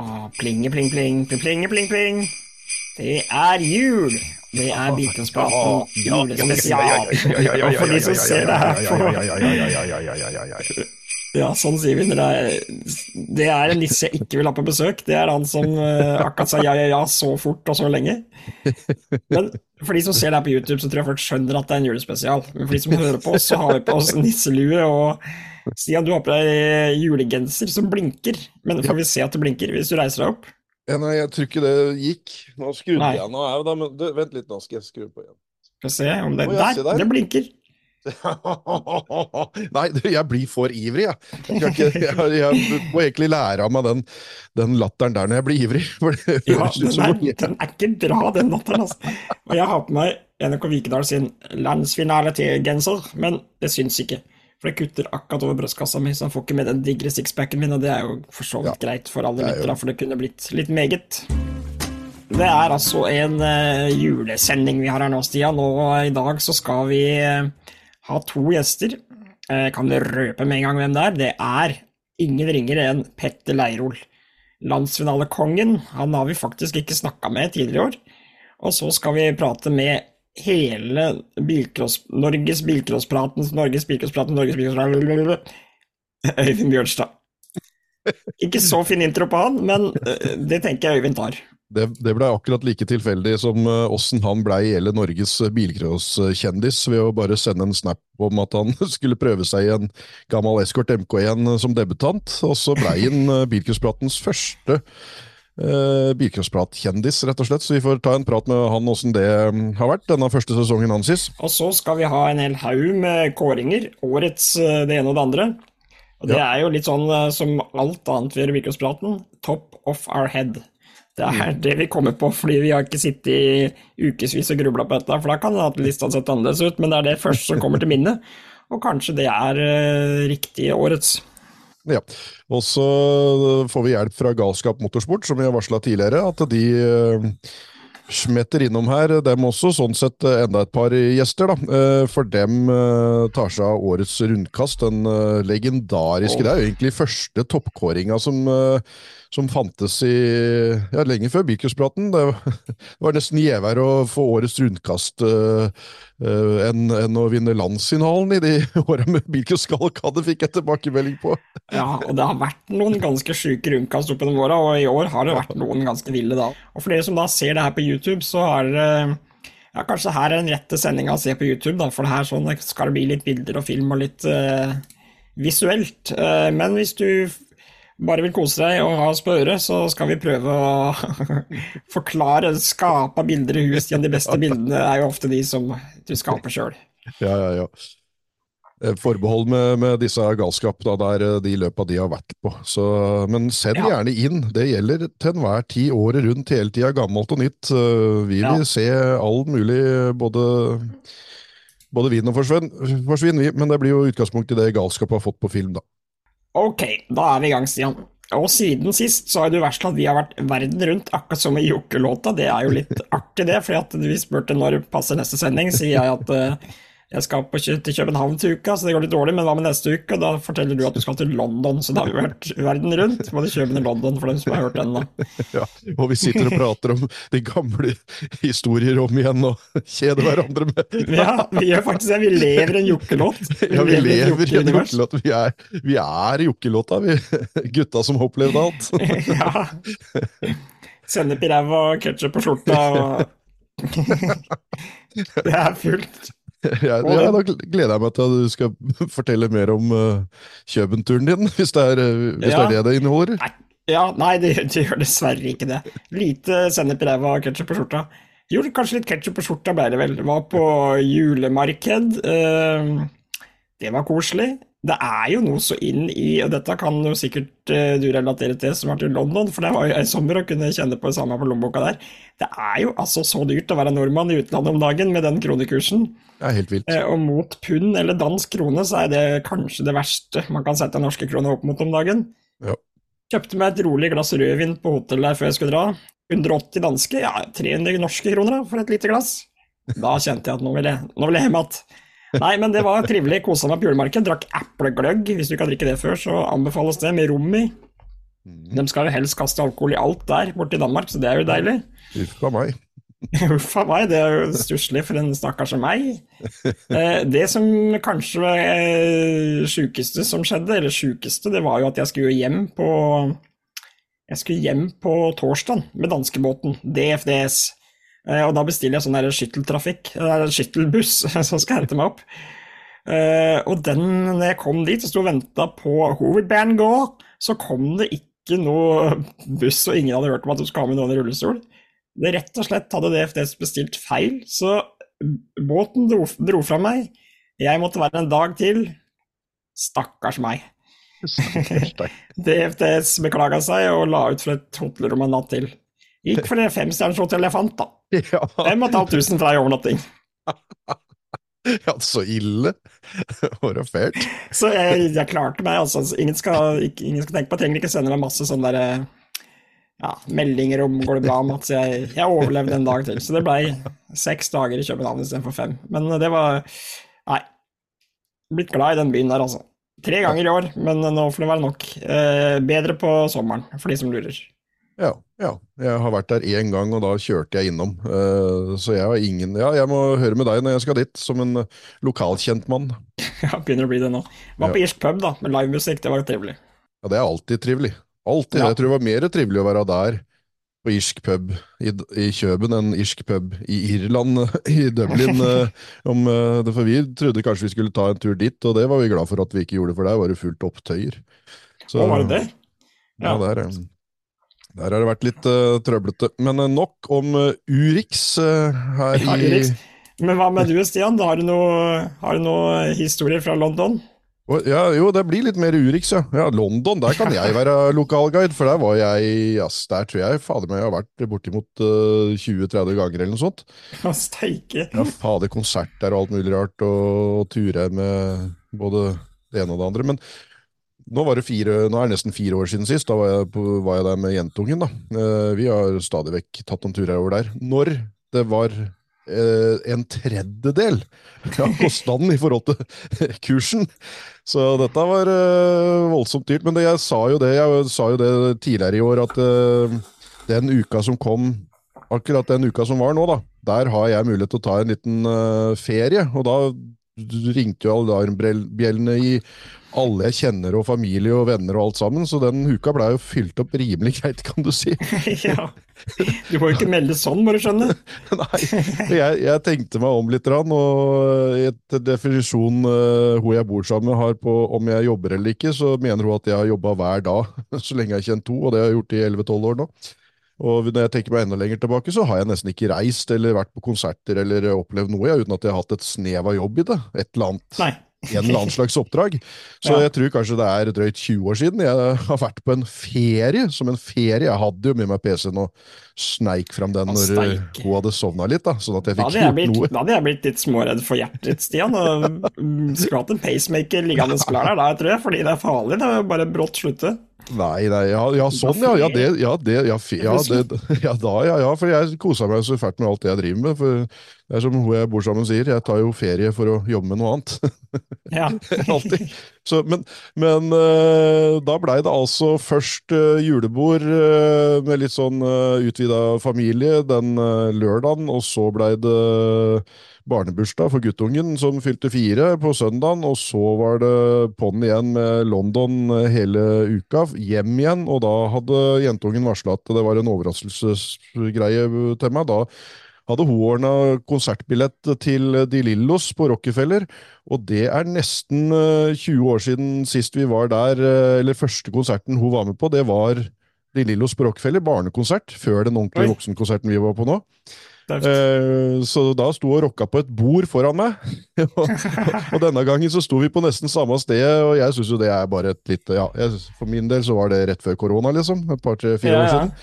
Ah, plinge, pling, pling, pling, plinge, pling, pling. Det er jul! Det er Beatles-praten julespesial. Og for de som ser det her på Ja, sånn sier vi. Det er, det er en nisse jeg ikke vil ha på besøk. Det er han som uh, akkurat sa ja, ja, ja så fort og så lenge. Men for de som ser det her på YouTube, så tror jeg folk skjønner at det er en julespesial. Men for de som hører på, oss, så har vi på oss nisselue og Stian, du har på deg julegenser som blinker. Men får vi se at det blinker hvis du reiser deg opp? Ja, nei, jeg tror ikke det gikk. Nå skrudde jeg nå av. Men du, vent litt, nå skal jeg skru på igjen. Skal se om det der, der, det blinker. Nei, jeg blir for ivrig, jeg. Jeg, ikke, jeg. jeg, må egentlig lære av meg den, den, latteren der når jeg blir ivrig. ja, den er, den er, ikke bra, den latteren. Altså. Og jeg har på meg NRK Vikedal sin landsfinale-genser, men det syns ikke. For det kutter akkurat over brystkassa mi, så han får ikke med den digre sixpacken min, og det er jo for så vidt ja. greit for alle lyttere, for det kunne blitt litt meget. Det er altså en uh, julesending vi har her nå, Stian, og i dag så skal vi uh, ha to gjester. Jeg kan du røpe med en gang hvem det er? Det er ingen ringere enn Petter Leirol. Landsfinalekongen. Han har vi faktisk ikke snakka med tidligere i år. Og så skal vi prate med hele bilcross, Norges bilcrosspraten, Norges bilcrosspraten, Norges bilcrosspraten Øyvind Bjørnstad. Ikke så fin intro på han, men eh, det tenker jeg Øyvind tar. Det, det blei akkurat like tilfeldig som eh, åssen han blei hele Norges bilcrosskjendis ved å bare sende en snap om at han skulle prøve seg i en gammel Escort MK1 som debutant, og så blei han eh, bilcrosspratens første eh, bilcrossprat-kjendis, rett og slett. Så vi får ta en prat med han åssen det mm, har vært denne første sesongen hans. Og så skal vi ha en hel haug med kåringer. Årets det ene og det andre. Og det ja. er jo litt sånn som alt annet ved bilcrosspraten. Top of our head. Det er mm. det vi kommer på, fordi vi har ikke sittet i ukevis og grubla på dette. For da kan det at lista sett annerledes ut, men det er det første som kommer til minnet. Og kanskje det er uh, riktig årets. Ja, og så får vi hjelp fra Galskap Motorsport, som vi har varsla tidligere, at de uh, smetter innom her, dem også. Sånn sett eh, enda et par gjester, da. For dem tar seg av årets rundkast. Den legendariske oh. Det er jo egentlig første toppkåringa som som fantes i ja, lenge før Bilcrosspraten. Det, var nesten gjevere å få årets rundkast uh, uh, enn, en å vinne landsinnhalen i de åra med bilcrosskalkade, fikk jeg tilbakemelding på. ja, og det har vært noen ganske sjuke rundkast opp gjennom åra, og i år har det vært noen ganske ville da. Og for dere som da ser det her på YouTube, så har det ja, kanskje her er den rette sendinga å se på YouTube, da, for det her sånn, skal det bli litt bilder og film og litt uh, visuelt. men hvis du bare vil kose deg og ha oss på øret, så skal vi prøve å forklare, skape bilder i huet. igjen. De beste bildene er jo ofte de som du skaper sjøl. Ja, ja, ja. Eh, forbehold med, med disse galskap, da, der eh, de løpa de har vært på. Så, men send ja. gjerne inn. Det gjelder til enhver tid, året rundt, hele tida, gammelt og nytt. Eh, vi vil ja. se all mulig, både både vinn og forsvinn, forsvinn, men det blir jo utgangspunkt i det galskapet har fått på film, da. Ok, da er vi i gang, Stian. Og siden sist så har du varsla at vi har vært verden rundt, akkurat som i Jokke-låta. Det er jo litt artig, det, at vi spurte når passer neste sending, sier jeg at uh, jeg skal på, til København til uka, så det går litt dårlig, men hva med neste uke? Da forteller du at du skal til London, så da har vi vært verden rundt. Både København og London, for dem som har hørt den. da. Ja, og vi sitter og prater om de gamle historier om igjen og kjeder hverandre med. Ja, vi gjør faktisk det. Vi lever en jokkelåt. Ja, vi lever i en jokkelåt. Vi er, vi er jokkelåta, vi. Gutta som har opplevd alt. Ja. Sennep i ræva og ketsjup på skjorta og Det er fullt. Ja, ja, da gleder jeg meg til at du skal fortelle mer om uh, Kjøben-turen din, hvis, det er, uh, hvis ja. det er det det inneholder. Nei, ja, nei, det, det, gjør dessverre ikke det. Lite sennep i ræva og ketsjup på skjorta. Jo, kanskje litt ketsjup på skjorta ble det vel. Var på julemarked. Uh, det var koselig det er jo noe så inn i, og dette kan jo sikkert uh, du relatere til som har vært i London, for det var jo i sommer å kunne kjenne på det samme på lommeboka der. Det er jo altså så dyrt å være nordmann i utlandet om dagen med den kronekursen. Det er helt vilt. Uh, og mot pund eller dansk krone så er det kanskje det verste man kan sette norske kroner opp mot om dagen. Ja. Kjøpte meg et rolig glass rødvin på hotellet før jeg skulle dra. 180 danske, ja 300 norske kroner da, for et lite glass. Da kjente jeg at nå vil jeg, nå vil jeg hjem igjen. Nei, men det var trivelig. Kosa meg på julemarked. Drakk eplegløgg. Hvis du ikke har drikket det før, så anbefales det med rom i. Mm. De skal jo helst kaste alkohol i alt der borte i Danmark, så det er jo deilig. Uff a meg. Uff a meg, det er jo stusslig for en stakkar som meg. Eh, det som kanskje var sjukeste som skjedde, eller sjukeste, det var jo at jeg skulle hjem på Jeg skulle hjem på torsdag med danskebåten, DFDS. Eh, og da bestiller jeg sånn skytteltrafikk, skyttelbuss, som skal hente meg opp. Eh, og den, når jeg kom dit og sto og venta på hovedbanen gå, så kom det ikke noe buss, og ingen hadde hørt om at du skulle ha med noen i rullestol. Det rett og slett hadde DFDS bestilt feil, så båten dro, dro fra meg. Jeg måtte være en dag til. Stakkars meg. Stakkars. DFDS beklaga seg og la ut for et hotellrom en natt til. Gikk for det femstjerners hotell jeg fant, da. Ja, Fem og et halvt tusen for ei overnatting. ja, så ille. Fælt. Så jeg, jeg klarte meg, altså. Ingen skal, ikke, ingen skal tenke på Jeg trenger ikke sende meg masse sånne der, ja, meldinger om går det bra, Mats. Jeg, jeg overlevde en dag til. Så det blei seks dager i København istedenfor fem. Men det var Nei. Blitt glad i den byen der, altså. Tre ganger i år, men nå får det være nok. Eh, bedre på sommeren, for de som lurer. Ja, ja. Jeg har vært der én gang, og da kjørte jeg innom. Uh, så jeg har ingen Ja, jeg må høre med deg når jeg skal dit, som en eh, lokalkjent mann. Ja, begynner å bli det nå. Var på Ja. irsk pub, da, med livemusikk. Det var jo trivelig. Ja, det er alltid trivelig. Alltid. Ja. Jeg tror det var mer trivelig å være der på irsk pub i, i Kjøben enn irsk pub i Irland, i Dublin. eh, om, det, for vi trodde kanskje vi skulle ta en tur dit, og det var vi glad for at vi ikke gjorde, for der var det fullt opptøyer. Så- Å, var det det? Ja, Ja. der, der har det vært litt uh, trøblete. Men eh, nok om uh, Urix uh, her Ja, i Urix. Men hva med du, Stian? Har du noen noe historier fra London? Ja, jo, det blir litt mer Urix, ja. ja. London, der kan jeg være lokalguide, for der var jeg yes, Der tror jeg fader meg jeg har vært bortimot eh, 20-30 ganger eller noe sånt. Å, Steike. Ja, fader, konsert der og alt mulig rart, og, og ture med både det ene og det andre. Men nå, fire, nå er det nesten fire år siden sist. Da var jeg, på, var jeg der med jentungen. da. Eh, vi har stadig vekk tatt noen turer over der. Når det var eh, en tredjedel av kostnaden i forhold til kursen. Så dette var eh, voldsomt dyrt. Men det, jeg sa det jeg sa jo det tidligere i år, at den uka som kom akkurat den uka som var nå, da, der har jeg mulighet til å ta en liten ferie. Og da ringte jo alarmbjellene i alle jeg kjenner, og familie og venner og alt sammen. Så den uka blei jo fylt opp rimelig greit, kan du si. ja. Du må jo ikke melde sånn, må du skjønne. Nei, jeg, jeg tenkte meg om litt, og etter definisjonen uh, hun jeg bor sammen med har på om jeg jobber eller ikke, så mener hun at jeg har jobba hver dag så lenge jeg har kjent to, og det har jeg gjort i 11-12 år nå. Og når jeg tenker meg enda lenger tilbake, så har jeg nesten ikke reist eller vært på konserter eller opplevd noe jeg, uten at jeg har hatt et snev av jobb i det. Et eller annet. Nei. En eller annen slags oppdrag. Så Ja. jeg tror kanskje det er drøyt 20 år siden jeg har vært på en ferie. Som en ferie. Jeg hadde jo med meg PC-en og sneik fram den når hun hadde sovna litt, da, sånn at jeg fikk gjort blitt, noe. da hadde jeg blitt litt småredd for hjertet ditt, Stian. Og skulle hatt en pacemaker liggende klar der da, tror jeg, fordi det er farlig. Det er bare brått slutte. Nei, nei, ja, ja sånn, ja. Ja, det, ja, det, ja, ja, det, ja, da, ja, ja. For jeg koser meg så fælt med alt det jeg driver med. For det er som hun jeg bor sammen sier, jeg tar jo ferie for å jobbe med noe annet. Ja. Alltid. Så, men men eh, da blei det altså først eh, julebord eh, med litt sånn utvida familie den lørdagen, og så blei det barnebursdag for guttungen som fylte fire på søndagen, og så var det på'n igjen med London eh, hele uka, hjem igjen, og da hadde jentungen varsla at det var en overraskelsesgreie til meg. da hadde hun ordna konsertbillett til De Lillos på Rockefeller, og det er nesten eh, 20 år siden sist vi var der, eh, eller første konserten hun var med på, det var De Lillos på Rockefeller, barnekonsert, før den ordentlige voksenkonserten vi var på nå. Eh, så da sto og rocka på et bord foran meg, og, og denne gangen så sto vi på nesten samme sted, og jeg syns jo det er bare et lite ja, jeg, For min del så var det rett før korona, liksom, et par-tre-fire Ja, år siden.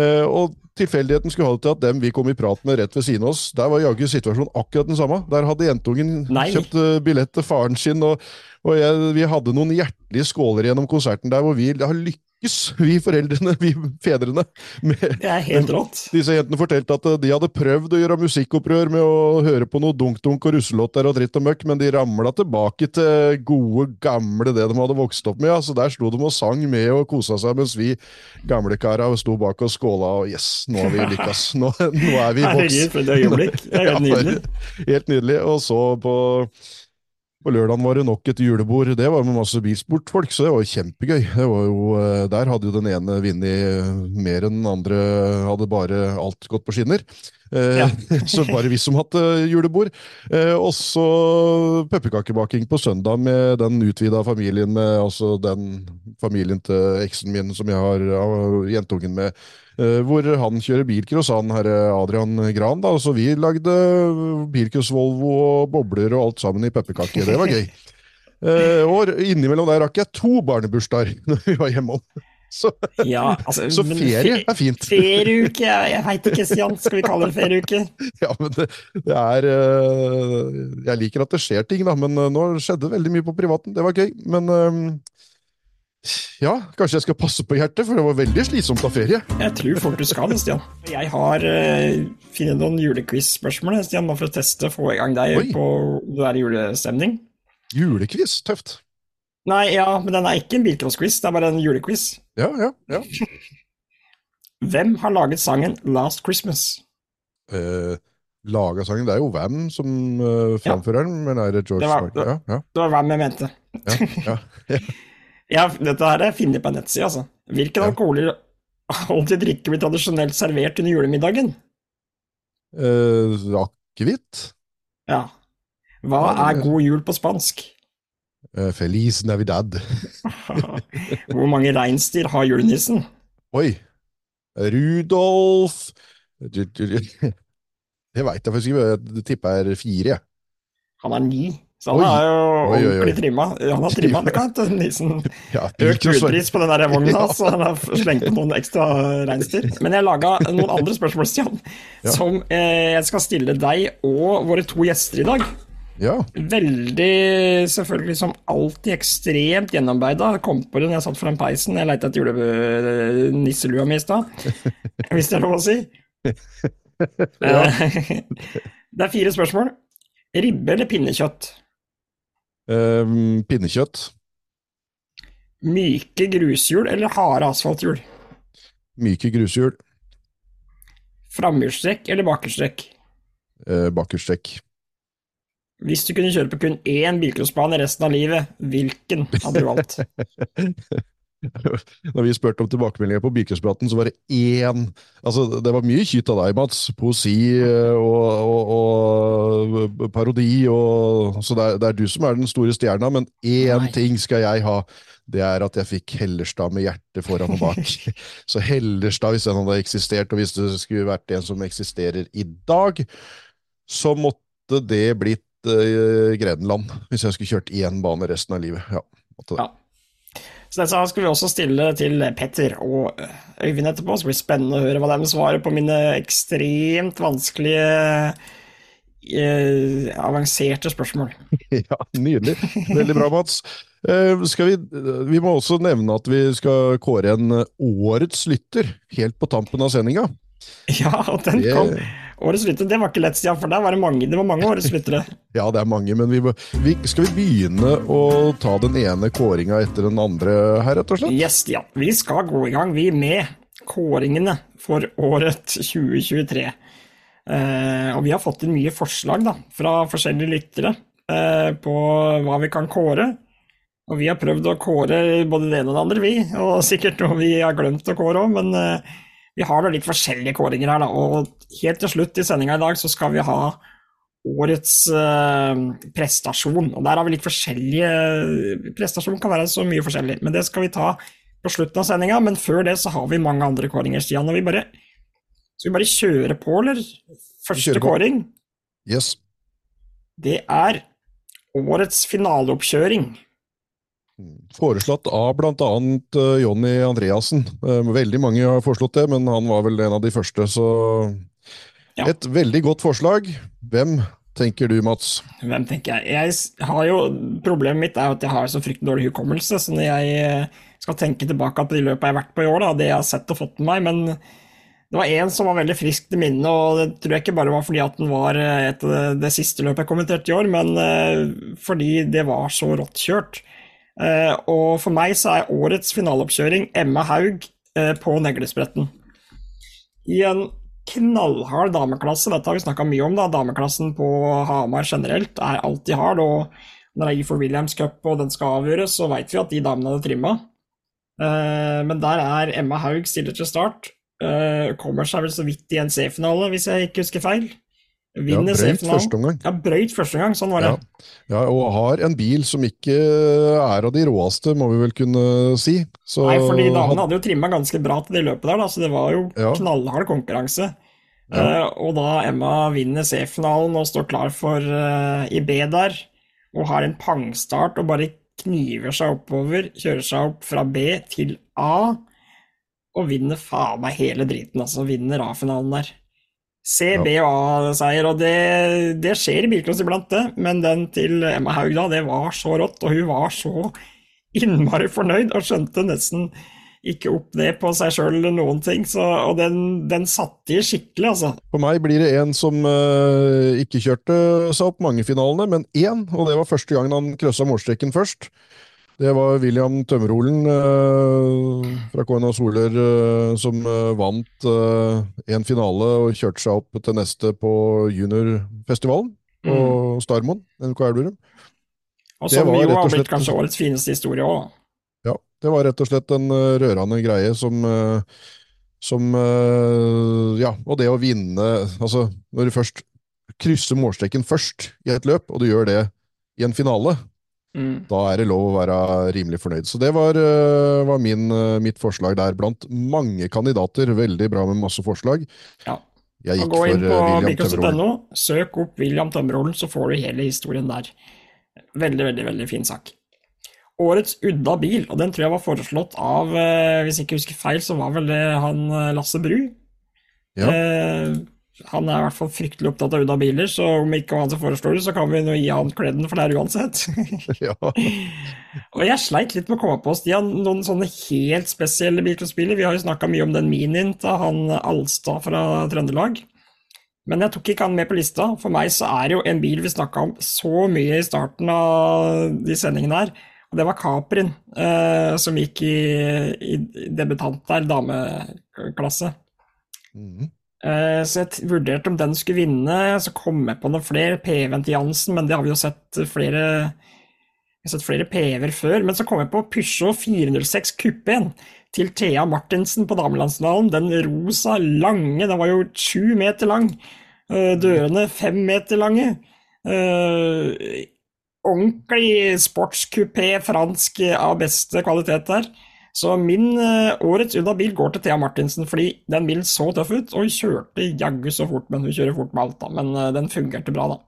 Eh, og tilfeldigheten skulle ha det til at dem vi kom i prat med rett ved siden av oss, der var jaggu situasjonen akkurat den samme. Der hadde jentungen Nei. kjøpt eh, billett til faren sin, og, og jeg, vi hadde noen hjertelige skåler gjennom konserten der hvor vi har lykkes lykkes, vi foreldrene, vi fedrene. Med, Det er helt rått. disse jentene fortalte at de hadde prøvd å gjøre musikkopprør med å høre på noe dunk-dunk og russelåter og dritt og møkk, men de ramla tilbake til gode, gamle det de hadde vokst opp med. Ja. Så der sto de og sang med og kosa seg, mens vi gamlekara sto bak og skåla og yes, nå har vi lykkes. Nå, nå er vi Herregud, vokst. for et øyeblikk. Det er helt nydelig. Helt nydelig. Og så på på lørdagen var det nok et julebord. Det var med masse bilsportfolk, så det var jo kjempegøy. Det var jo, eh, der hadde jo den ene vunnet mer enn den andre, hadde bare alt gått på skinner. Eh, Ja. så bare vi som hadde julebord. Eh, og så pepperkakebaking på søndag med den utvida familien, med altså den familien til eksen min som jeg har jentungen med. Eh, hvor han kjører bilcross, han herre Adrian Gran. da, Så vi lagde bilcross-Volvo og bobler og alt sammen i pepperkaker. Det var gøy. Eh, og innimellom der rakk jeg to barnebursdager når vi var hjemme. Så, Ja, altså, så ferie er fint. Ferieuke, jeg, jeg veit ikke, Stian. Skal vi kalle det ferieuke? Ja, men det, det er eh, Jeg liker at det skjer ting, da, men eh, nå skjedde veldig mye på privaten. Det var gøy. Men eh, ja, kanskje jeg skal passe på hjertet, for det var veldig slitsomt av ferie. Jeg tror fort du skal Stian. Jeg har uh, funnet noen julequiz-spørsmål, Stian, for å teste, få i gang deg Oi. på du er i julestemning. Julequiz, tøft. Nei, ja, men den er ikke en bilcrossquiz, det er bare en julequiz. Ja, ja, ja. Hvem har laget sangen Last Christmas? Eh, Laga sangen, det er jo Vam som uh, framfører den, men er det George Det var-? Ja, ja, Det var hvem jeg mente. ja, ja. Ja, dette her er funnet på en nettside, altså. Hvilken Ja. alkoholer alltid drikke blir tradisjonelt servert under julemiddagen? Eh, Akevitt? Ja. Hva er god jul på spansk? Eh, Feliz Navidad. Hvor mange reinsdyr har julenissen? Oi! Rudolf Det veit jeg faktisk ikke, jeg tipper er fire. Han er ni, så han Oi. er jo Oi, oi, oi. ordentlig trimma. Han har trimma nissen. Ja, Økt utpris på den der vogna, Ja. så han har slengt på noen ekstra reinsdyr. Men jeg laga noen andre spørsmål, Stian, Ja. som eh, jeg skal stille deg og våre to gjester i dag. Ja, Veldig, selvfølgelig som alltid, ekstremt gjennomarbeida. Kom på det når jeg satt foran peisen. Jeg leita etter julenisselua mi i stad, hvis det er lov å si. Eh, Det er fire spørsmål. Ribbe eller pinnekjøtt? Um, pinnekjøtt. Myke grushjul eller harde asfalthjul? Myke grushjul. Framhjulstrekk eller bakerstrekk? Uh, Bakerstrekk. Hvis du kunne kjøre på kun én bilcrossbane resten av livet, hvilken hadde du valgt? Når vi spurte om tilbakemeldinger på Bilcrosspraten, så var det én Altså, det var mye kytt av deg, Mats. Poesi eh, og, og, og parodi og Så det er, det er du som er den store stjerna, men én Nei. ting skal jeg ha. Det er at jeg fikk Hellerstad med hjertet foran og bak. så Hellerstad, hvis den hadde eksistert, og hvis det skulle vært en som eksisterer i dag, så måtte det blitt uh, Grenland. Hvis jeg skulle kjørt én bane resten av livet. Ja, måtte det. Ja. Så dette skal vi også stille til Petter og Øyvind etterpå. Så blir det spennende å høre hva de svarer på mine ekstremt vanskelige, eh, avanserte spørsmål. Ja, nydelig. Veldig bra, Mats. Eh, skal vi, vi må også nevne at vi skal kåre en eh, årets lytter helt på tampen av sendinga. Ja, og den Det- kom. Årets lytter, det var ikke lett, Stian, for der var det mange, det var mange årets lyttere. Ja, det er mange, men vi, vi, skal vi begynne å ta den ene kåringa etter den andre her, rett og slett? Yes, Stian. Vi skal gå i gang, vi, med kåringene for året 2023. Eh, og vi har fått inn mye forslag da, fra forskjellige lyttere eh, på hva vi kan kåre. Og vi har prøvd å kåre både det ene og det andre, vi. Og sikkert noe vi har glemt å kåre òg, men eh, vi har da litt forskjellige kåringer her, da. Og helt til slutt i sendinga i dag så skal vi ha årets eh, prestasjon. Og der har vi litt forskjellige Prestasjon kan være så mye forskjellig, men det skal vi ta på slutten av sendinga. Men før det så har vi mange andre kåringer, Stian. Og vi bare Skal vi bare kjøre på, eller? Første kåring, Yes. det er årets finaleoppkjøring. Foreslått av annet eh, Jonny Andreassen. Eh, Veldig mange har foreslått det, men han var vel en av de første, så Ja. Et veldig godt forslag. Hvem tenker du, Mats? Hvem tenker jeg? Jeg har jo, Problemet mitt er at jeg har så fryktelig dårlig hukommelse. Så når jeg eh, skal tenke tilbake på de løpene jeg har vært på i år, da, det jeg har sett og fått med meg Men det var én som var veldig frisk til minne, og det tror jeg ikke bare var fordi at den var et av det siste løpet jeg kommenterte i år, men fordi det var så rått kjørt. Uh, og for meg så er årets finaleoppkjøring Emma Haug uh, på Neglespretten. I en knallhard dameklasse. Dette har vi snakka mye om. da, Dameklassen på Hamar generelt er alltid hard. og Når det er for Williams Cup og den skal avgjøres, så veit vi at de damene hadde trimma. Uh, men der er Emma Haug stiller til start. Kommer seg vel så vidt i en C-finale, hvis jeg ikke husker feil. Vinner ja, brøyt første omgang. Ja, brøyt første omgang, sånn var det. Ja. ja. og har en bil som ikke er av de råeste, må vi vel kunne si. Så, Nei, fordi damene hadde jo trimma ganske bra til det løpet der, da, så det var jo ja. knallhard konkurranse. Ja. Uh, og da Emma vinner C-finalen og står klar for uh, i B der, og har en pangstart og bare kniver seg oppover, kjører seg opp fra B til A, og vinner faen meg hele driten, altså. Vinner A-finalen der. C, B og det, det, skjer i bilcross iblant, det. Men den til Emma Haug, da, det var så rått, og hun var så innmari fornøyd og skjønte nesten ikke opp det på seg sjøl noen ting. Så, og den, den satte i skikkelig, altså. For meg blir det en som uh, ikke kjørte seg opp mange finalene, men én, og det var første gangen han krøssa målstreken først. Det var William Tømmerholen eh, fra KNA Soler eh, som uh, vant en finale og kjørte seg opp til neste på juniorfestivalen på mm. Starmoen, NRK Elverum. Og som jo har blitt kanskje årets fineste historie òg. Ja, det var rett og slett en rørende greie som som Ja, og det å vinne Altså, når du først krysser målstreken først i et løp, og du gjør det i en finale, Mm. Da er det lov å være rimelig fornøyd. Så det var, uh, var min, uh, mitt forslag der, blant mange kandidater. Veldig bra med masse forslag. Ja. Jeg gikk Gå inn på uh, søk opp William Tømmerholen, så får du hele historien der. Veldig, veldig, veldig fin sak. Årets udda bil, og den tror jeg var foreslått av, hvis jeg ikke husker feil, så var vel det han Lasse Bru. Ja. Eh, han er i hvert fall fryktelig opptatt av Uda-biler, så om ikke han som foreslår det, så kan vi nå gi han kleden for det her uansett. ja. og jeg sleit litt med å komme på oss Stian, noen sånne helt spesielle bilcrossbiler. Vi har jo snakka mye om den Minien til han Alstad fra Trøndelag. Men jeg tok ikke han med på lista. For meg så er det jo en bil vi snakka om så mye i starten av de sendingene her, og det var Caprin, eh, som gikk i, i debutant der, dameklasse. Mm. Eh, så jeg vurderte om den skulle vinne. Så kom jeg på noen flere. PV-en til Jansen, men det har vi jo sett flere jeg har sett flere PV-er før. Men så kom jeg på Peugeot 406 Coupé til Thea Martinsen på damelandsfinalen. Den rosa, lange, den var jo sju meter lang. Eh, dørene fem meter lange. Uh, ordentlig sportskupé, fransk av beste kvalitet der. Så min uh, årets unna bil går til Thea Martinsen, fordi den bilen så tøff ut, og hun kjørte jaggu så fort, men hun kjører fort med alt, da. Men uh, den fungerte bra, da.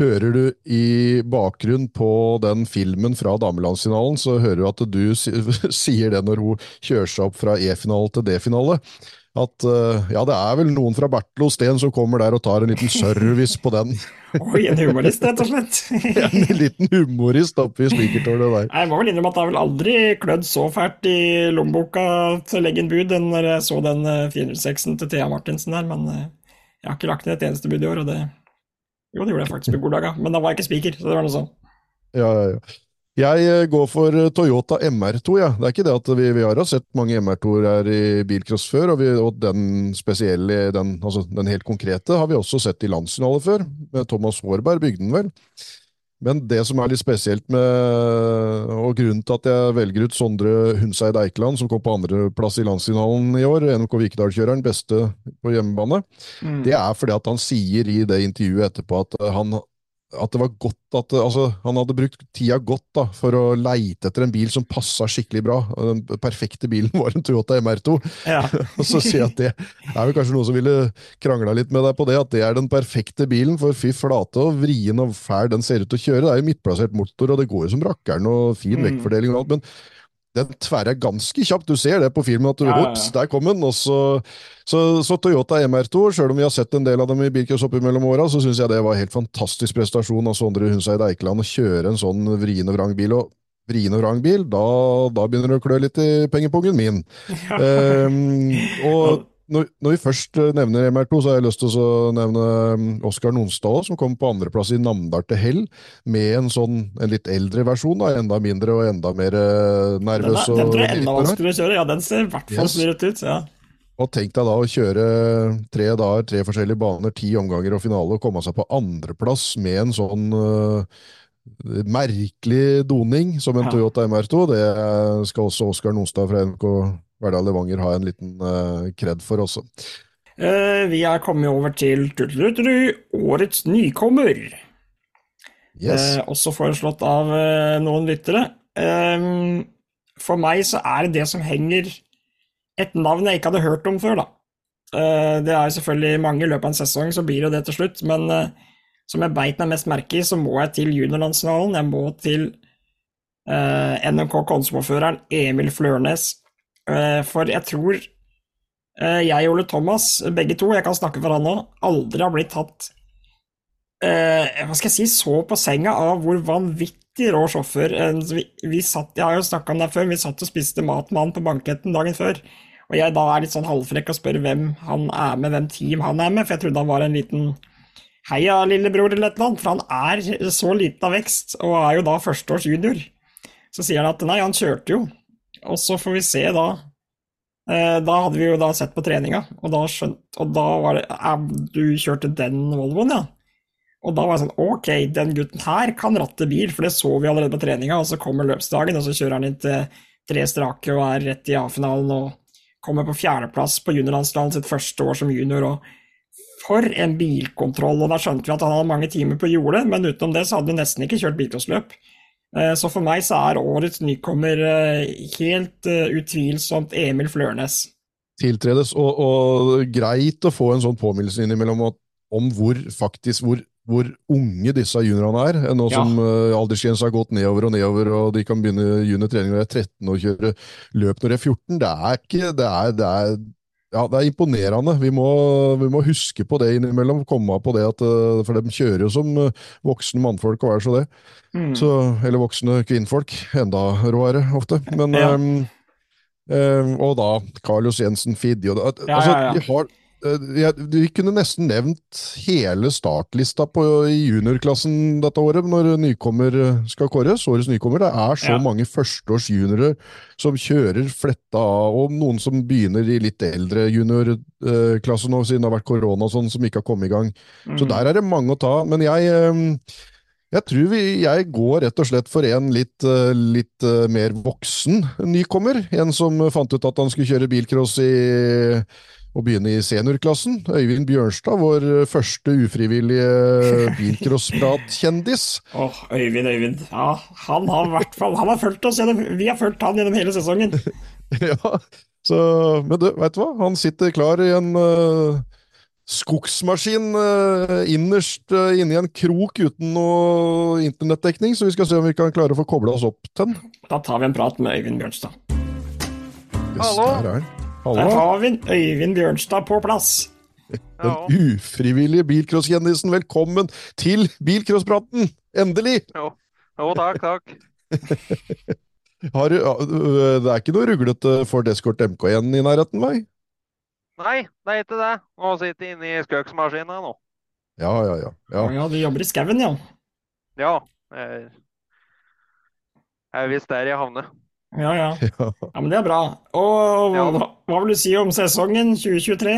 Hører du i bakgrunn på den filmen fra damelandsfinalen, så hører du at du sier det når hun kjører seg opp fra E-finale til D-finale at uh, ja, det er vel noen fra Bertlo Steen som kommer der og tar en liten service på den. Oi, en humorist, rett og slett. en liten humorist oppe i spikertårnet der. Jeg må vel innrømme at jeg har vel aldri klødd så fælt i lommeboka til å legge inn bud enn når jeg så den 406-en eh, til Thea Martinsen der, men uh, jeg har ikke lagt ned et eneste bud i år, og det Jo, det gjorde jeg faktisk med Golaga, men da var jeg ikke spiker, så det var noe sånn. Ja, ja, ja. Jeg eh, går for eh, Toyota MR2. Ja. Det er ikke det at vi, vi har sett mange MR2-er her i bilcross før, og, vi, og, den spesielle, den, altså den helt konkrete, har vi også sett i landsfinale før. Med Thomas Hårberg bygde den vel. Men det som er litt spesielt med, og grunnen til at jeg velger ut Sondre Hundseid Eikeland, som kom på andreplass i landsfinalen i år, NMK Vikedal-kjøreren, beste på hjemmebane, mm. det er fordi at han sier i det intervjuet etterpå at han at det var godt at altså, Han hadde brukt tida godt da, for å leite etter en bil som passa skikkelig bra. Den perfekte bilen var en Toyota MR2. Ja. og så jeg at det er vel kanskje noen som ville krangla litt med deg på det, at det er den perfekte bilen. For fy flate og vrien og fæl den ser ut til å kjøre. Det er jo midtplassert motor, og det går jo som rakkeren og fin mm. vektfordeling og alt. men den tverrer ganske kjapt. Du ser det på filmen, at du, Ja, ja, ja. Ups, der kom den. Og så, så, så Toyota MR2, selv om vi har sett en del av dem i bilcross opp mellom åra, så syns jeg det var en helt fantastisk prestasjon av Sondre Hundseid Eikeland å kjøre en sånn vrien og vrang bil. og vrien og vrang bil, da, da begynner det å klø litt i pengepungen min. um, og når, når vi først eh, nevner MR2, så har jeg lyst til å nevne um, Oskar Nonstad, som kom på andreplass i Namdal til hell, med en sånn en litt eldre versjon, da, enda mindre og enda mer nervøs. Den, er, den tror jeg er enda vanskeligere å kjøre. Ja, den ser i hvert fall Yes. ut. ja. Og tenk deg da å kjøre tre dager, tre forskjellige baner, ti omganger og finale, og komme seg på andreplass med en sånn uh, merkelig doning som en Ja. Toyota MR2. Det skal også Oskar Nonstad fra NK Verdal Levanger ha en liten uh, kred for også. Eh, vi er kommet over til årets nykommer. Yes. Eh, også foreslått av eh, noen lyttere. Eh, for meg så er det det som henger et navn jeg ikke hadde hørt om før, da. Eh, det er selvfølgelig mange i løpet av en sesong, så blir det det til slutt, men eh, som jeg beit meg mest merke i, så må jeg til juniorlandsfinalen. Jeg må til eh, NMK Konsmo-føreren Emil Flørnes. Eh, for jeg tror eh, jeg og Ole Thomas, begge to, jeg kan snakke for han nå, aldri har blitt tatt eh, hva skal jeg si, så på senga av hvor vanvittig rå sjåfør eh, vi, vi satt, Jeg har jo snakka om det før, vi satt og spiste mat med han på banketten dagen før. Og jeg da er litt sånn halvfrekk og spør hvem han er med, hvem team han er med, for jeg trodde han var en liten Heia, lillebror, eller et eller annet, for han er så liten av vekst, og er jo da førsteårs junior. Så sier han at nei, han kjørte jo, og så får vi se da. Eh, Da hadde vi jo da sett på treninga, og da skjønt, og da var det «Ja, Du kjørte den Volvoen, ja? Og da var jeg sånn Ok, den gutten her kan ratte bil, for det så vi allerede på treninga, og så kommer løpsdagen, og så kjører han inn til tre strake og er rett i A-finalen og kommer på fjerdeplass på juniorlandsfinalen sitt første år som junior. og for en bilkontroll, og da skjønte vi at han hadde mange timer på jordet, men utenom det så hadde han nesten ikke kjørt bilcrossløp. Eh, Så for meg så er årets nykommer eh, helt eh, utvilsomt Emil Flørnes. tiltredes, og, og greit å få en sånn påminnelse innimellom om hvor faktisk hvor, hvor unge disse juniorene er. Nå Ja. som uh, aldersgrensa har gått nedover og nedover, og de kan begynne juniortrening når de er 13 og kjøre løp når de er 14. Det er ikke det er, det er, ja, det er imponerende. Vi må, vi må huske på det innimellom. Komme på det at, uh, For de kjører jo som uh, voksne mannfolk og er så det. Mm. Så, eller voksne kvinnfolk. Enda råere ofte. Men Ja. um, um, Og da Carlos Jensen Fidjo Ja, altså, ja, ja. De har, eh, Vi kunne nesten nevnt hele startlista på, i juniorklassen dette året, når nykommer eh, skal kåres. Årets nykommer. Det er så Ja. mange førsteårs juniorer som kjører fletta av, og noen som begynner i litt eldre juniorklasse nå, siden det har vært korona og sånn, som ikke har kommet i gang. Så Mm. der er det mange å ta. Men jeg, eh, jeg tror vi, jeg går rett og slett for en litt, eh, litt eh, mer voksen nykommer. En som fant ut at han skulle kjøre bilcross i, og begynne i seniorklassen. Øyvind Bjørnstad, vår første ufrivillige bilcrossprat-kjendis. Åh, Øyvind, Øyvind. Ja, han har i hvert fall Han har fulgt oss gjennom Vi har fulgt han gjennom hele sesongen. ja, så, men du, vet du hva? Han sitter klar i en uh, skogsmaskin uh, innerst uh, inni en krok uten noe internettdekning, så vi skal se om vi kan klare å få kobla oss opp til den. Da tar vi en prat med Øyvind Bjørnstad. Yes, Hallo? Er. Der har vi Øyvind Bjørnstad på plass. Den ufrivillige bilcrosskjendisen, velkommen til bilcrosspraten! Endelig! jo. jo, takk, takk. Har, du- øh, det er ikke noe ruglete Ford Escort MK1 i nærheten, vei? Nei, det er ikke det. Nå sitter jeg inne i skøksmaskina nå. Ja, ja, ja. Ja, ja. ja du jobber i skauen, ja. Ja, jeg er visst der jeg havner. Ja, ja. ja. Men det er bra. Og Ja. hva, hva vil du si om sesongen 2023?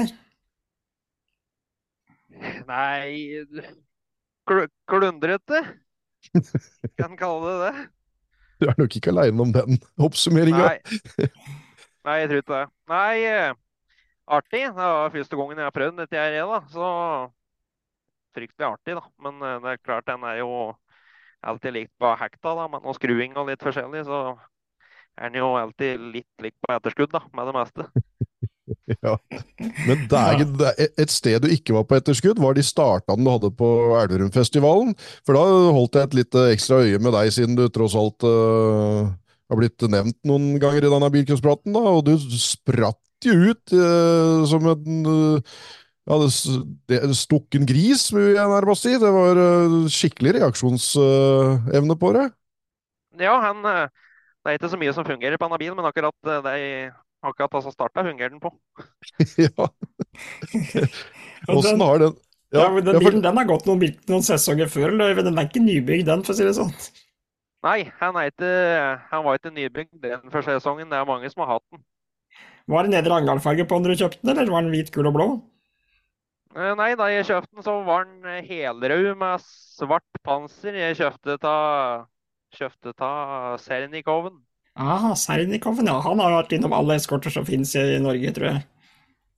Nei kl Klundrete? Kan kalle det det. Du er nok ikke aleine om den oppsummeringa. Nei. Nei, jeg tror ikke det. Nei, eh, artig. Det var første gangen jeg har prøvd dette her, da. Så fryktelig artig, da. Men eh, det er klart, den er jo alltid likt på hekta, da. Med noe skruing og litt forskjellig, så er han jo alltid litt lik på etterskudd, da, med det meste. Ja. Men er et sted du ikke var på etterskudd, var de startene du hadde på Elverumfestivalen. For da holdt jeg et litt ekstra øye med deg, siden du tross alt uh, har blitt nevnt noen ganger i denne bilcrosspraten, da, og du spratt jo ut uh, som en uh, ja, det, det, stukken gris, vil jeg nærmest si. Det var uh, skikkelig reaksjonsevne på det. Ja, han, det er ikke så mye som fungerer på denne bilen, men akkurat det akkurat altså starta fungerer den på. ja. Åssen har den Ja, ja den bilen den har gått noen, noen sesonger før, eller den er ikke nybygd, den, for å si det sånn. Nei, han, ikke, han var ikke nybygd den første sesongen. Det er mange som har hatt den. Var det nedre angalfarge på når du kjøpte den, eller var den hvit, gul og blå? Eh, nei, da jeg kjøpte den, så var den eh, helrød med svart panser. Jeg kjøpte ta kjøpte av Sernikoven. Ah, Sernikoven, ja. Han har vært innom alle eskorter som finnes i Norge, tror jeg.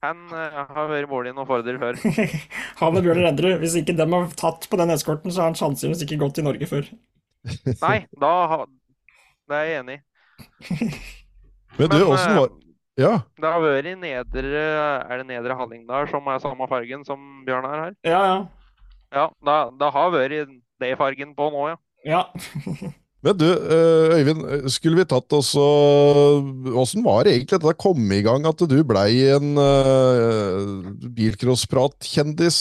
Han uh, har vært mål i noen fordel før. han og Bjørn Redderud. Hvis ikke dem har tatt på den eskorten, så har han sannsynligvis ikke gått i Norge før. nei, da det er jeg enig i. Men du, åssen var ja. Det har vært i nedre Er det nedre Hallingdal som er samme fargen som Bjørn er her? Ja, ja. Ja, det, det har vært det fargen på nå, ja. ja. Men du, eh, Øyvind, skulle vi tatt oss Åssen var det egentlig dette kom i gang, at du blei en uh, bilcrossprat-kjendis?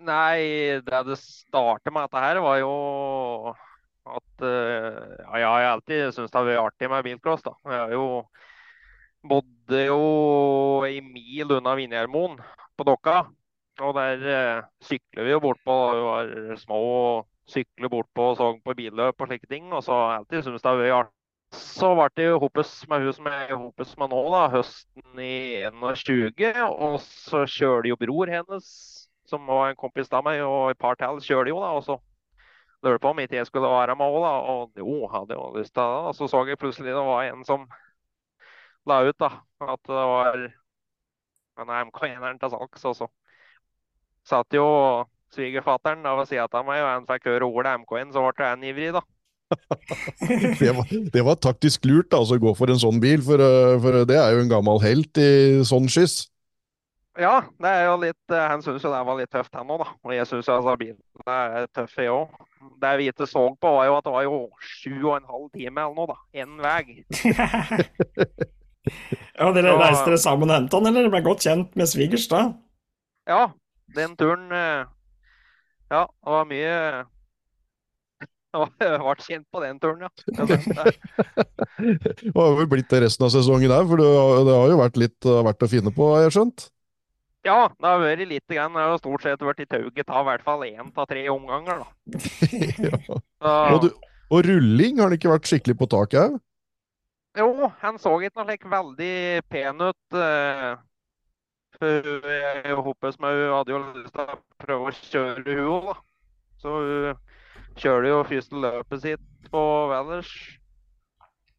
Nei, det det startet med dette her, var jo at uh, Ja, jeg har alltid syntes det har vært artig med bilcross, da. Jeg har jo bodde jo ei mil unna Vinjermoen på Dokka. Og der uh, sykler vi jo bortpå. Vi var små sykle bort på så på billøp og slike ting. Og så alltid syntes det var artig. Så ble det jo hopes med hun som jeg hopes med nå, da, høsten i 21. Og så kjører jo bror hennes, som var en kompis av meg, og et par til kjører jo, da. Og så lurte på om ikke jeg skulle være med òg, da. Og jo, hadde jo lyst til det. Og så så jeg plutselig det var en som la ut da, at det var en MK1-eren til salgs. Og så satt jo svigerfatteren av å si at han var jo han fikk høre ordet MK1, så ble han ivrig, da. det, var, det, var, taktisk lurt altså, å gå for en sånn bil, for, eh, for, det er jo en gammel helt i sånn skyss. Ja, det er jo litt, eh, han syns jo det var litt tøft, han òg, da. Og jeg syns altså, bilen er tøff, jeg òg. Det vi ikke så på, var jo at det var jo sju og en halv time eller noe, da. Én vei. Ja, Dere reiste dere sammen og henta han, eller ble godt kjent med svigers da? Ja, den turen eh, Ja, det var mye Jeg ble kjent på den turen, ja. Det har vel blitt det resten av sesongen der, for det har jo vært litt verdt å finne på, har jeg skjønt? Ja, det har vært lite grann. Det har stort sett vært i tauget av i hvert fall én av tre omganger, da. ja. og, du, og, rulling har det ikke vært skikkelig på taket òg? Jo, han så ikke noe like veldig pen ut. Uh, jeg håper som hun hadde jo lyst til å prøve å kjøre hun òg, da. Så hun kjørte jo første løpet sitt på Valers.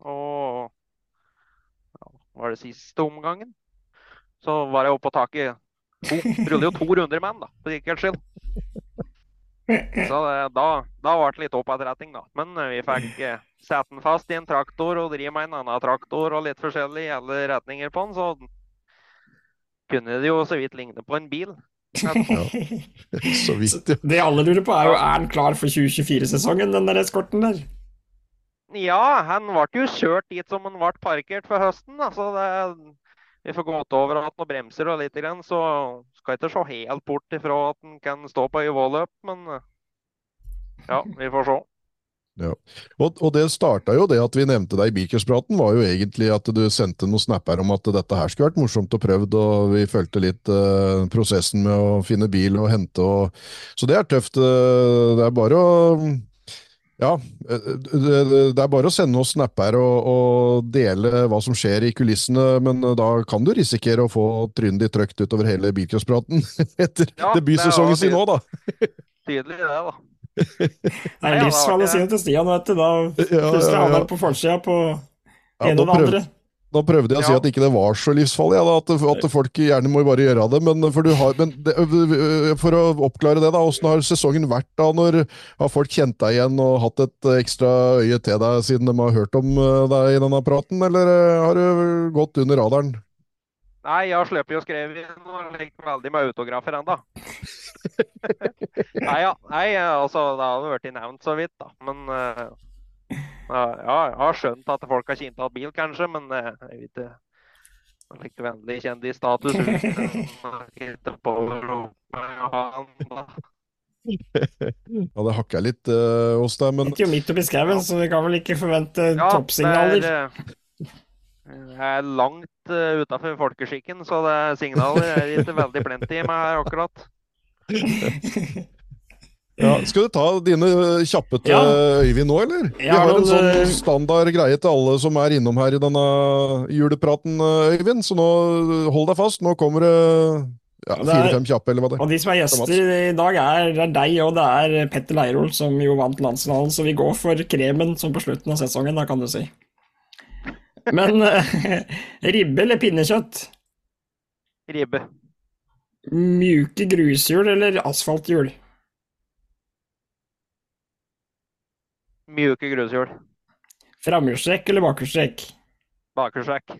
Og ja, var det siste omgangen. Så var jeg oppe på taket. To, ruller jo to runder med han, da, for sikkerhets skyld. Så det, da, da ble det litt oppettretting, da. Men eh, vi fikk eh, sette den fast i en traktor og drive med en annen traktor og litt forskjellig i alle retninger på den, så kunne det jo så vidt ligne på en bil. Ja. Så vidt, ja. Det alle lurer på, er jo er han klar for 2024-sesongen, den der eskorten der? Ja, han ble jo kjørt dit som han ble parkert for høsten. Altså det, vi får gått over at han bremser og litt, så skal ikke se helt bort ifra at han kan stå på øyevåløp, men ja, vi får se. Ja. Og, og, det starta jo det at vi nevnte deg i Bikerspraten, var jo egentlig at du sendte noen snapper om at dette her skulle vært morsomt og prøvd, og vi fulgte litt eh, prosessen med å finne bil og hente og Så det er tøft. Uh, det er bare å ja, det, er bare å sende oss snapper og, og, dele hva som skjer i kulissene, men da kan du risikere å få trynet ditt trøkt utover hele bilcrosspraten etter ja, debutsesongen sin nå, da. Tydelig det, da. Det er livsfarlig å si det til Stian, vet du. Da plutselig han på forsida på ja, ene og det andre. Da prøvde jeg å si at ikke det var så livsfarlig, ja, at, at, folk gjerne må bare gjøre det. Men for, har, men det, for å oppklare det, da, hvordan har sesongen vært da? Når har folk kjent deg igjen og hatt et ekstra øye til deg siden de har hørt om deg i denne praten, eller har du gått under radaren? Nei, jeg har sluppet å skrive inn lekt veldig med autografer ennå. nei, ja, nei, altså det har vært nevnt så vidt, da. Men uh, Ja, jeg har skjønt at folk har igjen bil, kanskje, men uh, jeg vet ikke. Like vennlig kjendisstatus Ja, det hakka litt uh, hos deg, men Det er jo midt oppi skauen, så vi kan vel ikke forvente Ja, toppsignaler. det er, jeg er langt uh, utafor folkeskikken, så det er signaler er ikke veldig plenty i meg her akkurat. ja, Skal du ta dine kjappe til Ja. Øyvind nå, eller? Vi har en sånn eh, standard greie til alle som er innom her i denne julepraten, eh, Øyvind, så nå hold deg fast. Nå kommer det ja, fire-fem kjappe, eller hva det er. Og de som er gjester i dag, er, er deg og det er Petter Leirol, som jo vant landsfinalen, så vi går for kremen som på slutten av sesongen, da kan du si. Men eh, ribbe eller pinnekjøtt? Ribbe. Mjuke grushjul eller asfalthjul? Mjuke grushjul. Framhjulstrekk eller bakhjulstrekk? Bakhjulstrekk.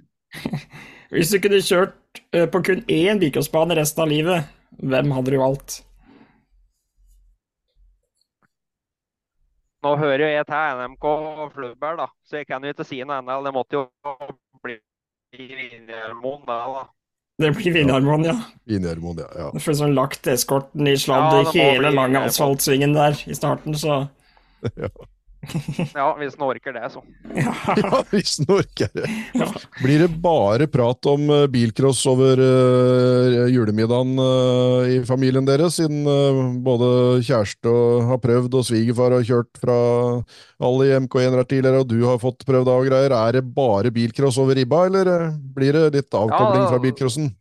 Hvis du kunne kjørt eh, på kun én bilcrossbane resten av livet, hvem hadde du valgt? Nå hører jo jeg til NMK og Flubber, da, så jeg kan jo ikke si noe annet. Det måtte jo bli Vinjermoen, da. da. Det blir Vinjarmoen, ja. Vinjermoen, ja. ja. Det føles sånn lagt eskorten i sladd Ja, i hele lange asfaltsvingen der i starten, så Ja, hvis den orker det, så. ja. Ja, hvis den orker det. Blir det bare prat om eh, bilcross over uh, julemiddagen uh, i familien deres, siden uh, både kjæreste og har prøvd, og svigerfar har kjørt fra alle i MK1 her tidligere, og du har fått prøvd av og greier. Er det bare bilcross over ribba, eller blir det litt avkobling Ja, fra bilcrossen?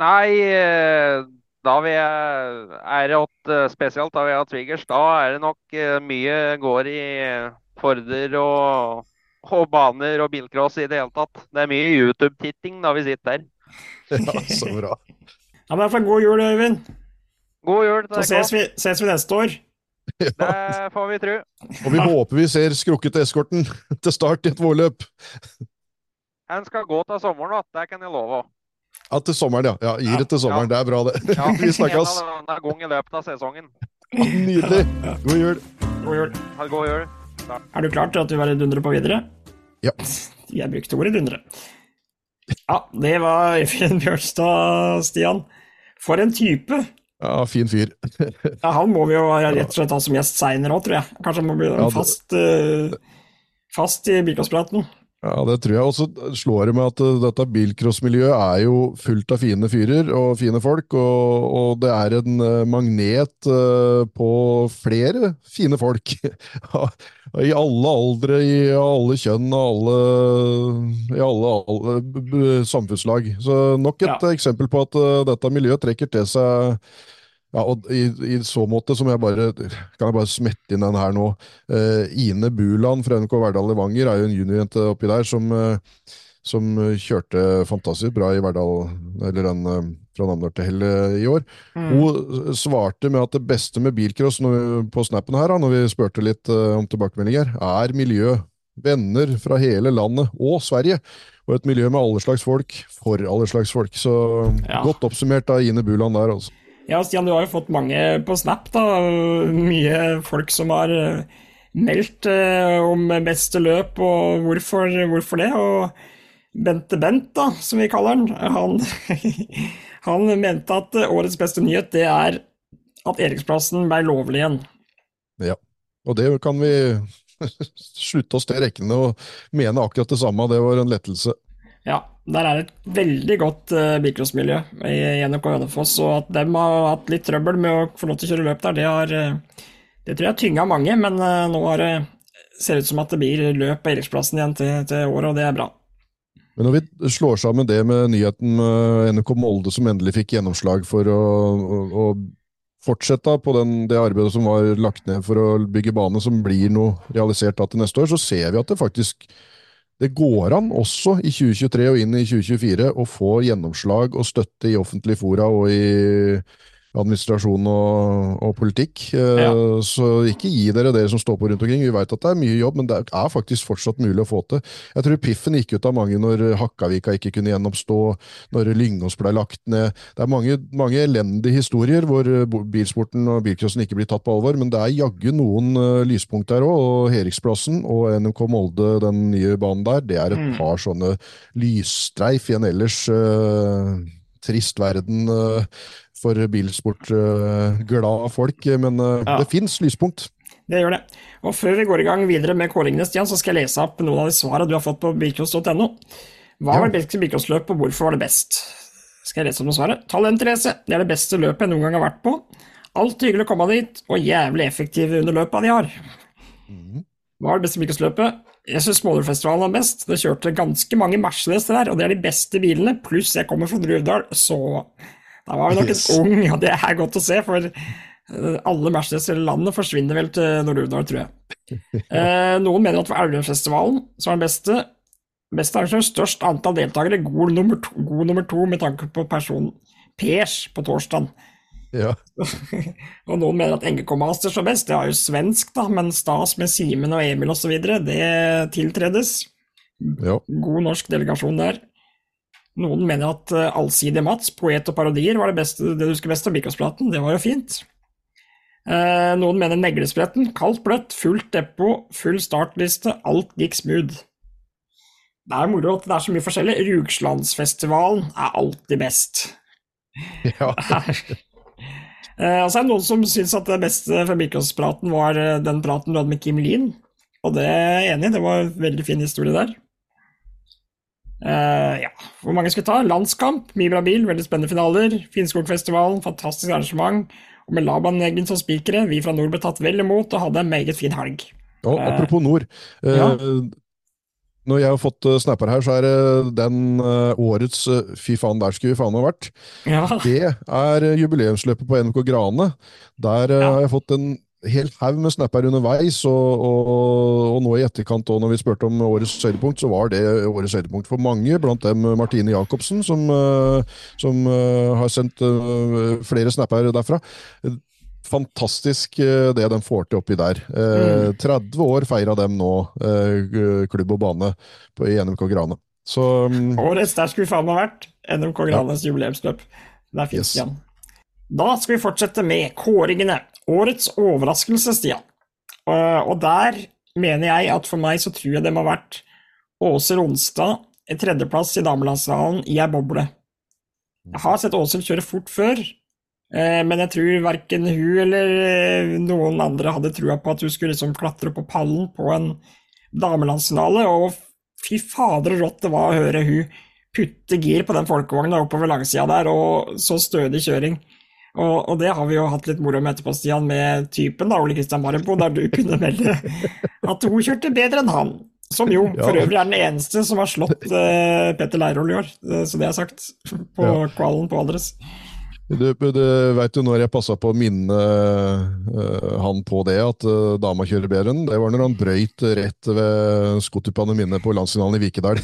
Nei, eh, da vi er åt, spesielt da vi har svigers, da er det nok eh, mye går i eh, Forder og, og baner og bilcross i det hele tatt. Det er mye YouTube-titting da vi sitter der. Ja, så bra. ja, men i god jul, Øyvind. God jul til Så ses vi, ses vi neste år. Det får vi tro. Og vi håper vi ser skrukkete eskorten til start i et vårløp. Den skal gå til sommeren, da. det kan jeg love. Ja, til sommeren, ja. ja gir det til sommeren. Det er bra, det. Ja, Vi snakkes. En av gang i løpet av sesongen. Nydelig. God jul. God jul. Ha det god jul. Er du klar til at du vil dundre på videre? Ja. Jeg brukte ordet dundre. Ja, det var Øyvind Bjørnstad, Stian. For en type! Ja, fin fyr. Ja, han må vi jo rett og slett ha som gjest seinere òg, tror jeg. Kanskje han må bli Ja, det- fast, uh, fast i bilcrosspraten. Ja, det tror jeg. Og så slår det meg at uh, dette bilcrossmiljøet er jo fullt av fine fyrer og fine folk, og, og det er en uh, magnet uh, på flere fine folk. I alle aldre, i alle kjønn og alle, i alle, alle samfunnslag. Så nok et Ja. eksempel på at dette miljøet trekker til seg ja, og i, I så måte som jeg bare kan jeg bare smette inn den her nå. Eh, Ine Buland fra NK Verdal Levanger er jo en juniorjente oppi der som, eh, som kjørte fantastisk bra i Verdal, eller den eh, fra Namdal til Hell eh, i år. Mm. Hun svarte med at det beste med bilcross når på snappen her, da, når vi spurte litt eh, om tilbakemeldinger, er miljø. Venner fra hele landet og Sverige. Og et miljø med alle slags folk, for alle slags folk. Så Ja. godt oppsummert av Ine Buland der, altså. Ja, Stian, du har jo fått mange på Snap, da. Mye folk som har eh, meldt eh, om beste løp, og hvorfor, hvorfor det. Og Bente Bent, da, som vi kaller han, han, han mente at eh, årets beste nyhet, det er at Eriksplassen ble lovlig igjen. Ja, og det kan vi slutte oss til rekkene og mene akkurat det samme. Det var en lettelse. Ja, der er et veldig godt uh, bilcrossmiljø i NRK Hønefoss, og at dem har hatt litt trøbbel med å få lov til å kjøre løp der, det har eh, Det tror jeg tynga mange, men uh, nå har det ser ut som at det blir løp på Eriksplassen igjen til, til året, og det er bra. Men når vi slår sammen det med nyheten med NRK Molde, som endelig fikk gjennomslag for å, å, å fortsette på den, det arbeidet som var lagt ned for å bygge bane, som blir noe realisert da til neste år, så ser vi at det faktisk det går an også i 2023 og inn i 2024 å få gjennomslag og støtte i offentlige fora og i, administrasjon og, og politikk. Eh, Ja. Så ikke gi dere dere som står på rundt omkring. Vi vet at det er mye jobb, men det er faktisk fortsatt mulig å få til. Jeg tror piffen gikk ut av mange når Hakkavika ikke kunne gjenoppstå, når Lyngås ble lagt ned. Det er mange, mange elendige historier hvor eh, bilsporten og bilcrossen ikke blir tatt på alvor, men det er jaggu noen uh, lyspunkt der òg. Og Heriksplassen og NMK Molde, den nye banen der, det er et Mm. par sånne lysstreif i en ellers uh, trist verden eh, for bilsportglade folk. Men eh, Ja. det fins lyspunkt. Det gjør det. Og før vi går i gang videre med kåringene, Stian, så skal jeg lese opp noen av de svarene du har fått på bilcross.no. Hva var det beste bilcrossløpet, og hvorfor var det best? Skal jeg lese opp noen svaret? Talentrace. Det er det beste løpet jeg noen gang har vært på. Alltid hyggelig å komme dit, og jævlig effektive under løpet de har. Hva var det beste bilcrossløpet? Jeg syns Smålerfestivalen var best. Det kjørte ganske mange Mercedes der, og det er de beste bilene. Pluss jeg kommer fra Druvdal, så da var vi nok Yes. ung, og det er godt å se, for eh, alle Mercedes i landet forsvinner vel til Nord-Uvdal, tror jeg. Eh, noen mener at det var Elvelfestivalen som var den beste. Beste arrangør, størst antall deltakere, god nummer to, god nummer to med tanke på personen Pers på torsdag. Ja. Og noen mener at NGK Masters var best, det er jo svensk, da, men stas med Simen og Emil osv., det tiltredes. ja. God norsk delegasjon der. Noen mener at uh, Allsidig Mats, poet og parodier, var det, beste, det du husker best av Bikåspraten. Det var jo fint. Eh, noen mener Neglespretten, kaldt bløtt, fullt depot, full startliste, alt gikk smooth. Det er moro at det er så mye forskjellig. Rugslandsfestivalen er alltid best. ja. Eh, og så er det noen som syns at det beste fra Birkåspraten var eh, den praten du hadde med Kim Lien. Og det er jeg enig i, det var en veldig fin historie der. Eh, ja, hvor mange skal vi ta? Landskamp, mye bra bil, veldig spennende finaler. Finnskogfestivalen, fantastisk arrangement. Og med Laban Eggen som spikere, vi fra nord ble tatt vel imot og hadde en meget fin helg. Og apropos nord. Uh, Ja. Når jeg har fått snapper her, så er det den årets Fy faen, der skulle vi faen meg vært. Ja, Det er jubileumsløpet på NMK Grane. Der Ja. har jeg fått en hel haug med snapper underveis, og, og, og nå i etterkant, også, når vi spurte om årets høydepunkt, så var det årets høydepunkt for mange, blant dem Martine Jacobsen, som, eh, som eh, har sendt eh, flere snapper derfra. Fantastisk det de får til oppi der. Eh, 30 år feira dem nå, eh, klubb og bane på, i NMK Grane. Så mm, Årets der skulle vi faen meg vært. NMK Granes jubileumsløp. Det er fint, Yes. Jan. Da skal vi fortsette med kåringene. Årets overraskelse, Stian. Og, og der mener jeg at for meg så tror jeg det må ha vært Åse Ronstad, tredjeplass i damelandsfinalen i ei boble. Jeg har sett Åshild kjøre fort før, eh, men jeg tror verken hun eller eh, noen andre hadde trua på at hun skulle liksom klatre på pallen på en damelandsfinale, og fy fader rått det var å høre hun putte gir på den folkevogna oppover langsida der, og så stødig kjøring. Og, og det har vi jo hatt litt moro med etterpå, Stian, med typen, da, Ole Kristian Marembo, der du kunne melde at hun kjørte bedre enn han. Som jo Ja. for øvrig er den eneste som har slått uh, Petter Leirol i år, eh, så det er sagt på Ja. kvalen på Aldres. Du, du vet jo når jeg passa på å minne uh, han på det, at uh, dama kjører bedre enn Det var når han brøyt rett ved skotuppene mine på landsfinalen i Vikedal.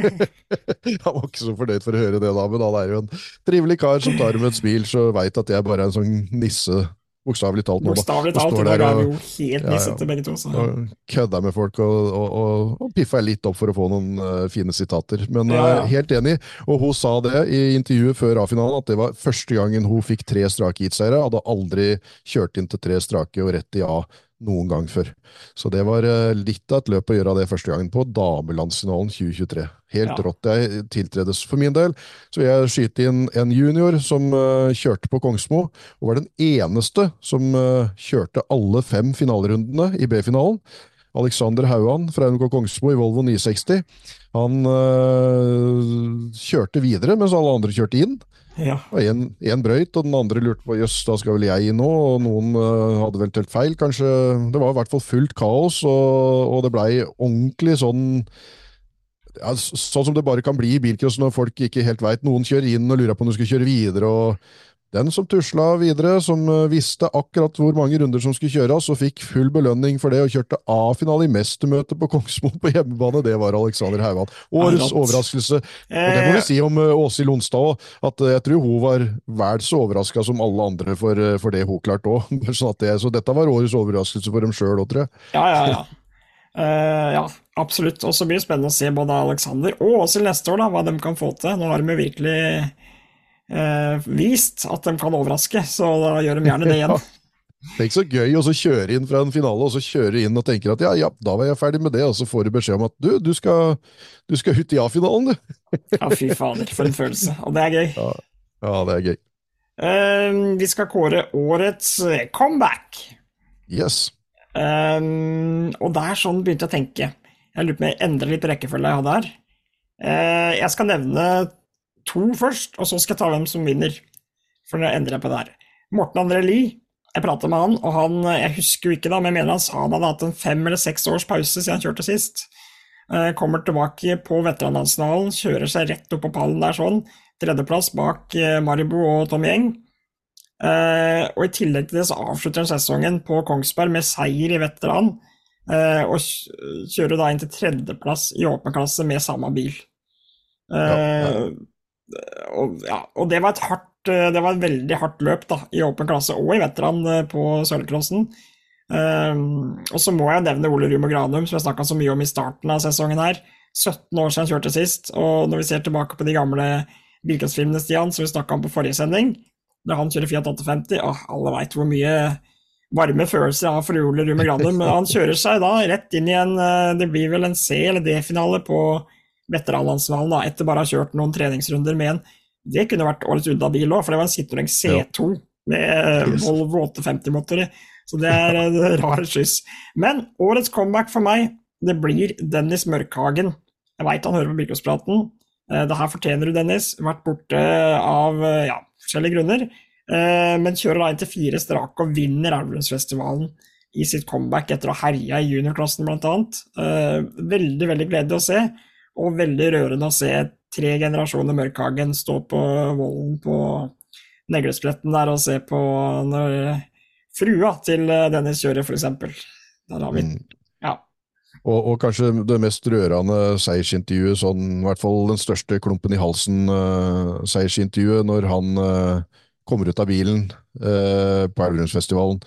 han var ikke så fornøyd for å høre det da, men han er jo en trivelig kar som tar med et smil, så veit at jeg bare er en sånn nisse, bokstavelig talt. nå. Bokstavelig Og talt, og der er og- jo helt Ja, ja. nissete begge to. Så. og kødda med folk og, og, og, og piffa litt opp for å få noen uh, fine sitater. Men Ja, ja. Uh, helt enig, og hun sa det i intervjuet før A-finalen, at det var første gangen hun fikk tre strake heatseiere. Hadde aldri kjørt inn til tre strake og rett i A noen gang før. Så det var eh, litt av et løp å gjøre det første gangen på damelandsfinalen 2023. Helt Ja. rått. Jeg tiltredes for min del. Så jeg skyte inn en junior som uh, kjørte på Kongsmo, og var den eneste som uh, kjørte alle fem finalerundene i B-finalen. Alexander Hauan fra NK Kongsmo i Volvo 960. Han uh, kjørte videre mens alle andre kjørte inn. Ja. Én brøyt, og den andre lurte på jøss, da skal vel jeg inn nå? Og noen uh, hadde vel telt feil, kanskje. Det var i hvert fall fullt kaos, og, og det blei ordentlig sånn ja, Sånn som det bare kan bli i bilcross når folk ikke helt veit. Noen kjører inn og lurer på om du skal kjøre videre. og Den som tusla videre, som eh, visste akkurat hvor mange runder som skulle kjøres, og fikk full belønning for det, og kjørte A-finale i mestermøtet på Kongsmoen på hjemmebane, det var Alexander Haugan. Årets overraskelse. Og det må vi si om eh, Åshild Lonstad òg, at eh, jeg tror hun var vel så overraska som alle andre for, eh, for det hun klarte òg. Det- så dette var årets overraskelse for dem sjøl òg, tror jeg. Ja, ja, ja. Uh, ja, absolutt. Og så blir det spennende å se både Alexander og Åshild neste år, da, hva de kan få til. Nå har de virkelig eh, vist at de kan overraske, så da gjør de gjerne det igjen. Det er ikke så gøy å kjøre inn fra en finale, og så kjøre inn og tenker at ja, ja, da var jeg ferdig med det, og så får du beskjed om at du, du skal, du skal ut i A-finalen, du. Ja, fy fader, for en følelse. Og det er gøy. Ja, det er gøy. Uh, vi skal kåre årets eh, comeback. Yes. Uh, og der sånn begynte jeg å tenke. Jeg lurer på om jeg endrer litt rekkefølge jeg hadde her. Uh, jeg skal nevne to først, og så skal jeg ta hvem som vinner. For nå endrer jeg på det her. Morten André Lie, jeg pratet med han, og han Jeg husker jo ikke, da, men jeg mener han sa han hadde hatt en fem eller seks års pause siden han kjørte sist. Eh, kommer tilbake på veteranlandsfinalen, kjører seg rett opp på pallen der sånn. Tredjeplass bak eh, Maribo og Tom Gjeng. Eh, og i tillegg til det så avslutter han sesongen på Kongsberg med seier i veteran, eh, og kjører da inn til tredjeplass i åpen klasse med samme bil. Eh, og, ja, og det var et hardt eh, Det var et veldig hardt løp da, i åpen klasse og i veteran eh, på Sølvcrossen. Um, og så må jeg nevne Ole Rumo Granum, som jeg snakka så mye om i starten av sesongen her. 17 år siden han kjørte sist, og når vi ser tilbake på de gamle bilcrossfilmene, Stian, som vi snakka om på forrige sending, da han kjører Fiat 850, åh, alle veit hvor mye varme følelser jeg har for Ole Rumo Granum. Han kjører seg da rett inn i en eh, Det blir vel en C- eller D-finale på veteranlandsfinalen, da, etter bare å ha kjørt noen treningsrunder med en Det kunne vært årets Udda-bil òg, for det var en Citroën C2 med eh, Yes. Volvo 850-motor i. Så det er en rar skyss. Men årets comeback for meg, det blir Dennis Mørkhagen. Jeg veit han hører på Bilcrosspraten. Eh, Det her fortjener du, Dennis. Vært borte av eh, ja, forskjellige grunner. Men kjører da inn til fire strake og vinner Elverumsfestivalen i sitt comeback etter å ha herja i juniorklassen. Eh, Veldig, veldig gledelig å se, og veldig rørende å se tre generasjoner Mørkhagen stå på vollen på Negleskletten der og se på når frua til eh, Dennis kjører, eksempel. Der har vi Mm. Ja. Og, og kanskje det mest rørende seiersintervjuet, sånn, i hvert fall den største klumpen i halsen-seiersintervjuet, når han uh, kommer ut av bilen uh, på Elverumsfestivalen.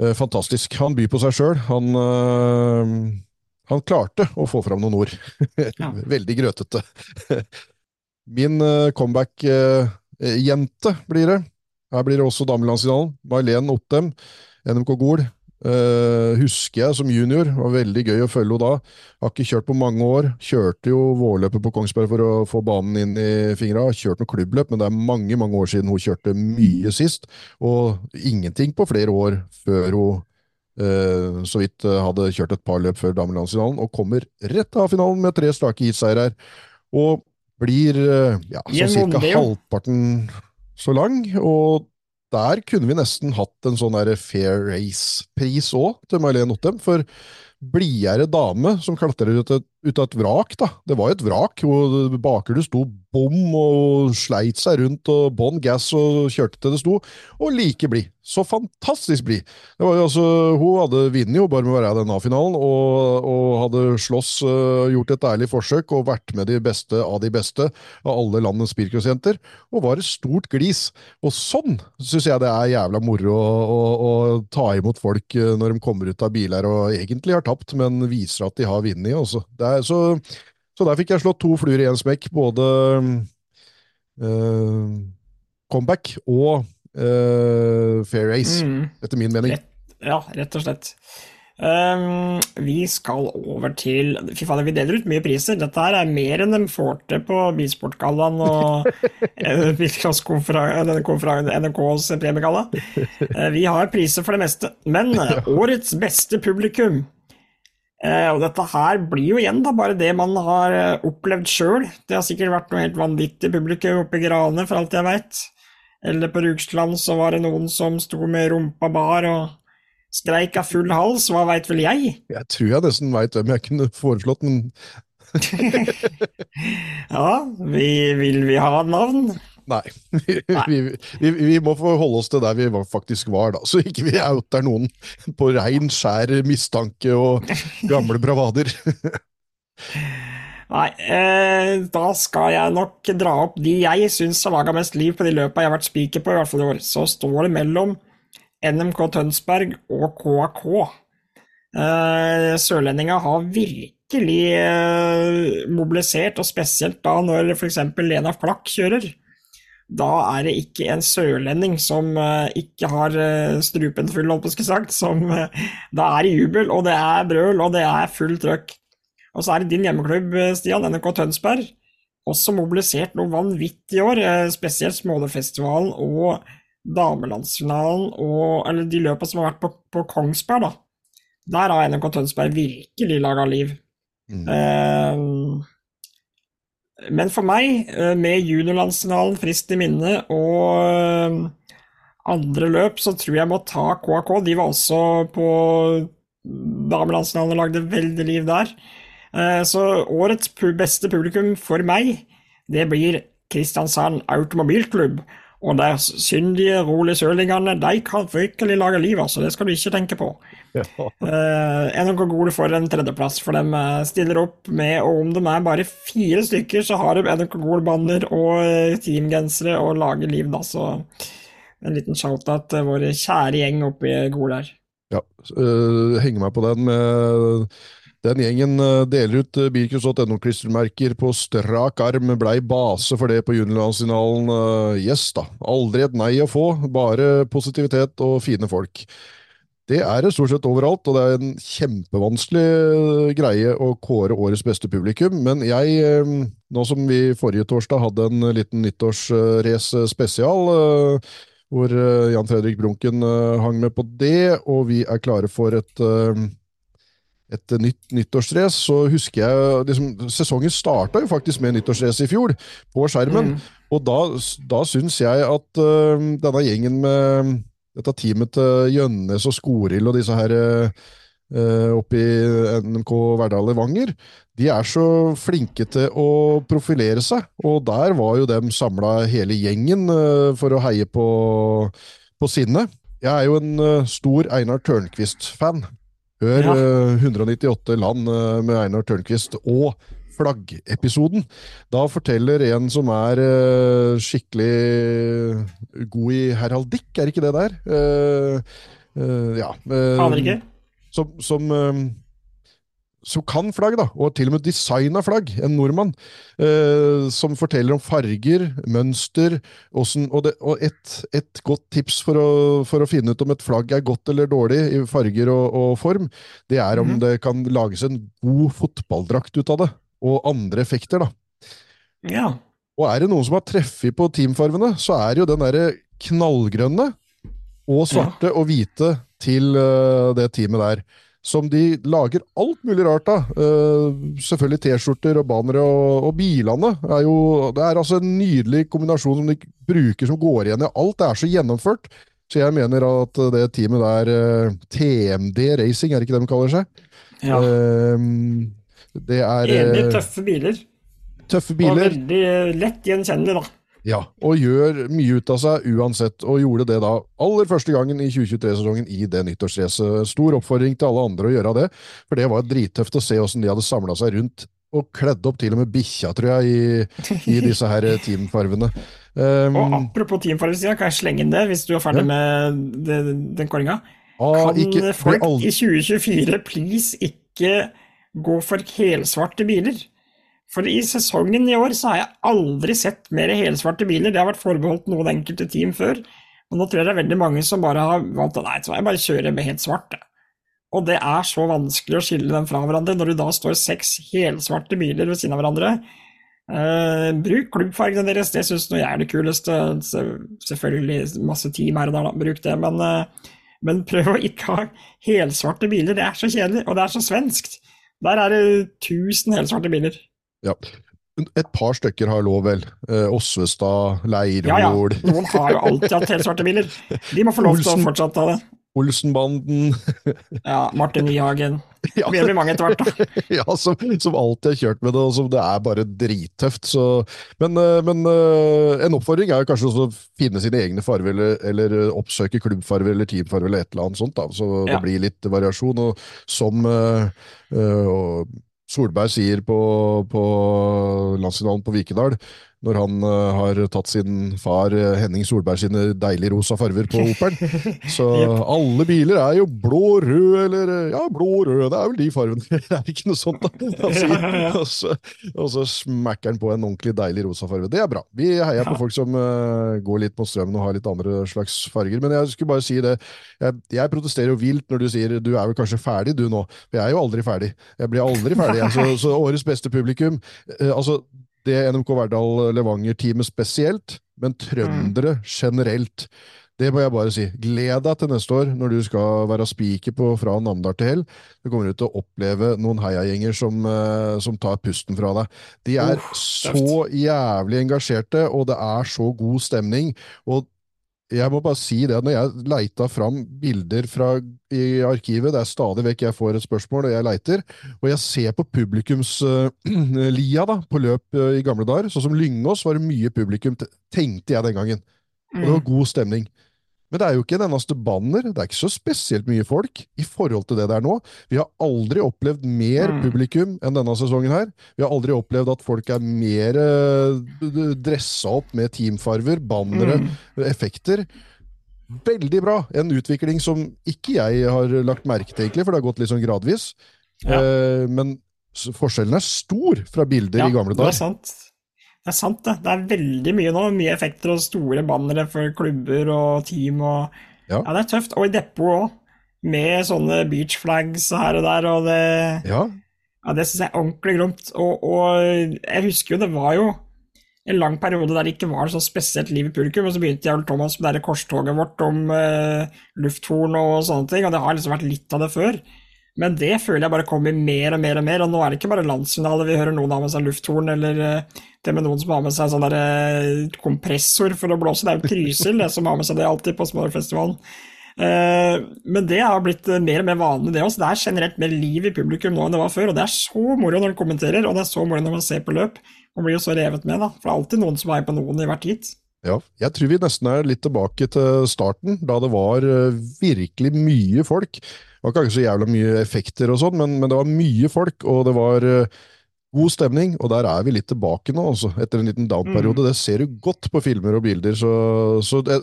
Eh, fantastisk. Han byr på seg sjøl. Han, eh, han klarte å få fram noen ord. Ja. Veldig grøtete. Min eh, comeback-jente blir det. Her blir det også damelandsfinalen. Mailen Ottem, NMK Gol. Eh, husker jeg som junior. Det var veldig gøy å følge henne da. Har ikke kjørt på mange år. Kjørte jo vårløpet på Kongsberg for å få banen inn i fingra. Kjørt noe klubbløp, men det er mange mange år siden hun kjørte mye sist. Og ingenting på flere år før hun eh, så vidt eh, hadde kjørt et par løp før damelandsfinalen, og kommer rett av finalen med tre strake heatseiere. Og blir eh, ja, sånn cirka halvparten så lang. og der kunne vi nesten hatt en sånn Fair Race-pris òg, til May-Len Ottem. For blidere dame som klatrer ut, et, ut av et vrak, da. Det var jo et vrak. og Bakhjulet sto bom og sleit seg rundt og bånn gass og kjørte til det sto. Og like blid. Så fantastisk blid. Altså, Hun hadde vunnet jo bare med å være i den A-finalen, og, og hadde slåss, uh, gjort et ærlig forsøk og vært med de beste av de beste av alle landets bilcrossjenter, og var et stort glis. Og sånn syns jeg det er jævla moro å, å, å ta imot folk øh, når de kommer ut av biler og egentlig har tapt, men viser at de har vunnet. Altså. Er Så, så der fikk jeg slått to fluer i én smekk. Både øh, comeback og øh, fair race, Mm. etter min mening. Rett, ja, rett og slett. Um, vi skal over til Fy fader, vi deler ut mye priser. Dette her er mer enn de får til på Bilsportgallaen og eh, NRKs premiegalla. Uh, Vi har priser for det meste. Men årets beste publikum og dette her blir jo igjen da bare det man har eh, opplevd sjøl. Det har sikkert vært noe helt vanvittig publikum oppe i Grane, for alt jeg veit. Eller på Rugsland så var det noen som sto med rumpa bar og skreik av full hals, hva veit vel jeg? Jeg tror jeg nesten veit hvem jeg kunne foreslått, men Ja, vi, vil vi ha navn? Nei. Vi, vi, vi, må forholde oss til der vi faktisk var, da. Så ikke vi outer noen på rein, skjær mistanke og gamle bravader. Nei, eh, da skal jeg nok dra opp de jeg syns har laga mest liv på de løpa jeg har vært spiker på, i hvert fall i år. Så står det mellom NMK Tønsberg og KAK. Eh, Sørlendinga har virkelig eh, mobilisert, og spesielt da når f.eks. Lena Flakk kjører. Da er det ikke en sørlending som uh, ikke har uh, strupen full, holdt på sagt. Som, uh, da er det jubel, og det er brøl, og det er full trøkk. Og så er det din hjemmeklubb, Stian, NRK Tønsberg, også mobilisert noe vanvittig i år. Spesielt Smålefestivalen og damelandsfinalen, og, eller de løpa som har vært på, på Kongsberg, da. Der har NRK Tønsberg virkelig laga liv. Mm. Uh, men for meg, eh, med juniorlandsfinalen frist i minne og eh, andre løp, så tror jeg må ta KAK. De var også på damelandsfinalen og lagde veldig liv der. Eh, så årets beste publikum for meg, det blir Kristiansand Automobilklubb. Og de syndige, rolige sørlingene, de kan virkelig lage liv, altså. Det skal du ikke tenke på. Ja. Noen gode for en tredjeplass, for de uh, stiller opp med, og om de er bare fire stykker, så har de NRK Gol-banner og uh, teamgensere og lager liv, da. Så en liten shout-out til vår kjære gjeng oppe i Gol her. Ja, uh, henger meg på den med den gjengen deler ut Birkus.no-klistremerker på strak arm, blei base for det på juniorlandsfinalen. Yes, da. Aldri et nei å få, bare positivitet og fine folk. Det er det stort sett overalt, og det er en kjempevanskelig eh, greie å kåre årets beste publikum. Men jeg, eh, nå som vi forrige torsdag hadde en liten nyttårsrace spesial, eh, hvor Jan Fredrik Brunken hang med på det, og vi er klare for et et nytt nyttårsrace, så husker jeg liksom, Sesongen starta jo faktisk med nyttårsrace i fjor, på skjermen. Mm. Og da, da syns jeg at uh, denne gjengen med dette teamet til Gjønnes og Skorild og disse her uh, oppe i NMK Verdal Levanger, de er så flinke til å profilere seg, og der var jo dem samla hele gjengen for å heie på, på sinnet. Jeg er jo en stor Einar Tørnquist-fan. Hør ja. 198 land med Einar Tørnquist og flaggepisoden. Da forteller en som er uh, skikkelig god i heraldikk, er ikke det der? Uh, uh, ja. Aner ikke. Som, som, som, kan flagg, da, og til og med designa flagg. En nordmann. som forteller om farger, mønster hvordan, Og, det, og et, et, godt tips for å, for å, finne ut om et flagg er godt eller dårlig i farger og, og form, det er om mm det kan lages en god fotballdrakt ut av det og andre effekter, da. Ja. Og er det noen som har treffet på teamfarvene, så er jo den derre knallgrønne og svarte ja. og hvite til uh, det teamet der. Som de lager alt mulig rart av. Uh, selvfølgelig T-skjorter og bannere, og, og, bilene er jo Det er altså en nydelig kombinasjon som de bruker som går igjen i alt. Det er så gjennomført. Så jeg mener at det teamet der, uh, TMD Racing, er det ikke det de kaller seg? Ja. Det er Enig eh, tøffe biler. Tøffe biler. Og veldig eh, lett gjenkjennelig, da. Ja, og gjør mye ut av seg uansett, og gjorde det da aller første gangen i 2023-sesongen i det nyttårsracet. Stor oppfordring til alle andre å gjøre det, for det var drittøft å se åssen de hadde samla seg rundt og kledd opp til og med bikkja, tror jeg, i, i disse her teamfarvene. Um, og apropos teamfarvesida, kan jeg slenge inn det, hvis du er ferdig ja. med det, den kåringa? Ah, kan ikke, folk i 2024 please ikke gå for helsvarte biler. For i sesongen i år så har jeg aldri sett mer helsvarte biler. Det har vært forbeholdt noen enkelte team før. Og nå tror jeg det er veldig mange som bare har valgt at nei, jeg bare kjører med helt svart. Og det er så vanskelig å skille dem fra hverandre når du da står seks helsvarte biler ved siden av hverandre. Uh, bruk klubbfargene deres, det syns jeg er det kuleste. Selvfølgelig masse team her og der, da. bruk det. Men, uh, men prøv å ikke ha helsvarte biler, det er så kjedelig, og det er så svenskt. Der er det 1000 helsvarte biler. Ja. Et par stykker har lov, vel. Eh, Osvestad, Leirvoll Ja, ja. Noen har jo alltid hatt helsvarte biler. De må få lov til å fortsatt ha det. Olsenbanden. Ja, Martin Nyhagen. Ja. Det blir mange etter hvert, da. ja, som, som alltid har kjørt med det, og som det er bare drittøft. Så, men, eh, men eh, en oppfordring er kanskje også å finne sine egne farver, eller, eller eh, oppsøke klubbfarver eller teamfarver eller et eller annet sånt, da, så det blir litt variasjon. Og som og Solberg sier på, på landsfinalen på Vikedal, når han eh, har tatt sin far eh, Henning Solberg sine deilige rosa farver på Operen. Så alle biler er jo blå, rød eller eh, Ja, blå, rød, det er vel de fargene. Det er ikke noe sånt, da. Og, så, og så smekker han på en ordentlig deilig rosa farge. Det er bra. Vi heier på folk som uh, går litt mot strømmen og har litt andre slags farger. Men jeg skulle bare si det. Jeg, jeg protesterer jo vilt når du sier du er vel kanskje ferdig du nå. For jeg er jo aldri ferdig. Jeg blir aldri ferdig. Så, så årets beste publikum uh, altså det NMK Verdal Levanger-teamet spesielt, men trøndere generelt. Det må jeg bare si. Gled deg til neste år, når du skal være spiker på fra Namdal til Hell. Du kommer til å oppleve noen heiagjenger som, eh, som tar pusten fra deg. De er Uff, så jævlig engasjerte, og det er så god stemning. Og jeg må bare si det, at når jeg leita fram bilder fra i arkivet, det er stadig vekk jeg får et spørsmål, og jeg leiter, og jeg ser på publikumslia da, på løp uh, i gamle dager, sånn som Lyngås var det mye publikum, tenkte jeg den gangen. Og det var god stemning. Men det er jo ikke en eneste banner, det er ikke så spesielt mye folk i forhold til det det er nå. Vi har aldri opplevd mer Mm. publikum enn denne sesongen her. Vi har aldri opplevd at folk er mer uh, dressa opp med teamfarver, bannere, Mm. effekter. Veldig bra! En utvikling som ikke jeg har lagt merke til, egentlig, for det har gått litt sånn gradvis. Ja. Uh, men forskjellen er stor fra bilder i gamle dager. det er sant. Det er sant, det. Det er veldig mye nå. Mye effekter og store bannere for klubber og team og Ja. Ja, det er tøft. Og i depot òg. Med sånne beach flags her og der, og det Ja, Ja, det syns jeg er ordentlig gromt. Og, og jeg husker jo det var jo en lang periode der det ikke var så spesielt liv i publikum, og så begynte jeg og Thomas med det korstoget vårt om eh, lufthorn og sånne ting, og det har liksom vært litt av det før. Men det føler jeg bare kommer mer og mer og mer, og nå er det ikke bare landsfinale vi hører noen har med seg lufthorn, eller eh, det med noen som har med seg sånn eh, kompressor for å blåse. Det er jo Trysil som har med seg det alltid på Småfestivalen. Eh, men det har blitt mer og mer vanlig, det også. Det er generelt mer liv i publikum nå enn det var før, og det er så moro når man kommenterer, og det er så moro når man ser på løp. Man blir jo så revet med, da. For det er alltid noen som er på noen i hvert heat. Ja, jeg tror vi nesten er litt tilbake til starten, da det var virkelig mye folk. Det var ikke så jævla mye effekter og sånn, men, men det var mye folk, og det var eh, god stemning, og der er vi litt tilbake nå, altså, etter en liten down-periode. Det ser du godt på filmer og bilder, så, så det,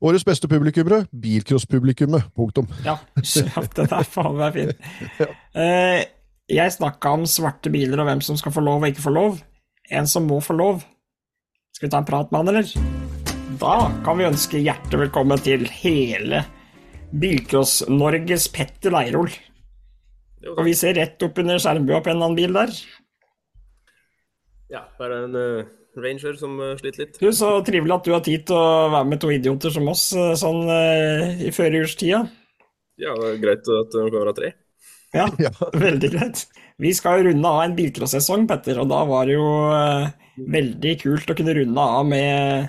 årets beste publikummere, bilcrosspublikummet. punktum. Ja, det er faen meg fin. Eh, jeg snakka om svarte biler og hvem som skal få lov og ikke få lov. En som må få lov. Skal vi ta en prat med han, eller? Da kan vi ønske hjertelig velkommen til hele Bilcross-Norges Petter Leirol. Og vi ser rett opp under skjermbua på en annen bil der. Ja, her er en uh, Ranger som uh, sliter litt. Du, Så trivelig at du har tid til å være med to idioter som oss eh, sånn uh, i førjulstida. Ja, det er greit at det kan være tre. Ja, Ja. veldig greit. Vi skal jo runde av en bilcross-sesong, Petter, og da var det jo veldig kult å kunne runde av med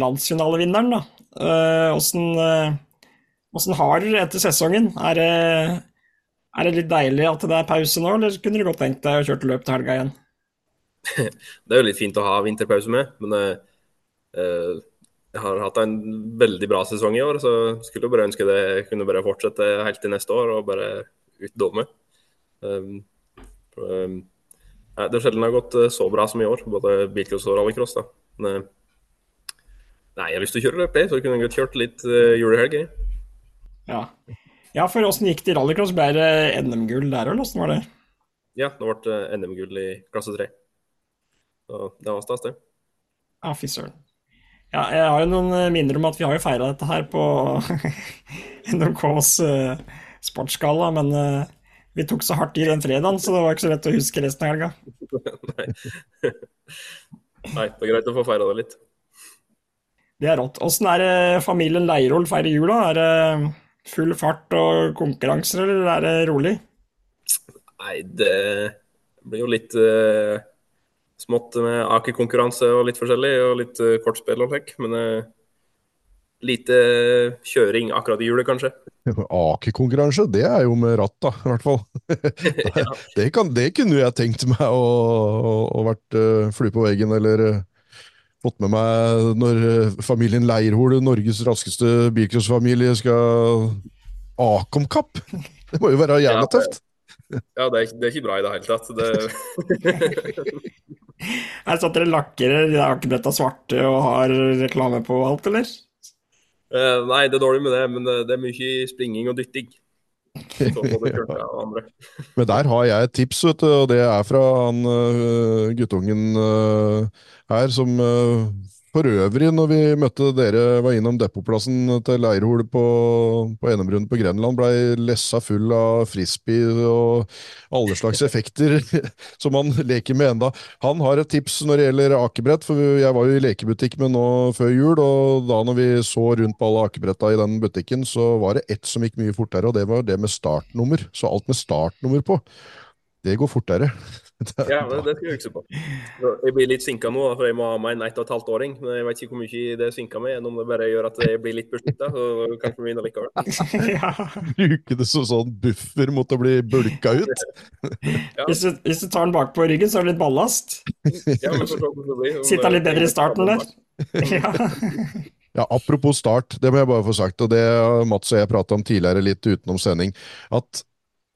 landsfinalevinneren, da. Eh, Åssen åssen har dere etter sesongen? Er det, er det litt deilig at det er pause nå, eller kunne du godt tenkt deg å kjøre løp til helga igjen? Det er jo litt fint å ha vinterpause med, men eh, jeg har hatt en veldig bra sesong i år, så skulle jeg bare ønske det kunne bare fortsette helt til neste år og bare utdomme. Um, um, det er sjelden det har gått eh, så bra som i år, både bilcross og rallycross. nei, jeg har lyst til å kjøre løp, jeg, så jeg kunne godt kjørt litt uh, julehelg. Ja. ja, for åssen gikk det i rallycross? Ble det NM-gull der, eller åssen var det? Ja, det ble eh, NM-gull i klasse 3. Så det var stas, det. Ja, fy søren. Ja, jeg har jo noen eh, minner om at vi har jo feira dette her på NMKs uh, sportsgalla, men eh, vi tok så hardt i den fredagen, så det var ikke så lett å huske resten av helga. Nei. Nei, det er greit å få feira det litt. Det er rått. Åssen er det familien Leirol feirer jula? Er det full fart og konkurranser, eller er det rolig? Nei, det blir jo litt uh, smått med akekonkurranse og litt forskjellig, og litt uh, kortspill og slik. Men uh, lite kjøring akkurat i hjulet, kanskje. Akekonkurranse, det er jo med ratt, da, i hvert fall. det, det, kan, det kunne jeg tenkt meg å, å, å vært uh, flue på veggen, eller uh, fått med meg når uh, familien Leirhol, Norges raskeste bilcrossfamilie, skal Akom-kapp! Det må jo være jævla tøft. Ja, det er, det er, ikke bra i det hele tatt. Det... er det sånn at dere lakker akebretta svarte og har reklame på alt, eller? Uh, nei, det er dårlig med det, men eh, det er mye springing og dytting. men der har jeg et tips, vet du, og det er fra han uh, guttungen uh, her som for øvrig, når vi møtte dere, var innom depotplassen til Leirhol på, på Enembrun på Grenland, blei lessa full av frisbee og alle slags effekter som han leker med enda. Han har et tips når det gjelder akebrett, for jeg var jo i lekebutikk med nå før jul, og da når vi så rundt på alle akebretta i den butikken, så var det ett som gikk mye fortere, og det var det med startnummer. Så alt med startnummer på, det går fortere. ja, det, det skal jeg huske på. Jeg blir litt sinka nå, for jeg må ha meg en ett og et halvt åring. Men jeg vet ikke hvor mye det sinker meg, om det bare gjør at jeg blir litt beskytta. Så kanskje vi vinner likevel. Bruke det som sånn buffer mot å bli bulka ut? ja. hvis, du, hvis, du, tar den bak på ryggen, så er det litt ballast. ja, Sitter litt bedre i starten der. ja. Ja, Apropos start, det må jeg bare få sagt, og det Mats og jeg prata om tidligere litt utenom sending. At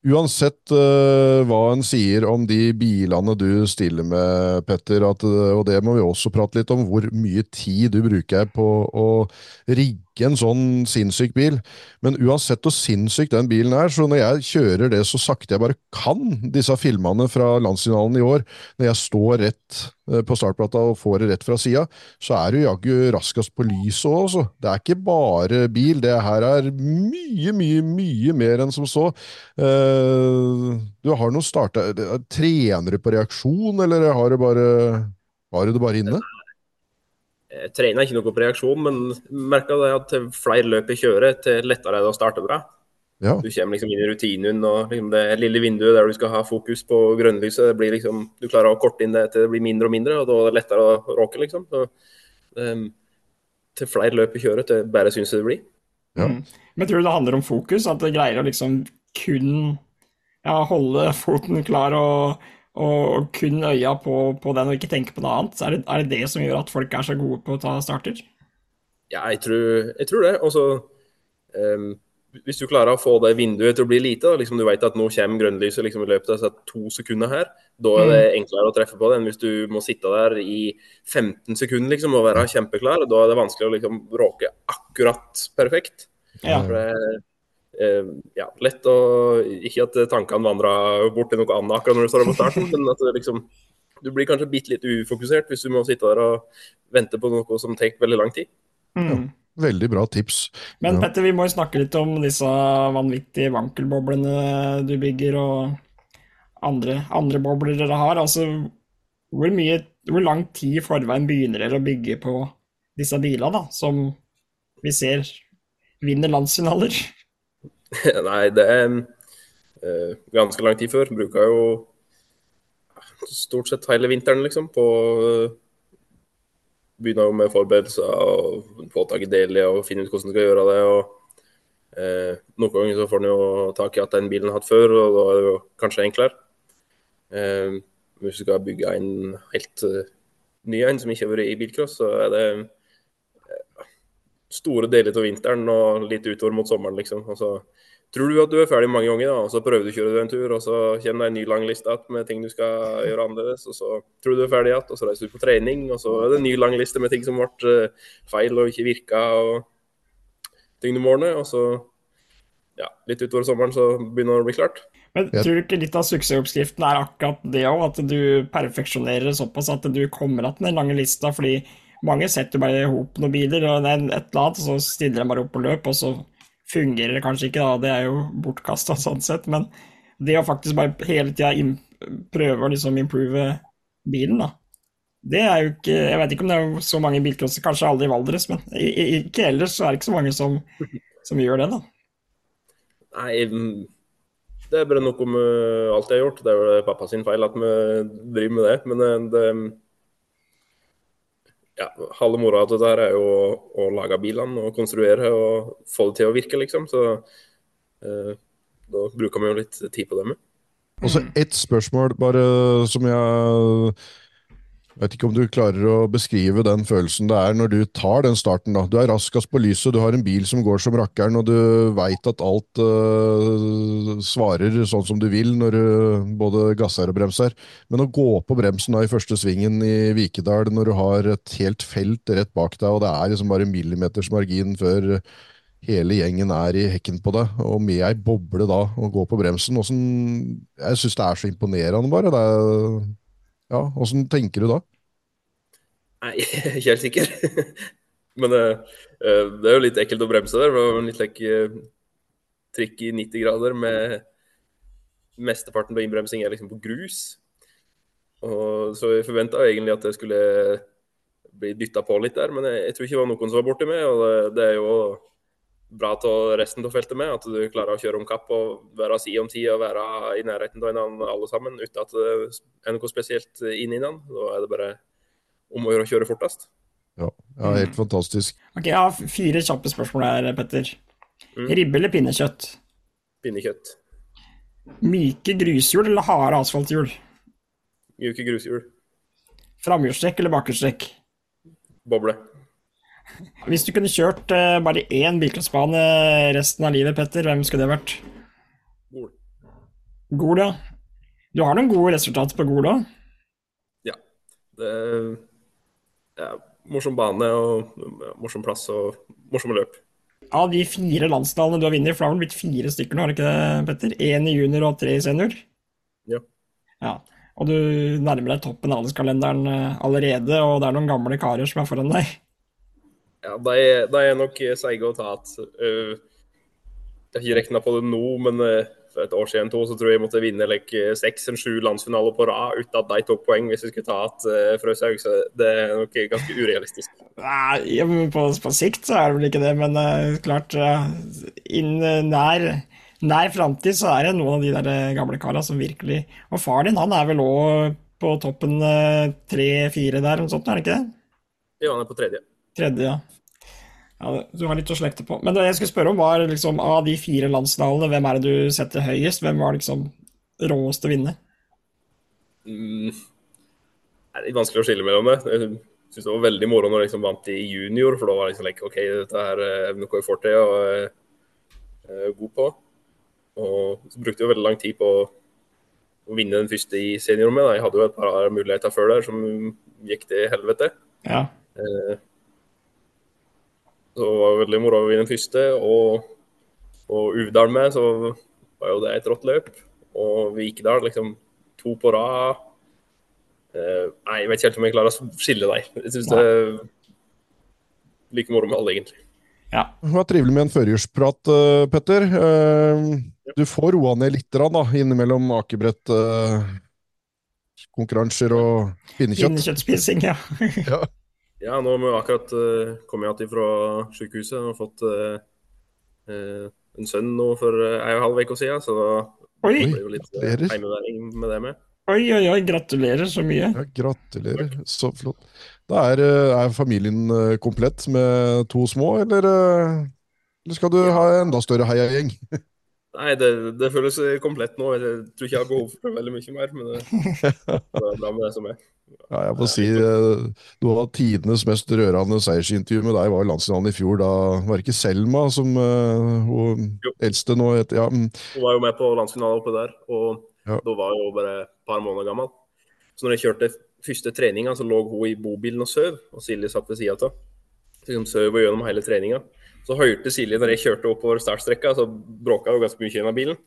Uansett uh, hva en sier om de bilene du stiller med, Petter, at, og det må vi også prate litt om, hvor mye tid du bruker på å rigge ikke en sånn sinnssyk bil. Men uansett hvor sinnssyk den bilen er, så når jeg kjører det så sakte jeg bare kan, disse filmene fra landsfinalen i år, når jeg står rett eh, på startplata og får det rett fra sida, så er du jaggu raskest på lyset òg, altså. Det er ikke bare bil, det her er mye, mye, mye mer enn som så. Uh, du har noen starta Trener du på reaksjon, eller har du bare, har du det bare inne? Jeg trener ikke noe på reaksjon, men det at flere løp jeg kjører, til lettere er det å starte bra. Ja. Du kommer liksom inn i rutinen, og liksom det lille vinduet der du skal ha fokus på grønnlyset, det blir liksom, du klarer å korte inn det til det blir mindre og mindre, og da er det lettere å råke, liksom. Så, um, til flere løp jeg kjører, til bedre syns jeg det blir. Ja. Mm. Men tror du det handler om fokus? At det greier å liksom kun ja, holde foten klar og og kun øya på, på, den og ikke tenke på noe annet? Er det, er det, det som gjør at folk er så gode på å ta starter? Ja, jeg tror, jeg tror det. Også, um, hvis du klarer å få det vinduet til å bli lite, da, liksom du vet at nå kommer grønnlyset liksom, i løpet av to sekunder her, da er det mm. enklere å treffe på det enn hvis du må sitte der i 15 sekunder liksom, og være kjempeklar. Da er det vanskelig å liksom, råke akkurat perfekt. Ja. For det, ja, lett å Ikke at tankene vandrer bort til noe annet akkurat når du står på starten, men at liksom, du blir kanskje bitte litt ufokusert hvis du må sitte der og vente på noe som tar veldig lang tid. Mm. Ja, veldig bra tips. Men ja. Petter, vi må jo snakke litt om disse vanvittige vankelboblene du bygger, og andre, andre bobler dere har. Altså, hvor, mye, hvor lang tid i forveien begynner dere å bygge på disse bilene, da, som vi ser vinner landsfinaler? Nei, det er uh, ganske lang tid før. Bruka jo stort sett hele vinteren, liksom, på uh, Begynner jo med forberedelser og i deler og finne ut hvordan du skal gjøre det. og uh, Noen ganger så får en jo tak i at den bilen har hatt før, og da er det jo kanskje enklere. Uh, hvis du skal bygge en helt ny en som ikke har vært i bilcross, så er det store deler av vinteren og litt utover mot sommeren, liksom. Og så tror du at du er ferdig mange ganger, da, og så prøver du å kjøre deg en tur, og så kommer det en ny lang liste med ting du skal gjøre annerledes, og så tror du du er ferdig igjen, og så reiser du på trening, og så er det en ny lang liste med ting som ble eh, feil og ikke virka, og ting du må ordne, og så ja, litt utover sommeren så begynner det å bli klart. Men tror du ikke litt av suksessoppskriften er akkurat det òg, at du perfeksjonerer såpass at du kommer igjen med den lange lista, fordi mange setter bare i hop noen biler, og det er et eller annet, og så stiller de bare opp på løp, og så fungerer kanskje ikke, da. Det er jo bortkasta sånn sett. Men det å faktisk bare hele tida prøve å liksom improve bilen, da. Det er jo ikke Jeg vet ikke om det er så mange bilcrosser, kanskje aldri i Valdres, men ikke ellers så er det ikke så mange som, som gjør det, da. Nei, det er bare noe med alt jeg har gjort. Det er jo pappa sin feil at vi driver med det. Men eh, det, ja, halve moroa av dette her er jo å, å lage bilene og konstruere og få det til å virke, liksom. Så eh, da bruker vi jo litt tid på det med. Og så ett spørsmål bare som jeg vet ikke om du klarer å beskrive den følelsen det er når du tar den starten. da. Du er raskest på lyset, du har en bil som går som rakkeren, og du veit at alt uh, svarer sånn som du vil når du både gasser og bremser. Men å gå på bremsen da i første svingen i Vikedal når du har et helt felt rett bak deg, og det er liksom bare millimeters margin før hele gjengen er i hekken på deg, og med ei boble da, og gå på bremsen. Hvordan, jeg syns det er så imponerende, bare. Det er ja, Åssen tenker du da? Nei, ikke helt sikker. Men uh, det er jo litt ekkelt å bremse der. Det var en litt like, uh, trikk i 90 grader med mesteparten på innbremsing er liksom på grus. Og, så jeg forventa egentlig at jeg skulle bli dytta på litt der, men jeg, jeg, tror ikke det var noen som var borti meg. Og det, det er jo bra til resten av feltet med. At du klarer å kjøre om kapp og være side om tid og være i nærheten av hverandre alle sammen uten at det er noe spesielt inn i den. Da er det bare om å gjøre å kjøre fortest. Ja, ja helt mm. fantastisk. Ok, Jeg har fire kjappe spørsmål her, Petter. Mm. Ribbe eller pinnekjøtt? Pinnekjøtt. Myke grushjul eller harde asfalthjul? Myke grushjul. Framhjulstrekk eller bakhjulstrekk? Boble. Hvis du kunne kjørt uh, bare én bilcrossbane resten av livet, Petter, hvem skulle det vært? Gol. Gol, ja. Du har noen gode resultater på Gol òg? Ja. Det er ja, morsom bane og morsom plass og morsomme løp. Av de fire landsdalene du har vunnet, for det har vel blitt fire stykker nå, har det ikke det, Petter? Én i junior og tre i senior? Ja. ja. Og du nærmer deg toppen av alderskalenderen eh, allerede, og det er noen gamle karer som er foran deg. Ja, de, de er nok seige å ta igjen. Uh, jeg har ikke regna på det nå, men uh, for et år siden to, så tror jeg jeg måtte vinne like, seks eller sju landsfinaler på rad uten at de tok poeng hvis jeg skulle ta igjen uh, Frøshaug. Så det er nok ganske urealistisk. Nei, på, på, sikt så er det vel ikke det, men uh, klart uh, Innen nær, nær framtid så er det noen av de der gamle kara som virkelig Og far din, han er vel òg på toppen tre-fire der, eller noe sånt, er det ikke det? Ja, han er på tredje. Tredje, ja. Ja, du har litt å slekte på. Men det jeg skulle spørre om, var liksom av de fire landsdalene, hvem er det du setter høyest? Hvem var liksom råest til å vinne? Mm. Det er litt vanskelig å skille mellom det. Jeg syns det var veldig moro når jeg liksom vant i junior, for da var det liksom like, OK, dette her er noe jeg får til og er god på. Og så brukte jeg veldig lang tid på å vinne den første i seniorrommet. Jeg hadde jo et par muligheter før der som gikk til helvete. Ja. Eh, så det var veldig moro å vinne første. Og, og Uvdal med, så var jo det et rått løp. Og Vikedal liksom to på rad. Eh, nei, jeg vet ikke helt om jeg klarer å skille deg. Jeg syns det er like moro med alle, egentlig. Ja. Det var trivelig med en førjulsprat, uh, Petter. Uh, du får roa ned litt da, innimellom akebrett, uh, konkurranser og pinnekjøtt. Pinnekjøttspising, ja. ja. Ja, nå har vi akkurat uh, kommet igjen fra sykehuset og fått uh, uh, en sønn nå for uh, en og en halv uke siden, så da blir det jo litt uh, heimeværing med det med. Oi, oi, oi, gratulerer så mye. Ja, gratulerer, så flott. Da er, er familien komplett med to små, eller, eller skal du ja. ha enda større heiagjeng? Nei, det, det, føles komplett nå. Jeg tror ikke jeg har behov for veldig mye mer, men det, det er bra med det som er. Ja, jeg må si eh, Noe av tidenes mest rørende seiersintervju med deg var i landsfinalen i fjor. Da var det ikke Selma som uh, hun eldste nå het ja. Mm. Hun var jo med på landsfinalen oppe der, og ja. da var hun bare et par måneder gammel. Så når jeg kjørte første treninga, så lå hun i bobilen og søv, og Silje satt ved sida av. Liksom søv gjennom hele treninga. Så hørte Silje når jeg kjørte oppover startstrekka, så bråka hun ganske mye i bilen.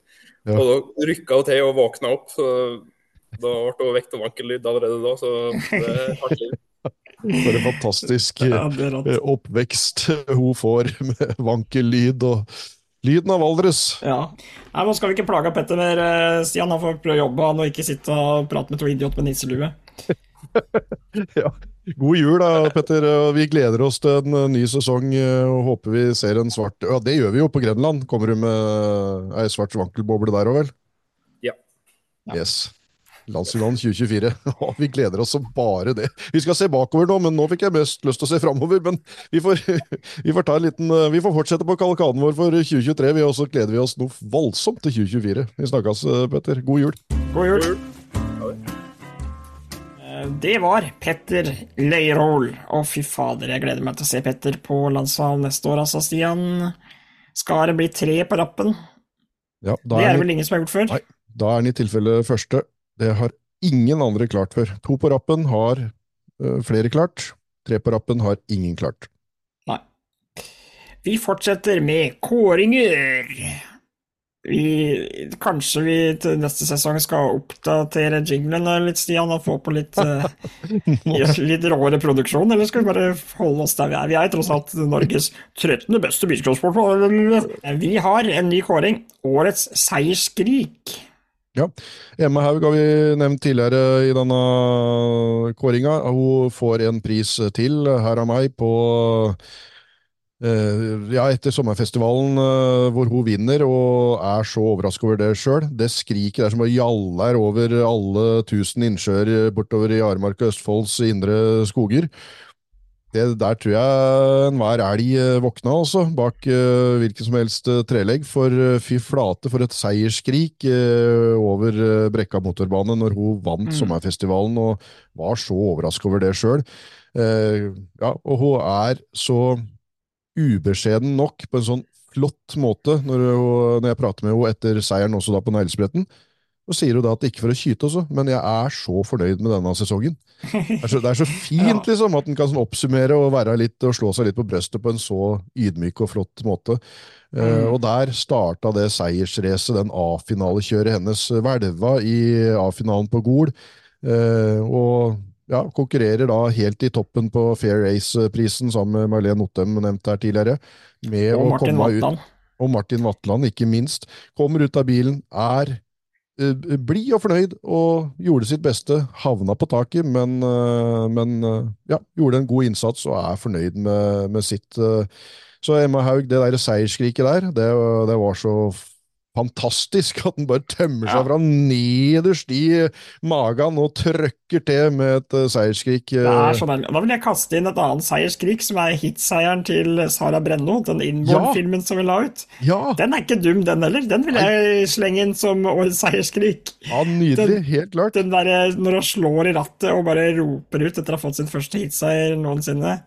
Ja. Og da rykka hun til og våkna opp. så Da ble hun vekt og vankellyd allerede da, så det er hardt liv. For en fantastisk eh, oppvekst hun får med vankellyd og lyden av Valdres. Ja. Nei, Nå skal vi ikke plage Petter mer, eh, Stian. Han får prøve å jobbe han og ikke sitte og prate med to idioter med nisselue. ja. God jul da, Petter. Vi gleder oss til en ny sesong eh, og håper vi ser en svart Ja, det gjør vi jo på Grenland. Kommer du med ei svart vankelboble der òg, vel? Ja. Yes. Landsfinalen 2024. Ja, vi gleder oss som bare det. Vi skal se bakover nå, men nå fikk jeg mest lyst til å se framover. Men vi får, vi får, ta en liten, eh, vi får fortsette på kalkanen vår for 2023, vi, og så gleder vi oss noe voldsomt til 2024. Vi snakkes, eh, Petter. God jul. God jul. Eh, det var Petter Leirol. Å, fy fader, jeg gleder meg til å se Petter på landsfinalen neste år, altså, Stian. Skal det bli tre på rappen? Ja, det er det vel ingen som har gjort før? Nei, da er han i tilfelle første. Det har ingen andre klart før. To på rappen har uh, flere klart. Tre på rappen har ingen klart. Nei. Vi fortsetter med kåringer. Vi, kanskje vi til neste sesong skal oppdatere jinglen litt, Stian, og få på litt, uh, litt råere produksjon, eller skal vi bare holde oss der vi er? Vi er tross alt Norges 13. beste bilsport. Vi har en ny kåring. Årets seiersskrik. Ja. Emma Haug har vi nevnt tidligere i denne kåringa. Hun får en pris til her av meg på uh, ja, etter sommerfestivalen uh, hvor hun vinner og er så overrasket over det sjøl. Det skriket der som bare gjaller over alle tusen innsjøer bortover i Aremark og Østfolds indre skoger. Det, der tror jeg enhver elg eh, våkna, også, bak uh, hvilken som helst uh, trelegg. For uh, fy flate, for et seiersskrik over Brekka motorbane når hun vant mm. sommerfestivalen og var så overrasket over det sjøl. ja, og hun er så ubeskjeden nok på en sånn flott måte når, hun, når jeg prater med henne etter seieren også da på neglespretten. Så sier hun da at ikke for å kyte også, men jeg er så fornøyd med denne sesongen. Det er så, det er så fint liksom, at en kan sånn oppsummere og, være litt, og slå seg litt på brøstet på en så ydmyk og flott måte. Uh, mm. og der starta det seiersracet, den A-finalekjøret hennes. Hvelva i A-finalen på Gol. Uh, og ja, konkurrerer da helt i toppen på Fair Race-prisen sammen med Marlene Ottem, nevnt her tidligere. Med og Martin Vatland. Og Martin Vatland, ikke minst. Kommer ut av bilen, er Eh, blid og fornøyd og gjorde sitt beste. Havna på taket, men, eh, men eh, ja, gjorde en god innsats og er fornøyd med, med sitt. Så Emma Haug, det der seiersskriket der, det, det var så fantastisk at den bare tømmer seg ja. fra nederst i magen og trøkker til med et uh, seiersskrik. Uh. Det er så deilig. Da vil jeg kaste inn et annet seiersskrik, som er hitseieren til Sara Brenno, den Inborn-filmen ja. som vi la ut. Ja. Den er ikke dum, den heller. Den vil jeg slenge inn som årets seiersskrik. Ja, nydelig. Den, Helt klart. Den der, når hun slår i rattet og bare roper ut etter å ha fått sin første hitseier noensinne.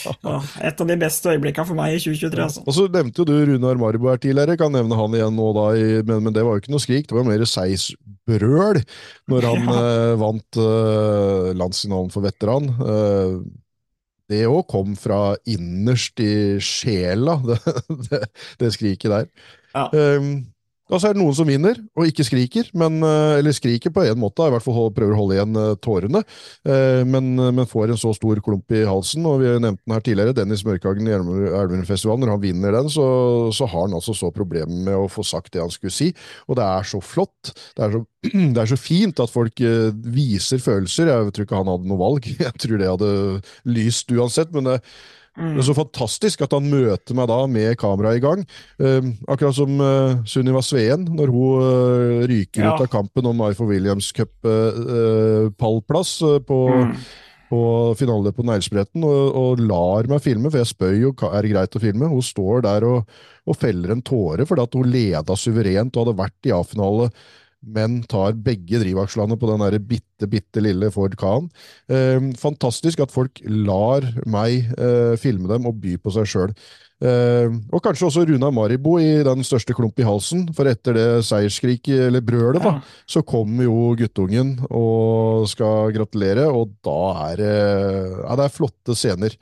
Et av de beste øyeblikkene for meg i 2023. Altså. Og så nevnte jo du Runar Marbo her tidligere, kan nevne han igjen nå da, men, men, det var jo ikke noe skrik, det var mer seisbrøl når han ja. uh, vant uh, landsfinalen for veteran. Uh, det òg kom fra innerst i sjela, det, det, det skriket der. Ja. Um, og så er det noen som vinner, og ikke skriker, men, eh, eller skriker på en måte, i hvert fall prøver å holde igjen eh, tårene, eh, men, men, får en så stor klump i halsen. og Vi nevnte den her tidligere, Dennis Mørkhagen i Elverumfestivalen. Når han vinner den, så, så, har han altså så problemer med å få sagt det han skulle si. Og det er så flott. Det er så, det er så fint at folk viser følelser. Jeg tror ikke han hadde noe valg. Jeg tror det hadde lyst uansett. men det Mm. Det er så fantastisk at han møter meg da med kameraet i gang. Um, akkurat som uh, Sunniva Sveen, når hun uh, ryker ja. ut av kampen om Ifor Williams Cup-pallplass uh, uh, på, mm. på finale på Neglespretten, og, og, lar meg filme, for jeg spør jo er det greit å filme. Hun står der og, og feller en tåre fordi at hun leda suverent og hadde vært i A-finale men tar begge drivakslene på den der bitte, bitte lille Ford Khan. Eh, fantastisk at folk lar meg eh, filme dem og by på seg sjøl. Eh, og kanskje også Runa Maribo i den største klump i halsen, for etter det seiersskriket, eller brølet, da, så kommer jo guttungen og skal gratulere, og da er Ja, det er flotte scener.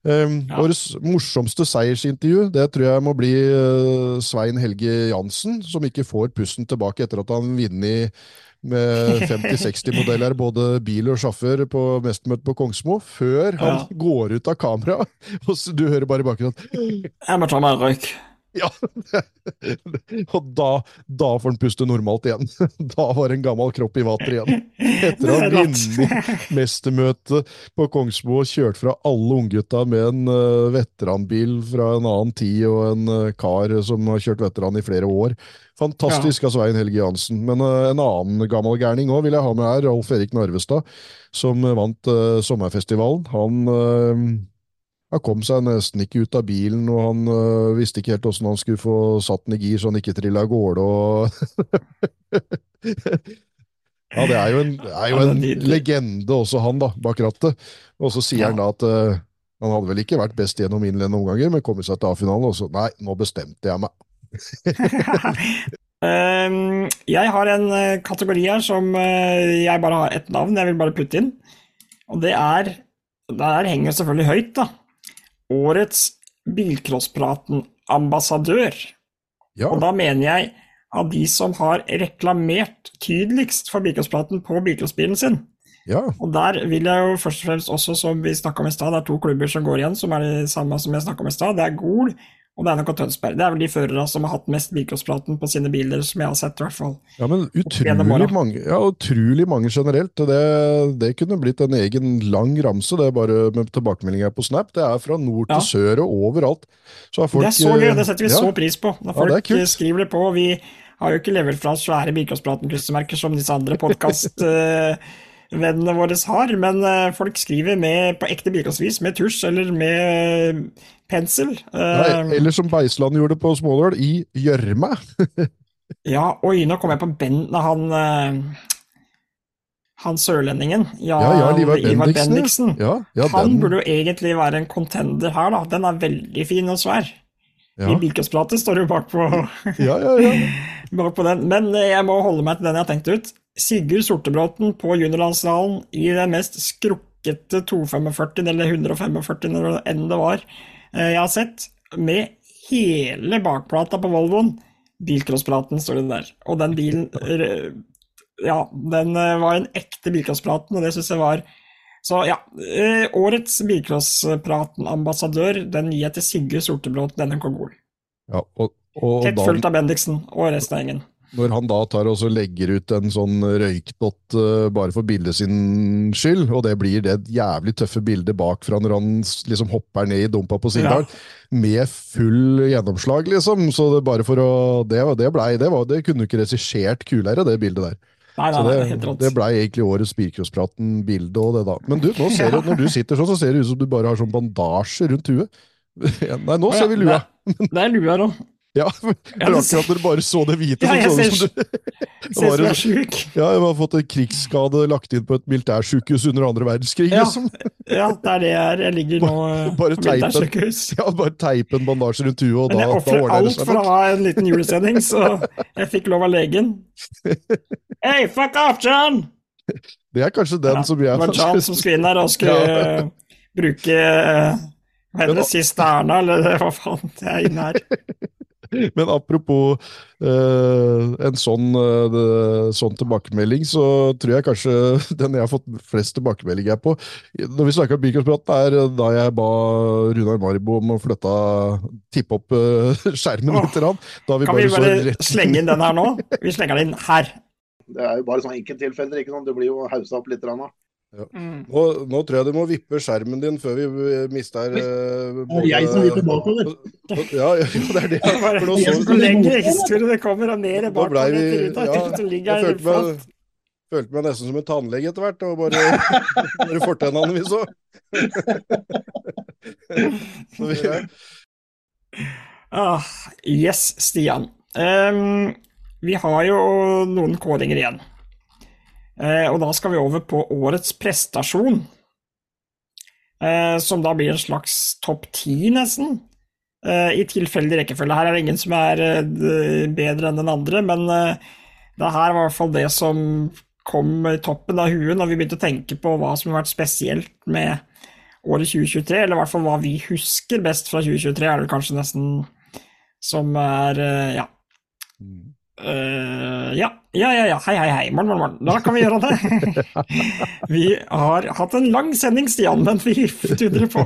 Um, ja. Årets morsomste seiersintervju det tror jeg må bli uh, Svein Helge Jansen, som ikke får pusten tilbake etter at han vinner med 50-60 modeller, både bil og sjåfør, på mestermøtet på Kongsmo, før han ja. går ut av kamera. Og du hører bare i bakgrunnen Jeg må ta meg en røyk. Ja, og da, da får han puste normalt igjen. Da var en gammel kropp i vater igjen. Etter å ha vunnet mestermøtet på Kongsmo og kjørt fra alle unggutta med en uh, veteranbil fra en annen tid og en uh, kar som har kjørt veteran i flere år. Fantastisk av Svein Helge Jansen. Men uh, en annen gammel gærning òg vil jeg ha med her, Rolf Erik Narvestad, som vant sommerfestivalen. Han han kom seg nesten ikke ut av bilen, og han øh, visste ikke helt åssen han skulle få satt den i gir så han ikke trilla av gårde. Og ja, det er jo en, er jo en legende også, han, da, bak rattet. Og så sier ja. han da at øh, han hadde vel ikke vært best gjennom innledende omganger, men kommet seg til A-finalen, og så nei, nå bestemte jeg meg. um, jeg har en øh, kategori her som uh, jeg bare har ett navn, jeg vil bare putte inn. Og det er Der henger selvfølgelig høyt, da årets Bilcrosspraten-ambassadør. Ja. Og da mener jeg av de som har reklamert tydeligst for Bilcrosspraten på bilcrossbilen sin. Ja. Og der vil jeg jo først og fremst også, som vi snakka om i stad, det er to klubber som går igjen, som er de samme som jeg snakka om i stad. Det er Gol og det er nok Tønsberg. Det er vel de førerne som har hatt mest bilcrosspraten på sine biler, som jeg har sett, i hvert fall. Ja, men utrolig mange, ja, utrolig mange generelt. Det, det, kunne blitt en egen lang ramse, det er bare med tilbakemeldinger på Snap. Det er fra nord til ja. sør og overalt. Så folk, det er så gøy, det setter vi ja. så pris på. Når folk skriver det på. Vi har jo ikke levert fra oss svære bilcrosspraten-klistremerker som disse andre podkast... vennene våre har, men uh, folk skriver med, på ekte bilcrossvis med tusj eller med pensel. Nei, eh, eller som Beisland gjorde på Småløl, i gjørme. ja, oi, nå kom jeg på Ben Han uh, han sørlendingen, ja, ja, ja Ivar Bendiksen. Bendiksen. Ja, ja, han burde jo egentlig være en contender her, da. Den er veldig fin og svær. I Bilkåspratet står det jo bakpå ja, ja, ja. bak den. Men eh, jeg må holde meg til den jeg har tenkt ut. Sigurd Sortebråten på juniorlandsdalen i den mest skrukkete 245 eller 145 når det enn det var, Eh, jeg har sett, med hele bakplata på Volvoen. Bilcrosspraten står det der. Og den bilen Ja, den eh, var en ekte bilcrosspraten, og det syns jeg var Så ja, eh, årets bilcrosspraten-ambassadør, den gir jeg til Sigurd Sortebråten, denne kongolen. Ja, og, og Tett fulgt av Bendiksen og resten av gjengen. Når han da tar og legger ut en sånn røykdott uh, bare for bildet sin skyld, og det blir det jævlig tøffe bildet bakfra når han liksom hopper ned i dumpa på Sigdal, ja. med full gjennomslag, liksom. Så det bare for å Det, det blei det, var, det kunne du ikke regissert kulere, det bildet der. Nei, nei, så det, det blei egentlig årets Bilcrosspraten-bilde og det, da. Men du, nå ser du, når du sitter sånn, så ser det ut som du bare har sånn bandasje rundt huet. Nei, nå ser vi lua. Det er lua, da. Ja, for akkurat når du bare så det hvite ja, jeg så det du Ser er sjuk. Ja, jeg har fått en krigsskade lagt inn på et militærsykehus under andre verdenskrig, ja, liksom. Ja, det er det jeg er. Jeg ligger nå bare, bare på militærsykehus. Ja, bare teipe en bandasje rundt huet, og Men jeg ofrer alt for å ha en liten julesending, så jeg fikk lov av legen. Hey, fuck off, John! Det er kanskje den ja, som jeg Det var John som skulle inn der og skulle ja. bruke hva heter det, siste Erna, eller hva faen, det er inne her. Men apropos uh, en sånn, uh, sånn, tilbakemelding, så tror jeg kanskje den jeg har fått flest tilbakemeldinger på Når vi snakker om Bilcrosspraten, er da jeg ba Runar Maribo om å flytte tippe opp uh, skjermen litt. Oh, kan vi bare, rett... slenge inn den her nå? Vi slenger den inn her. Det er jo bare sånn enkelttilfeller. ikke sant? Det blir jo haussa opp litt. Rann, ja. Mm. Nå, nå, tror jeg du må vippe skjermen din før vi mister uh, Det er jeg som vipper bakover. Ja, ja, det er det. For nå så lenger historie det kommer, og mer bakover. Vi, ja, jeg følte meg, følte meg nesten som en tannlege etter hvert. Og bare, bare fortennene vi så. så vi, ah, yes, Stian. Um, vi har jo noen kåringer igjen. Eh, og da skal vi over på årets prestasjon, eh, som da blir en slags topp ti, nesten. Eh, I tilfeldig rekkefølge. Her er det ingen som er bedre enn den andre, men det her var i hvert fall det som kom i toppen av huet når vi begynte å tenke på hva som har vært spesielt med året 2023, eller i hvert fall hva vi husker best fra 2023, er det kanskje nesten som er Ja. Uh, ja. Ja, ja, ja. Hei, hei, hei. Morgen, morgen, morgen. Da kan vi gjøre det. Vi har hatt en lang sending, Stian, men vi dundrer på.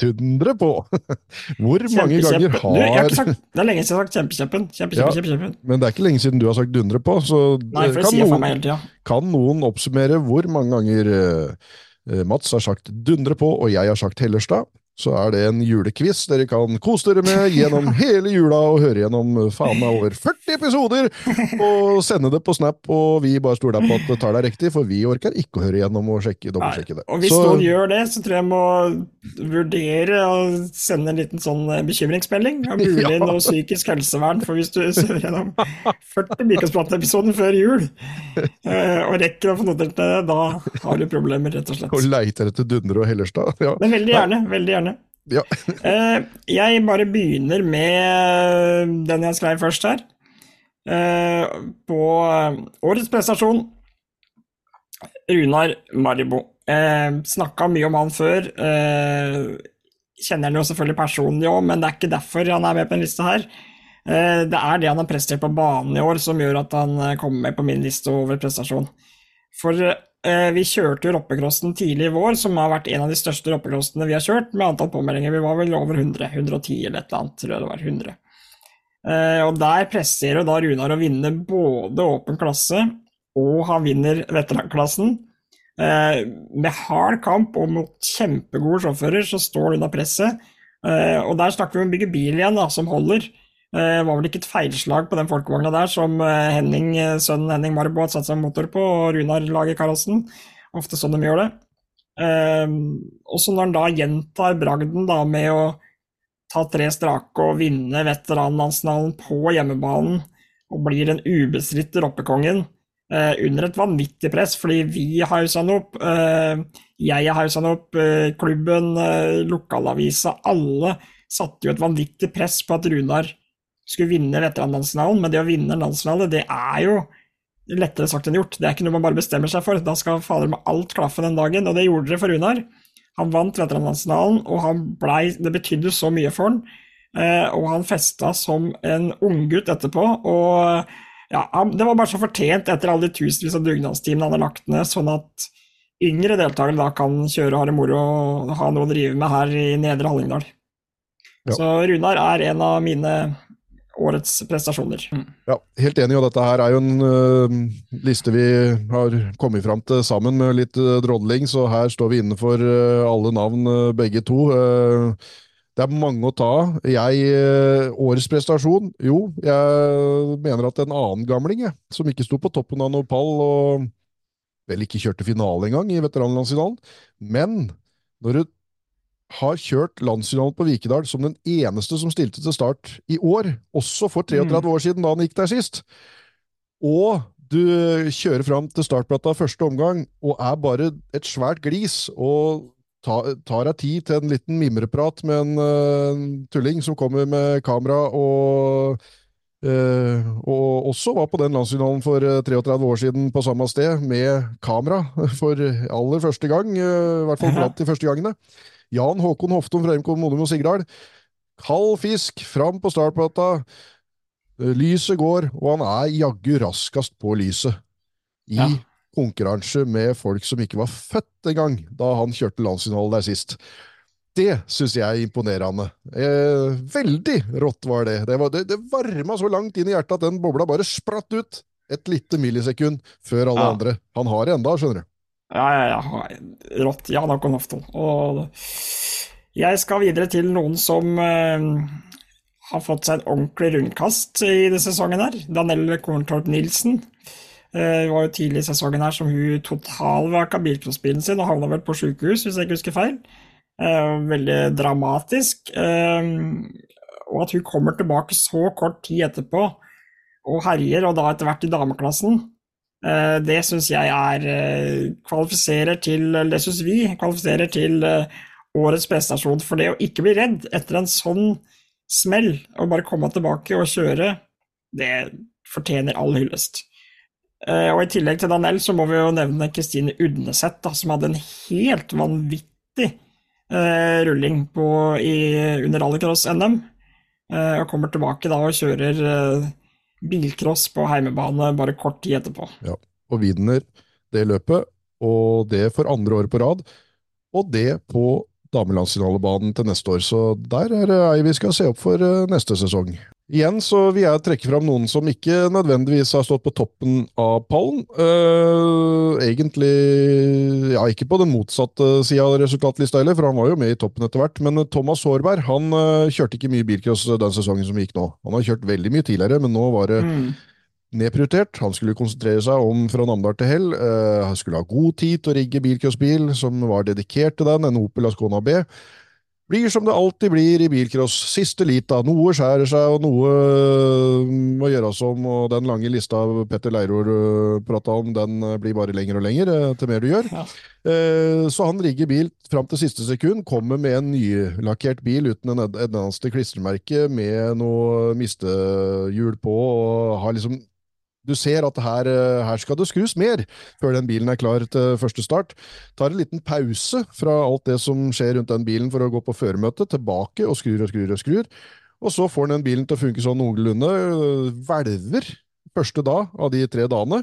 dundrer på! Hvor mange ganger. Du, jeg har har ikke sagt, det er lenge siden jeg har sagt kjempekjempen. Kjempe, Ja. kjempe. Men det er ikke lenge siden du har sagt dundre på, så Nei, kan, noen, kan noen oppsummere hvor mange ganger eh, Mats har sagt dundre på, og jeg har sagt Hellerstad? Så er det en julequiz dere kan kose dere med gjennom hele jula og høre gjennom eh, faen meg over 40 episoder, og sende det på Snap, og vi bare stoler på at det tar deg riktig, for vi orker ikke å høre gjennom og sjekke, dobbeltsjekke det. Og hvis Så- noen gjør det, så tror jeg jeg må vurdere å sende en liten sånn eh, bekymringsmelding. om mulig Ja. noe psykisk helsevern, for hvis du ser gjennom 40 Mikrosprat-episoder før jul, eh, og rekker å få notert det, da har du problemer, rett og slett. og leiter etter Dundre og Hellerstad. Ja. Men veldig gjerne, veldig gjerne. Ja. Eh, jeg bare begynner med den jeg skrev først her. Eh, på eh, årets prestasjon Runar Maribo. Snakka mye om han før. Kjenner han jo selvfølgelig personlig òg, men det er ikke derfor han er med på en liste her. Det er det han har prestert på banen i år som gjør at han kommer med på min liste over prestasjon. For eh, vi kjørte jo roppecrossen tidlig i vår, som har vært en av de største roppecrossene vi har kjørt, med antall påmeldinger. Vi var vel over 100, 110 eller et eller annet, tror jeg det var. 100. Eh, og der presterer jo da Runar å vinne både åpen klasse, og han vinner veteranklassen. Eh, med hard kamp og mot kjempegode sjåfører så står han under presset. Eh, og der snakker vi om å bygge bil igjen, da, som holder. Det var vel ikke et feilslag på den folkevogna der som eh, Henning, eh, sønnen Henning Marbo hadde satt seg motor på, og Runar lager karossen. Ofte sånn de gjør det. Også når han da gjentar bragden da med å ta tre strake og vinne veteranlandsnavn på hjemmebanen, og blir den ubestridte roppekongen eh, under et vanvittig press, fordi vi hausa han opp, eh, jeg hausa han opp, eh, klubben, eh, lokalavisa, alle satte jo et vanvittig press på at Runar skulle vinne veteranlandsfinalen, men det å vinne en landsfinale, det er jo lettere sagt enn gjort. Det er ikke noe man bare bestemmer seg for. Da skal fader med alt klaffe den dagen, og det gjorde det for Runar. Han vant veteranlandsfinalen, og han ble, Det betydde så mye for han. Eh, og han festa som en unggutt etterpå. Og ja, det var bare så fortjent etter alle de tusenvis av dugnadstimene han har lagt ned, sånn at yngre deltakere da kan kjøre og ha det moro og ha noe å drive med her i Nedre Hallingdal. Ja. Så Runar er en av mine årets prestasjoner. Ja, helt enig, og dette her er jo en uh, liste vi har kommet fram til sammen med litt uh, drodling, så her står vi inne for øh, alle navn, uh, begge to. Det er mange å ta av. Jeg, årets prestasjon, jo, jeg mener at en annen gamling, jeg, som ikke sto på toppen av noe pall, og vel ikke kjørte finale engang i veteranlandsfinalen, men når du har kjørt landsfinalen på Vikedal som den eneste som stilte til start i år, også for 33 år siden da han gikk der sist. Og du kjører fram til startplata første omgang og er bare et svært glis og ta, tar deg tid til en liten mimreprat med en uh, tulling som kommer med kamera og Uh, og også var på den landsfinalen for øh, 33 år siden på samme sted, med kamera for aller første gang, Uh, i hvert fall blant de første gangene. Jan Håkon Hofton fra MK Modum og Sigdal. Kald fisk, fram på startplata. Lyset går, og han er jaggu raskest på lyset. I Ja. konkurranse med folk som ikke var født engang da han kjørte landsfinale der sist. Det syns jeg er imponerende. Eh, veldig rått var det. Det, var, det, det varma så langt inn i hjertet at den bobla bare spratt ut et lite millisekund før alle Ja. andre. Han har det enda, skjønner du. Ja, ja, ja. Rått. Ja da, Hofton. Og jeg skal videre til noen som eh, har fått seg en ordentlig rundkast i denne sesongen her. Danelle Korntorp Nilsen. Eh, Det var jo tidlig i sesongen her som hun totalvraka bilcrossbilen sin og havna vel på sjukehus, hvis jeg ikke husker feil. Eh, Veldig dramatisk. Eh, Og at hun kommer tilbake så kort tid etterpå og herjer, og da etter hvert i dameklassen. Eh, Det syns jeg er eh, kvalifiserer til Det syns vi kvalifiserer til eh, årets prestasjon. For det å ikke bli redd etter en sånn smell, og bare komme tilbake og kjøre, det fortjener all hyllest. Og i tillegg til Danell så må vi jo nevne Kristine Udneseth, da, som hadde en helt vanvittig uh, rulling på, i, under rallycross-NM. Uh, og kommer tilbake da og kjører eh, bilcross på heimebane bare kort tid etterpå. Ja, og vinner det løpet, og det for andre året på rad, og det på damelandsfinalebanen til neste år. Så der er det ei vi skal se opp for eh, neste sesong. Igjen så vil jeg trekke fram noen som ikke nødvendigvis har stått på toppen av pallen. Uh, egentlig ja, ikke på den motsatte sida av resultatlista heller, for han var jo med i toppen etter hvert. Men Thomas Hårberg han uh, kjørte ikke mye bilcross den sesongen som gikk nå. Han har kjørt veldig mye tidligere, men nå var det mm. nedprioritert. Han skulle konsentrere seg om fra Namdal til Hell. Uh, han skulle ha god tid til å rigge bilcrossbil som var dedikert til den, en Opel Ascona B. Blir som det alltid blir i bilcross. Siste lita. Noe skjærer seg, og noe øh, må gjøres om. Og den lange lista Petter Leiror øh, prata om, den øh, blir bare lenger og lenger til mer du gjør. Ja. Så han rigger bil fram til siste sekund, kommer med en nylakkert bil uten en eneste klistremerke, med noe mistehjul på, og har liksom du ser at her, eh, her, skal det skrus mer før den bilen er klar til første start. Tar en liten pause fra alt det som skjer rundt den bilen for å gå på føremøte, tilbake og skrur og skrur og skrur. Og så får den bilen til å funke sånn noenlunde. Hvelver første dag av de tre dagene.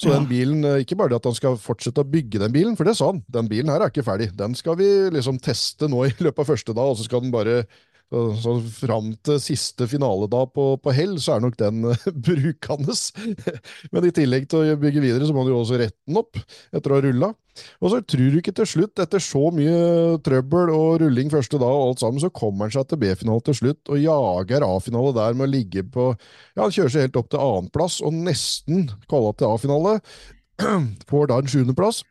Så den bilen, eh, ikke bare at han skal fortsette å bygge den bilen, for det sa han, den bilen her er ikke ferdig. Den skal vi liksom teste nå i løpet av første dag, og så skal den bare så Fram til siste finaledag på, på Hell, så er nok den uh, brukende. Men i tillegg til å bygge videre, så må du jo også rette den opp etter å ha rulla. Og så tror du ikke til slutt, etter så mye trøbbel og rulling første dag, og alt sammen, så kommer han seg til B-finale til slutt og jager A-finale der med å ligge på Ja, han kjører seg helt opp til annenplass og nesten kvala til A-finale. Får da en sjuendeplass.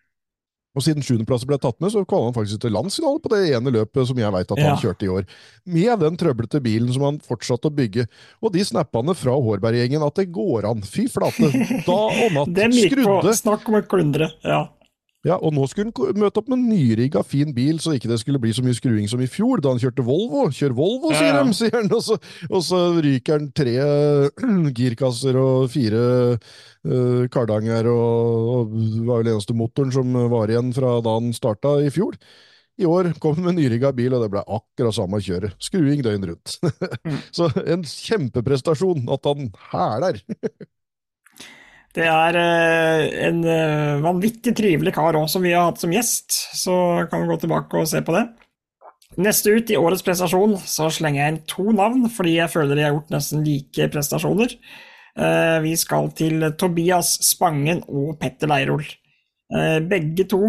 Og siden sjuendeplass ble tatt med, så kom han faktisk til landsfinale på det ene løpet som jeg veit at han kjørte i år. Med den trøblete bilen som han fortsatte å bygge. Og de snappene fra Hårberg-gjengen at det går an. Fy flate! Da og natt. På. Snakk om å klundre. Ja. Ja, og nå skulle han møte opp med en nyrigga, fin bil, så ikke det skulle bli så mye skruing som i fjor, da han kjørte Volvo. Kjør Volvo, sier ja. de, sier han, og så, og så, ryker han tre girkasser og fire uh, kardanger, og, og det var vel eneste motoren som var igjen fra da han starta i fjor. I år kom han med nyrigga bil, og det ble akkurat samme kjøret. Skruing døgn rundt. Mm. så en kjempeprestasjon at han hæler! Det er eh, en eh, vanvittig trivelig kar òg, som vi har hatt som gjest, så kan vi gå tilbake og se på det. Neste ut i årets prestasjon så slenger jeg inn to navn, fordi jeg føler de har gjort nesten like prestasjoner. Eh, vi skal til Tobias Spangen og Petter Leirol. Begge to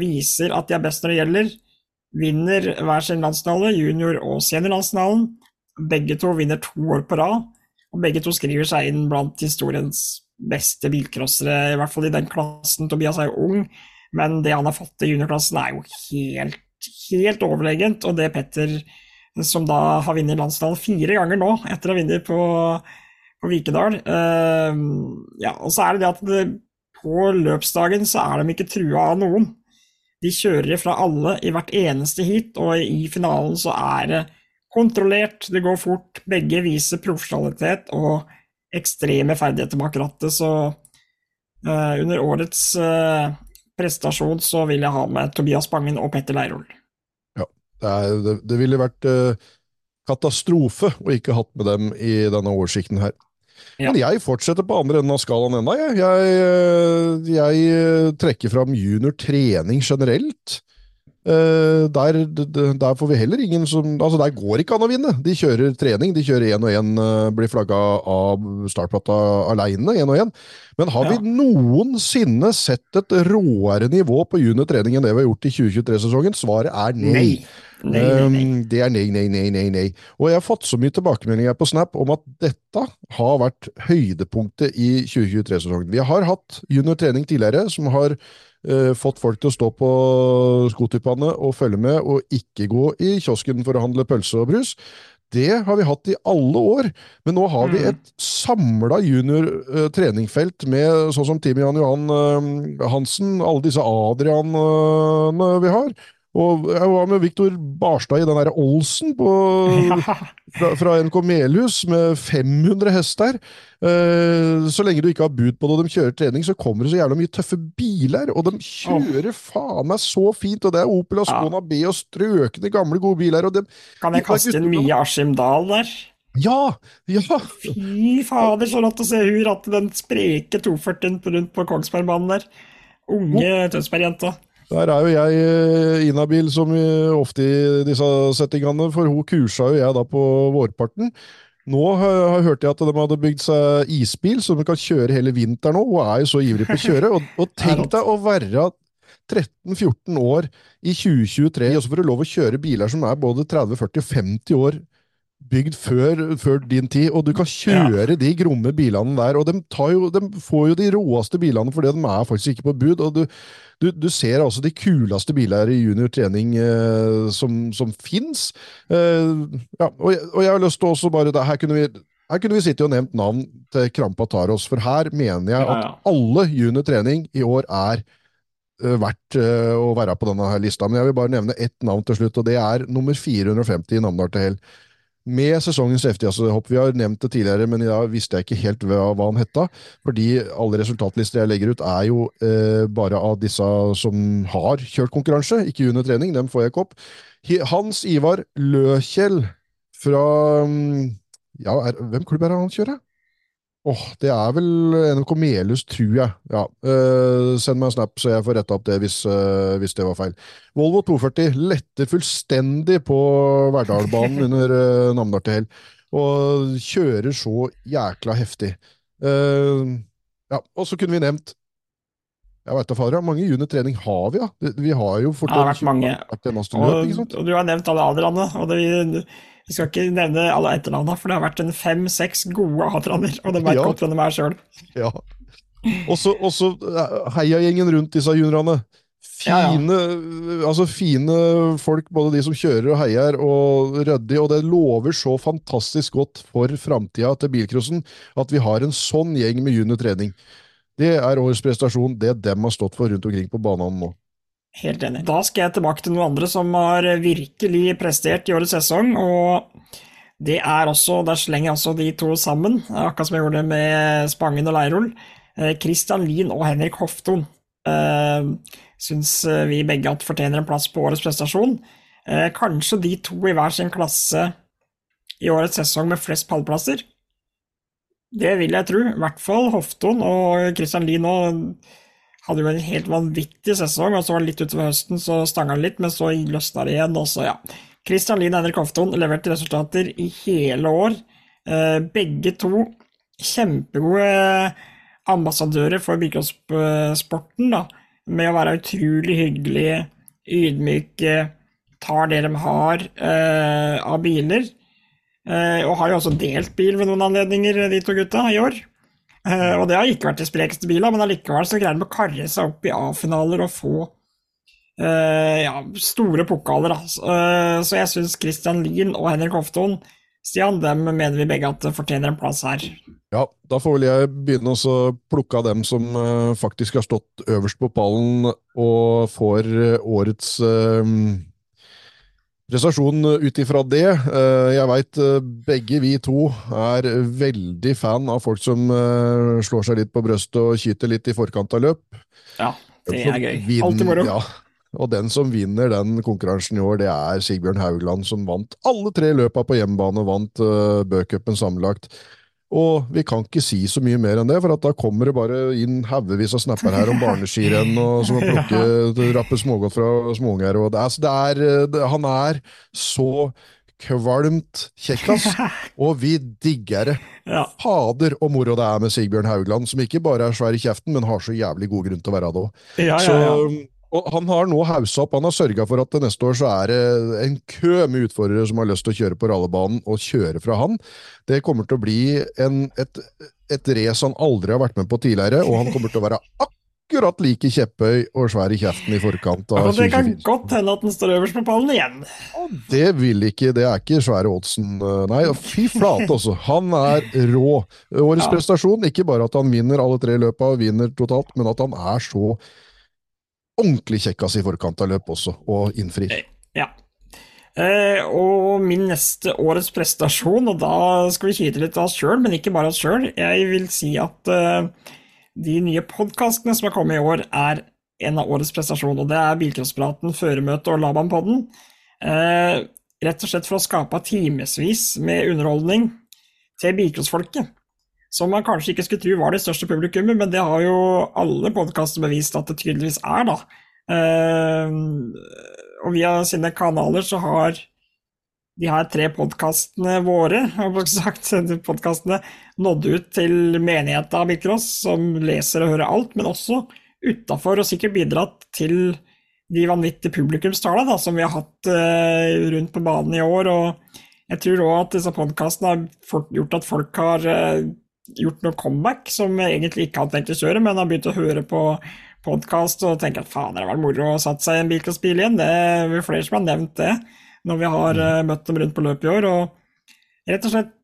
viser at de er best når det gjelder. Vinner hver sin landsfinale, junior- og seniorlandsfinalen. Begge to vinner to år på rad, og begge to skriver seg inn blant historiens beste bilcrossere, i hvert fall i den klassen. Tobias er jo ung, men det han har fått i juniorklassen, er jo helt, helt overlegent. Og det Petter, som da har vunnet landsdalen fire ganger nå, etter å ha vunnet på, på Vikedal uh, Ja, og så er det det at det, på løpsdagen så er de ikke trua av noen. De kjører fra alle i hvert eneste heat, og i finalen så er det kontrollert, det går fort. Begge viser profesjonalitet og ekstreme ferdigheter bak rattet, så uh, under årets uh, prestasjon så vil jeg ha med Tobias Bangen og Petter Leirol. Ja, det, er, det, det ville vært uh, katastrofe å ikke hatt med dem i denne oversikten her. Ja. Men jeg fortsetter på andre enden av skalaen ennå. Jeg, jeg, jeg trekker fram junior trening generelt. Uh, der, der, får vi heller ingen som Altså, der går ikke an å vinne. De kjører trening, de kjører én og én, uh, blir flagga av startplata aleine, én og én. Men har ja. vi noensinne sett et råere nivå på juniortrening enn det vi har gjort i 2023-sesongen? Svaret er nei. nei. Nei, nei, nei. Um, det er nei, nei, nei, nei, nei. Og jeg har fått så mye tilbakemeldinger på Snap om at dette har vært høydepunktet i 2023-sesongen. Vi har hatt juniortrening tidligere som har uh, fått folk til å stå på skotippene og følge med, og ikke gå i kiosken for å handle pølse og brus. Det har vi hatt i alle år, men nå har vi mm. et samla junior uh, treningfelt med sånn som Team Jan Johan uh, Hansen, alle disse Adrianene vi har. Og jeg var med Viktor Barstad i den derre Olsen på, fra, fra, NK Melhus med 500 hester. Uh, så lenge du ikke har bud på det og de kjører trening, så kommer det så jævla mye tøffe biler. Og de kjører oh. faen meg så fint! Og det er Opel Skåna ja. B og strøkne gamle, gode biler. Og de, kan jeg kaste inn mye Askim Dahl der? Ja! Ja! Fy fader, så rått å se hun ratte den spreke 240-en rundt på Kongsbergbanen der. Unge Tønsberg-jenta. Der er jo jeg eh, inhabil som ofte i disse settingene, for hun kursa jo jeg da på vårparten. Nå har hørte hørt jeg at de hadde bygd seg isbil, så de kan kjøre hele vinteren nå. Hun er jo så ivrig på å kjøre. Og, og tenk deg å være 13-14 år i 2023, og så får du lov å kjøre biler som er både 30, 40 og 50 år bygd før, før din tid, og du kan kjøre de gromme bilene der. Og de, tar jo, de får jo de råeste bilene fordi de er faktisk ikke på bud. og du, du, du ser altså de kuleste biler i junior trening eh, som, som fins. Eh, ja, og, og jeg har lyst til også bare det, her kunne vi her kunne vi sittet og nevnt navn til Krampa Taros, for her mener jeg at alle junior trening i år er eh, verdt eh, å være på denne her lista. Men jeg vil bare nevne ett navn til slutt, og det er nummer 450 i Namdal til hell. Med sesongens heftigste hopp. Vi har nevnt det tidligere, men da visste jeg ikke helt hva, hva han hetta. Fordi alle resultatlister jeg legger ut, er jo eh, bare av disse som har kjørt konkurranse, ikke under trening. Dem får jeg ikke opp. Hans Ivar Løkjell fra mm, ja, er, Hvem klubb er det han kjører? Åh, det er vel NRK Melhus, tror jeg. Ja, Uh, Send meg en snap, så jeg får retta opp det hvis, uh, hvis det var feil. Volvo 240 letter fullstendig på Verdalbanen under uh, Namdal til hell, og kjører så jækla heftig. Uh, ja, og så kunne vi nevnt jeg vet da fader, hvor mange juniortrening har vi, da? Vi- Vi har jo fort Det har vært mange. vært Og, og du har nevnt alle aldrene. og det, vi skal ikke nevne alle etternavnene, for det har vært en fem-seks gode adrener, og det vet Ja. godt hvem de er sjøl. Ja. Og så eh, heiagjengen rundt disse juniorene. Ja, ja. Fine, altså fine folk, både de som kjører og heier, og ryddig, og det lover så fantastisk godt for framtida til bilcrossen at vi har en sånn gjeng med juniortrening. Det er årets prestasjon, det dem har stått for rundt omkring på banene nå. Helt enig. Da skal jeg tilbake til noen andre som har virkelig prestert i årets sesong, og det er også, der slenger også de to sammen, akkurat som jeg gjorde med Spangen og Leirol. Kristian Christian Lien og Henrik Hofton eh, syns eh, vi begge at fortjener en plass på årets prestasjon. Eh, kanskje de to i hver sin klasse i årets sesong med flest pallplasser. Det vil jeg tro. I hvert fall Hofton og Christian Lien nå hadde jo en helt vanvittig sesong, og så var det litt utover høsten, så stanga det litt, men så løsna det igjen, og så, ja. Christian Lien Henrik Hofton leverte resultater i hele år. Eh, begge to kjempegode ambassadører for bilcrosssporten, da, med å være utrolig hyggelige, ydmyke, tar det de har eh, av biler. Eh, og har jo også delt bil ved noen anledninger, de to gutta, i år. Eh, og det har ikke vært de sprekeste bilene, men allikevel så greier de å karre seg opp i A-finaler og få uh, ja, store pokaler. Uh, Så, jeg syns Christian Lien og Henrik Hofton Stian, dem mener vi begge at fortjener en plass her. Ja, da får vel jeg begynne å plukke av dem som uh, faktisk har stått øverst på pallen og får årets eh, prestasjon ut ifra det. Eh, jeg veit begge vi to er veldig fan av folk som eh, slår seg litt på brøstet og kyter litt i forkant av løp. Ja, det er gøy. Alltid moro. Ja. Og den som vinner den konkurransen i år, det er Sigbjørn Haugland, som vant alle tre løpa på hjemmebane, vant uh, Bøcupen sammenlagt. Og vi kan ikke si så mye mer enn det, for at da kommer det bare inn haugevis av snapper her om barneskirenn og som å plukke rappe smågodt fra småunger. Og det er, så det er, eh, det, han er så kvalmt kjekkas, og vi digger det. Ja. Fader og moro det er med Sigbjørn Haugland, som ikke bare er svær i kjeften, men har så jævlig god grunn til å være det òg. Ja, ja, Så, ja. Og han har nå haussa opp, han har sørga for at neste år så er det en kø med utfordrere som har lyst til å kjøre på rallebanen, og kjøre fra han. Det kommer til å bli en, et, et race han aldri har vært med på tidligere, og han kommer til å være akkurat like kjepphøy og svær i kjeften i forkant av Og det kan 2024. godt hende at han står øverst på pallen igjen. Det vil ikke, det er ikke svære oddsen, eh, nei. Fy flate, altså. Han er rå. Årets Ja. prestasjon, ikke bare at han vinner alle tre løpa og vinner totalt, men at han er så ordentlig kjekkas i forkant av løp også, og innfrir. Ja. Eh, og min neste årets prestasjon, og da skal vi kite litt av oss sjøl, men ikke bare oss sjøl. Jeg vil si at eh, de nye podkastene som har kommet i år, er en av årets prestasjon, og det er Bilcrosspraten, Føremøte og Laban-podden. Eh, rett og slett for å skape timevis med underholdning til bilcrossfolket. Som man kanskje ikke skulle tro var det største publikummet, men det har jo alle podkaster bevist at det tydeligvis er, da. Eh, og via sine kanaler så har de her tre podkastene våre sagt, podkastene nådd ut til menigheten av Bilcross, som leser og hører alt, men også utafor, og sikkert bidratt til de vanvittige publikumstallene som vi har hatt eh, rundt på banen i år. og jeg tror òg at disse podkastene har gjort at folk har eh, gjort noe comeback som jeg egentlig ikke hadde tenkt å kjøre, men har begynt å høre på podkast og tenker at faen, det hadde vært moro å satt seg i en bilcrossbil igjen. Det er flere som har nevnt det når vi har mm. møtt dem rundt på løpet i år. Og rett og slett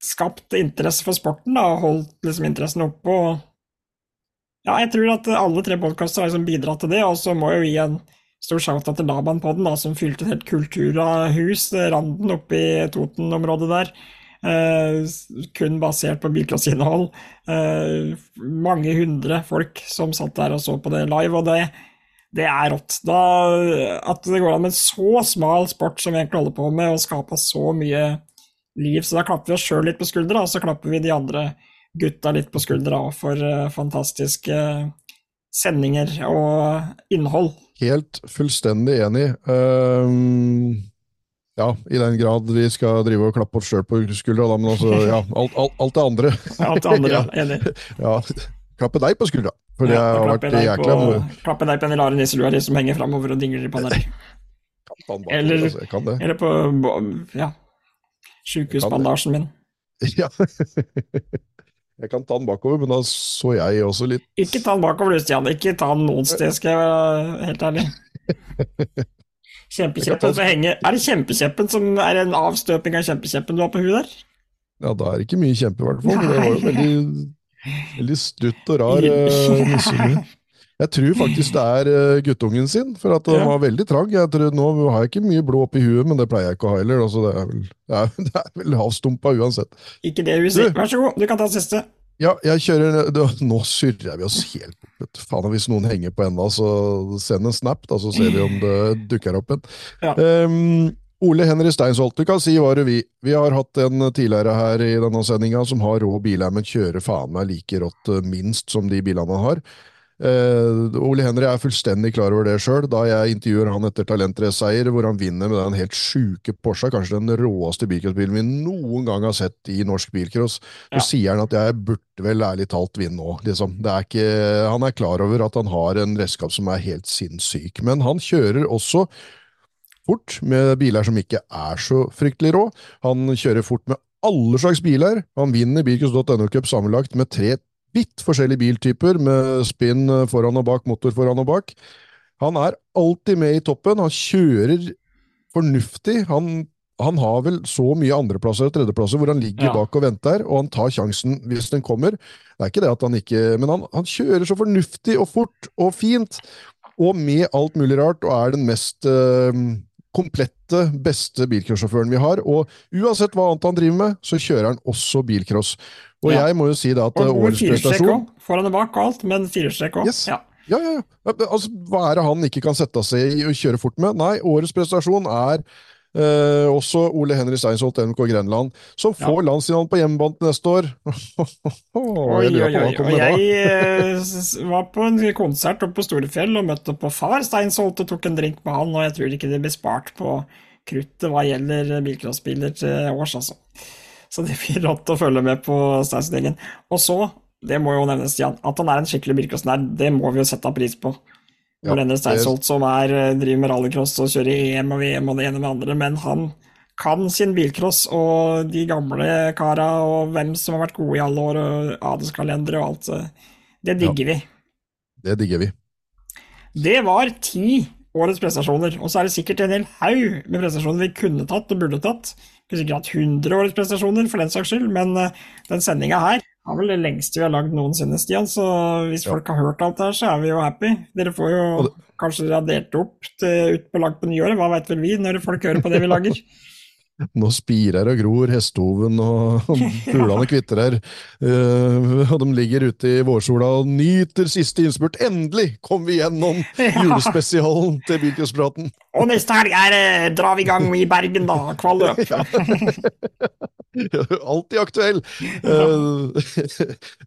skapt interesse for sporten da, og holdt liksom interessen oppe. og ja, jeg tror at alle tre podkaster har liksom bidratt til det, og så må jeg jo gi en stor shout-out til Laban på den, da, som fylte et helt kulturhus, Randen, oppe i Toten-området der. Eh, kun basert på bilcrossinnhold. Eh, mange hundre folk som satt der og så på det live, og det, det er rått. Da, at det går an med en så smal sport som vi egentlig holder på med, og skape så mye liv. Så da klapper vi oss sjøl litt på skuldra, og så klapper vi de andre gutta litt på skuldra for uh, fantastiske sendinger og innhold. Helt fullstendig enig. Um, ja, i den grad vi skal drive og klappe oss sjøl på skuldra, da, men altså, ja, alt, alt, alt det andre. alt det andre, ja, enig. ja, klappe deg på skuldra, for det ja, har vært jækla moro. Klappe deg på den rare nisselua di som henger framover og dingler i panna di. Eller, altså, eller på ja, sjukehusbandasjen min. Ja. Jeg kan ta den bakover, men da så jeg også litt Ikke ta den bakover, du, Stian. Ikke ta den noen sted, skal jeg være helt ærlig. Henger Er det kjempekjeppen som er en avstøping av kjempekjeppen du har på huet der? Ja, da er det ikke mye kjempe, i hvert fall. Det var jo veldig, veldig stutt og rar uh. Jeg tror faktisk det er uh, guttungen sin, for at den ja. var veldig trang. Jeg tror, nå har jeg ikke mye blod oppi huet, men det pleier jeg ikke å ha heller. Altså, det er vel, det er, det er vel avstumpa uansett. Ikke det hun sier. Vær så god, du kan ta siste. Ja, jeg kjører Nå surrer vi oss helt bort. Faen, Hvis noen henger på enda, så send en snap, da, så ser vi om det dukker opp en. Ja. Um, Ole Henry Steinsholt, du kan si hva du vil. Vi har hatt en tidligere her i denne sendinga som har rå biler, men kjører faen meg like rått eh, minst som de bilene han har. Uh, Ole Henry er fullstendig klar over det sjøl. Da jeg intervjuer han etter talentrace-seier, hvor han vinner med den helt sjuke Porsche, kanskje den råeste bilcrossbilen vi noen gang har sett i norsk bilcross, så sier han at jeg burde vel ærlig talt vinne nå. Liksom. Er ikke, han er klar over at han har en redskap som er helt sinnssyk, men han kjører også fort med biler som ikke er så fryktelig rå. Han kjører fort med alle slags biler. Han vinner Bilcross.no Cup sammenlagt med tre vidt forskjellige biltyper, med spinn foran og bak, motor foran og bak. Han er alltid med i toppen. Han kjører fornuftig. Han, han har vel så mye andreplasser og tredjeplasser hvor han ligger ja. bak og venter, og han tar sjansen hvis den kommer. Det er ikke det at han ikke Men han, han kjører så fornuftig og fort og fint, og med alt mulig rart, og er den mest uh, komplette, beste bilcrossjåføren vi har. Og uansett hva annet han driver med, så kjører han også bilcross. Og ja. jeg må jo si da at og årets prestasjon Foran og bak og alt, men firestrekk òg. Yes. Ja. Ja, ja, ja. Altså, hva er det han ikke kan sette seg i og kjøre fort med? Nei, årets prestasjon er eh, også Ole Henry Steinsholt NK Grenland, som får ja. landsfinalen på hjemmebane neste år. oi, oi, oi. Og jeg eh, var på en konsert oppe på Storefjell og møtte på far Steinsholt og tok en drink med han, og jeg tror ikke det blir spart på kruttet hva gjelder bilcrossbiler til års, altså. Så det blir rått å følge med på Steinsen-gjengen. Og så, det må jo nevnes, Jan, at han er en skikkelig bilcrossnerd, det må vi jo sette pris på. Ja, denne Steinsholt som er, eh, driver med rallycross og kjører EM og VM og det ene med det andre, men han kan sin bilcross og de gamle kara og hvem som har vært gode i alle år, og adelskalendere og alt. Det digger ja, vi. Det digger vi. Det var ti årets prestasjoner, og så er det sikkert en hel haug med prestasjoner vi kunne tatt og burde tatt. Ikke sikkert hatt 100 årets prestasjoner, for den saks skyld, men uh, den sendinga her har vel det lengste vi har lagd noensinne, Stian. Så hvis ja. folk har hørt alt det her, så er vi jo happy. Dere får jo det... kanskje radert opp til, ut på lag på nyåret, hva veit vel vi, når folk hører på det vi lager. Nå spirer og gror hestehoven, og fuglene kvitrer. Uh, og de ligger ute i vårsola og nyter siste innspurt. Endelig kom vi gjennom julespesialen til Bilcrosspraten! Og neste helg er, drar vi i gang i Bergen, da. Kvalløp. Alltid aktuell! Eh,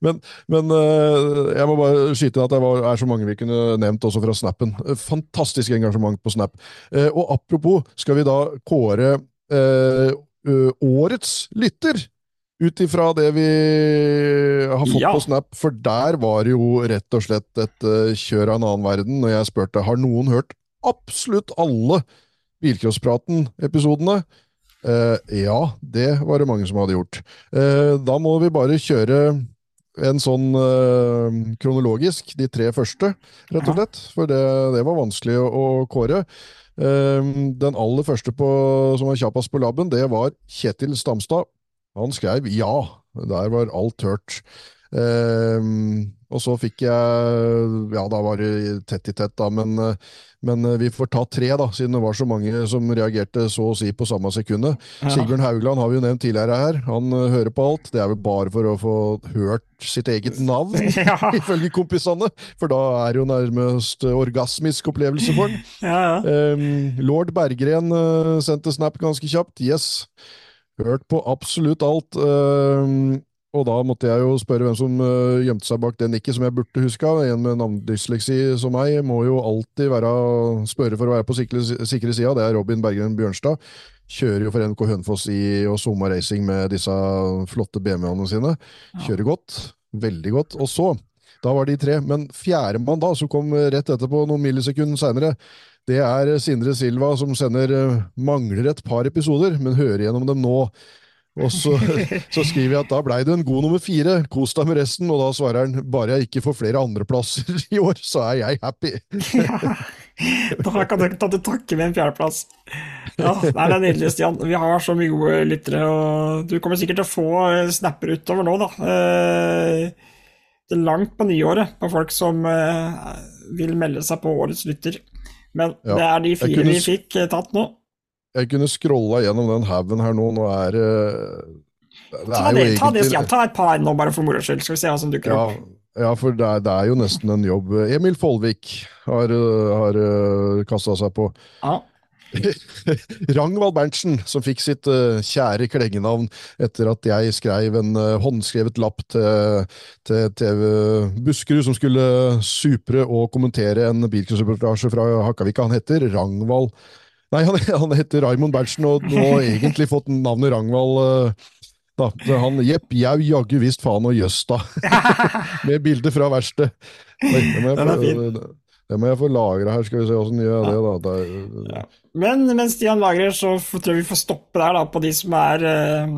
men, men eh, jeg må bare skyte inn at det var, er så mange vi kunne nevnt også fra Snappen. Eh, Fantastisk engasjement på Snap. Eh, Og apropos, skal vi da kåre eh, årets lytter? Ut ifra det vi har fått Ja. på Snap, for der var det jo rett og slett et uh, kjør av en annen verden. Når jeg spurte har noen hørt absolutt alle Bilcrosspraten-episodene. Eh, ja, det var det mange som hadde gjort. Eh, da må vi bare kjøre en sånn eh, kronologisk, de tre første, rett og slett. For det, det var vanskelig å, å kåre. Eh, den aller første på, som var kjappest på labben, det var Kjetil Stamstad. Han skrev ja. Der var alt hørt. Ehm, og så fikk jeg Ja, da var det tett i tett, da, men, men eh, vi får ta tre, da, siden det var så mange som reagerte så å si på samme sekundet. Ja. Sigbjørn Haugland har vi jo nevnt tidligere her. Han eh, hører på alt. Det er vel bare for å få hørt sitt eget navn, Ja, ifølge kompisene. For da er det jo nærmest orgasmisk opplevelse for han. ja, ja. Ehm, Lord Berggren eh, sendte snap ganske kjapt. Yes. Hørt på absolutt alt. ehm, og da måtte jeg jo spørre hvem som eh, gjemte seg bak det nikket som jeg burde huska. En med navndysleksi som meg må jo alltid være, spørre for å være på sikre, sikre sida. Det er Robin Bergen Bjørnstad. Kjører jo for NK Hønefoss i og Soma Racing med disse flotte BMW-ene sine. Kjører godt. Veldig godt. Og så, da var de tre. Men fjerdemann da, som kom rett etterpå noen millisekunder seinere, det er Sindre Silva som sender eh, mangler et par episoder, men hører gjennom dem nå. Og så, så skriver jeg at da blei du en god nummer fire, kos deg med resten, og da svarer han bare jeg ikke får flere andreplasser i år, så er jeg happy. Da kan du ikke ta til takke med en fjerdeplass. Ja, det er nydelig, Stian. Vi har så mye gode lyttere, og du kommer sikkert til å få eh, snapper utover nå, da. Eh, Det er langt på nyåret på folk som eh, vil melde seg på årets lytter. Men Ja, det er de fire kunne vi fikk tatt nå. Jeg kunne scrolla gjennom den haugen her nå, nå er det det Ta det, egentlig, ta det, Stian. Ta et par nå, bare for moro skyld. Skal vi se hva som dukker Ja, opp. ja for det er, det er jo nesten en jobb. Emil Follvik har, uh, har kasta seg på. Ja. Rangvald Berntsen, som fikk sitt uh, kjære klengenavn etter at jeg skrev en uh, håndskrevet lapp til, til TV Buskerud, som skulle supre og kommentere en bilcrossreportasje fra Hakkavika. Han heter Ragnvald Nei, han, han heter Raymond Berntsen, og nå egentlig fått navnet Rangvald. Uh, da. Han jepp, jau, jaggu visst faen og jøss da. Med bilde fra verkstedet. Det må jeg Den er få- det må jeg få lagra her, skal vi se åssen gjør jeg det, da. Det er- Ja. Men mens Stian lagrer, så tror jeg vi får stoppe der da, på de som er eh,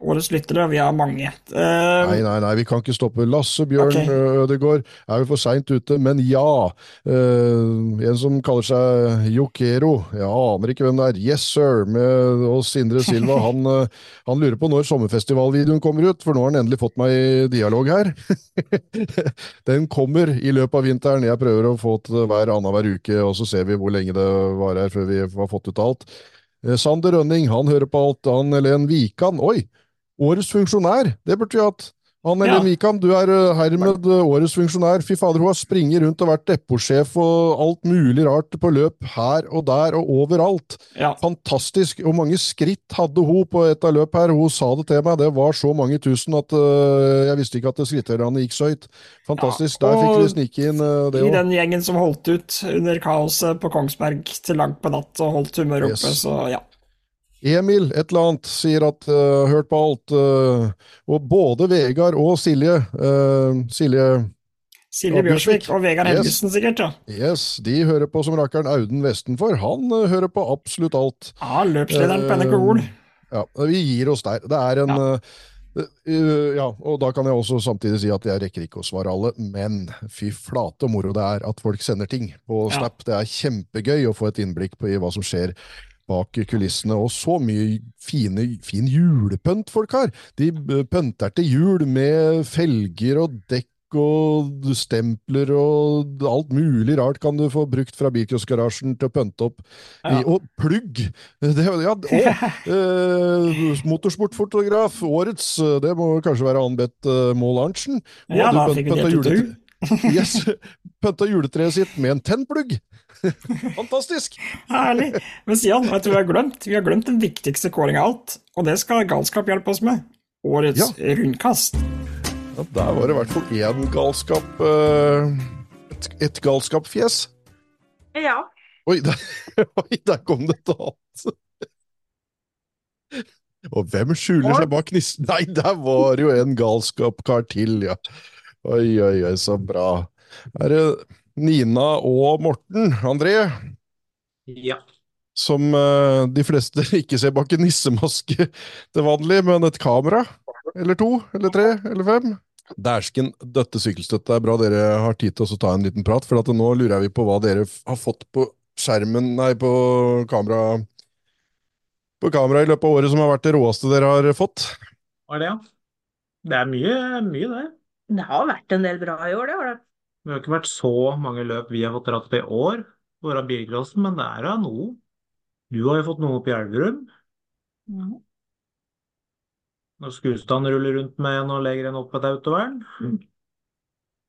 årets lyttere. Vi har mange. Uh, Nei, nei, nei, vi kan ikke stoppe. Lasse Bjørn okay. Ø- Ødegård er vi for seint ute, men ja. Uh, en som kaller seg Jokero. Jeg aner ikke hvem det er. Yes, sir. Med oss Sindre Silva. Han, eh, han lurer på når sommerfestivalvideoen kommer ut, for nå har han endelig fått meg i dialog her. Den kommer i løpet av vinteren. Jeg prøver å få til hver annenhver uke, og så ser vi hvor lenge det varer før vi har fått ut alt. Eh, Sander Rønning, han hører på alt. Han Helen Wikan. Oi! Årets funksjonær, det burde vi hatt. Han eller Ja. Wikan, du er eh, hermed eh, årets funksjonær. Fy fader, hun har springet rundt og vært depotsjef og alt mulig rart på løp her og der og overalt. ja. Fantastisk. Hvor mange skritt hadde hun på et av løp her? Hun sa det til meg, det var så mange tusen at uh, jeg visste ikke at skritterne gikk så høyt. Fantastisk. Ja, Der fikk vi snike inn uh, det I òg. den gjengen som holdt ut under kaoset på Kongsberg til langt på natt og holdt humøret oppe, så ja. Emil, et eller annet, sier at uh, hørt på alt. Uh, og både Vegard og Silje uh, Silje Silje Bjørsvik og Vegard Yes. Helgesen, sikkert. ja. Yes, de hører på som rakkeren Auden Vestenfor. Han uh, hører på absolutt alt. Ja, løpslederen på NRK Ol. Ja, vi gir oss der. Det er en ja. Uh, ja, og da kan jeg også samtidig si at jeg rekker ikke å svare alle, men fy flate moro det er at folk sender ting på Ja. Det er kjempegøy å få et innblikk på i hva som skjer bak kulissene, og så mye fine, fin julepønt folk har. De eh, pønter til jul med felger og dekk og stempler og alt mulig rart kan du få brukt fra Bilcrossgarasjen til å pønte opp. I, og plugg! Det, ja, og eh, motorsportfotograf, årets, eh, det må kanskje være Ann-Beth uh, Moe Arntzen. Hun Ja, vi pønta ut jule-. Yes. Pynta juletreet sitt med en tennplugg! Fantastisk! Herlig. Men Stian, vet du hva vi har glemt? Vi har glemt den viktigste kåringa av alt, og det skal Galskap hjelpe oss med. Årets rundkast. Ja, der var det i hvert fall én galskap eh, et, et galskapfjes. Ja. Oi, der, oi, der kom det et annet. Og hvem skjuler seg bak nissen? Nei, der var jo en galskapkar til, ja. Oi, oi, oi, så bra. Er det Nina og Morten, André, Ja. som uh, de fleste ikke ser bak en nissemaske til vanlig, men et kamera? Eller to? Eller tre? Eller fem? Dæsken, dette sykkelstøttet er bra dere har tid til å ta en liten prat, for at nå lurer vi på hva dere har fått på skjermen, nei, på kamera på kamera i løpet av året som har vært det råeste dere har fått. Hva er det, ja? Det er mye, mye det. Det har vært en del bra i år, det har det. Det har ikke vært så mange løp vi har fått dratt på i år, våre bilcrossen, men det er da noe. Du har jo fått noe opp i Elverum. Når Skustad ruller rundt med en og legger en opp et autovern.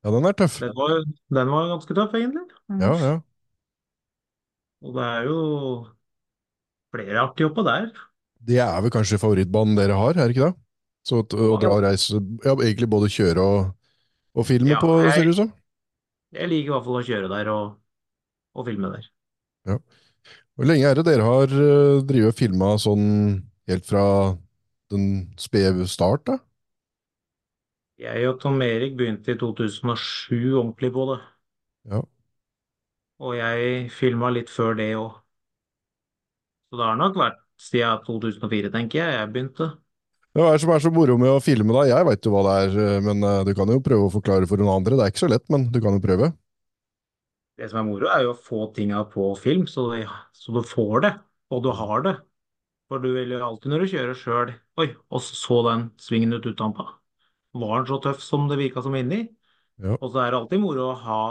Ja, den er tøff. Den var, den var ganske tøff, egentlig. Ja, ja. Og det er jo flere artige oppå der. Det er vel kanskje favorittbanen dere har, er det ikke det? Så å dra og reise Ja, egentlig både kjøre og, og filme Ja, på, ser det ut som. Jeg liker i hvert fall å kjøre der og, og filme der. Hvor lenge er det dere har drevet drivet og filma sånn helt fra den spede start, da? Jeg og Tom Erik begynte i 2007 ordentlig på det. Ja. Og jeg filma litt før det òg. Så det har nok vært siden 2004, tenker jeg, jeg begynte. Hva er det som er så moro med å filme, da? Jeg veit jo hva det er, eh, men eh, du kan jo prøve å forklare for noen andre. Det er ikke så lett, men du kan jo prøve. Det som er moro, er jo å få tinga på film, så, det, så du får det, og du har det. For du vil jo alltid når du kjører sjøl Oi, og så den svingen ut utenpå. Var den så tøff som det virka som inni? Ja. Og så er det alltid moro å ha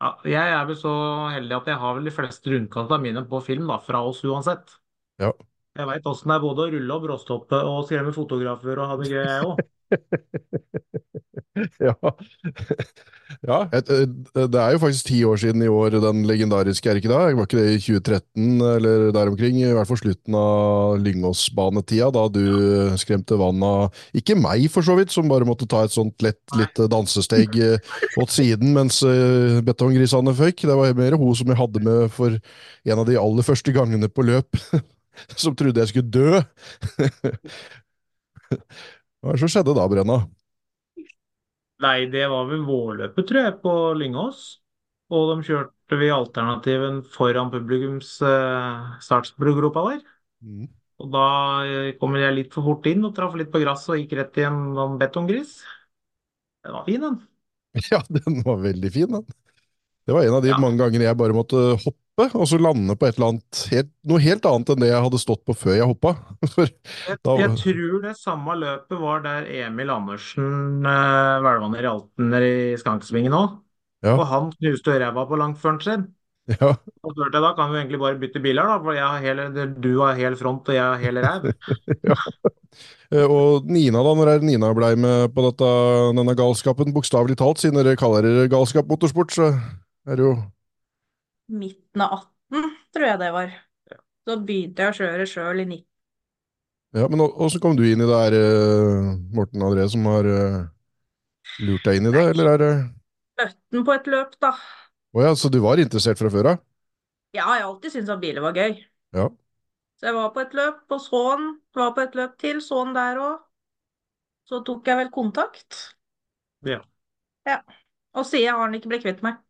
ja, Jeg er vel så heldig at jeg har vel de fleste rundkasta mine på film, da, fra oss uansett. Ja. Jeg veit åssen det er både å rulle opp bråstoppet og skremme fotografer og ha det gøy, jeg òg. Ja. ja eh, det er jo faktisk ti år siden i år, den legendariske, er det ikke det? Var ikke det i 2013 eller der omkring? I hvert fall slutten av Lyngåsbanetida, da du skremte vann av Ikke meg, for så vidt, som bare måtte ta et sånt lett lite dansesteg mot åt siden mens eh, betonggrisene føyk. Det var mer hun som jeg hadde med for en av de aller første gangene på løp, som trodde jeg skulle dø. Hva er det som skjedde da, Brenna? Nei, det var vel vårløpet, tror jeg, på Lyngås. Og de kjørte vi alternativen foran publikums eh, startgropa der. Mm. Og da eh, kom jeg litt for fort inn og traff litt på gresset og gikk rett i en sånn betonggris. Den var fin, den. Ja, den var veldig fin, den. Det var en av de Ja. mange gangene jeg bare måtte hoppe, og så lande på et eller annet helt, noe helt annet enn det jeg hadde stått på før jeg hoppa. Jeg, jeg tror det samme løpet var der Emil Andersen eh, hvelva ned i Alten i Skankesvingen òg. Ja. Og han knuste ræva på langføren sin. ja, Og spurte jeg da kan vi egentlig bare bytte biler, da, for jeg har hele, du har hel front og jeg har hel ræv. ja. Og Nina, da, når er Nina blei med på dette, denne galskapen, bokstavelig talt, siden dere kaller det galskap motorsport, så er det jo Midten av 18, tror jeg det var. Så begynte jeg å kjøre sjøl i 19. Ja, men åssen kom du inn i det her, eh, Morten André, som har eh, lurt deg inn i det, eller er det Møtte på et løp, da. Å ja, så du var interessert fra før av? Ja, jeg har alltid syntes at biler var gøy. Ja. Så jeg var på et løp og så den. Var på et løp til, så den der òg. Så tok jeg vel kontakt. Ja. Ja. Og siden har han ikke blitt kvitt meg.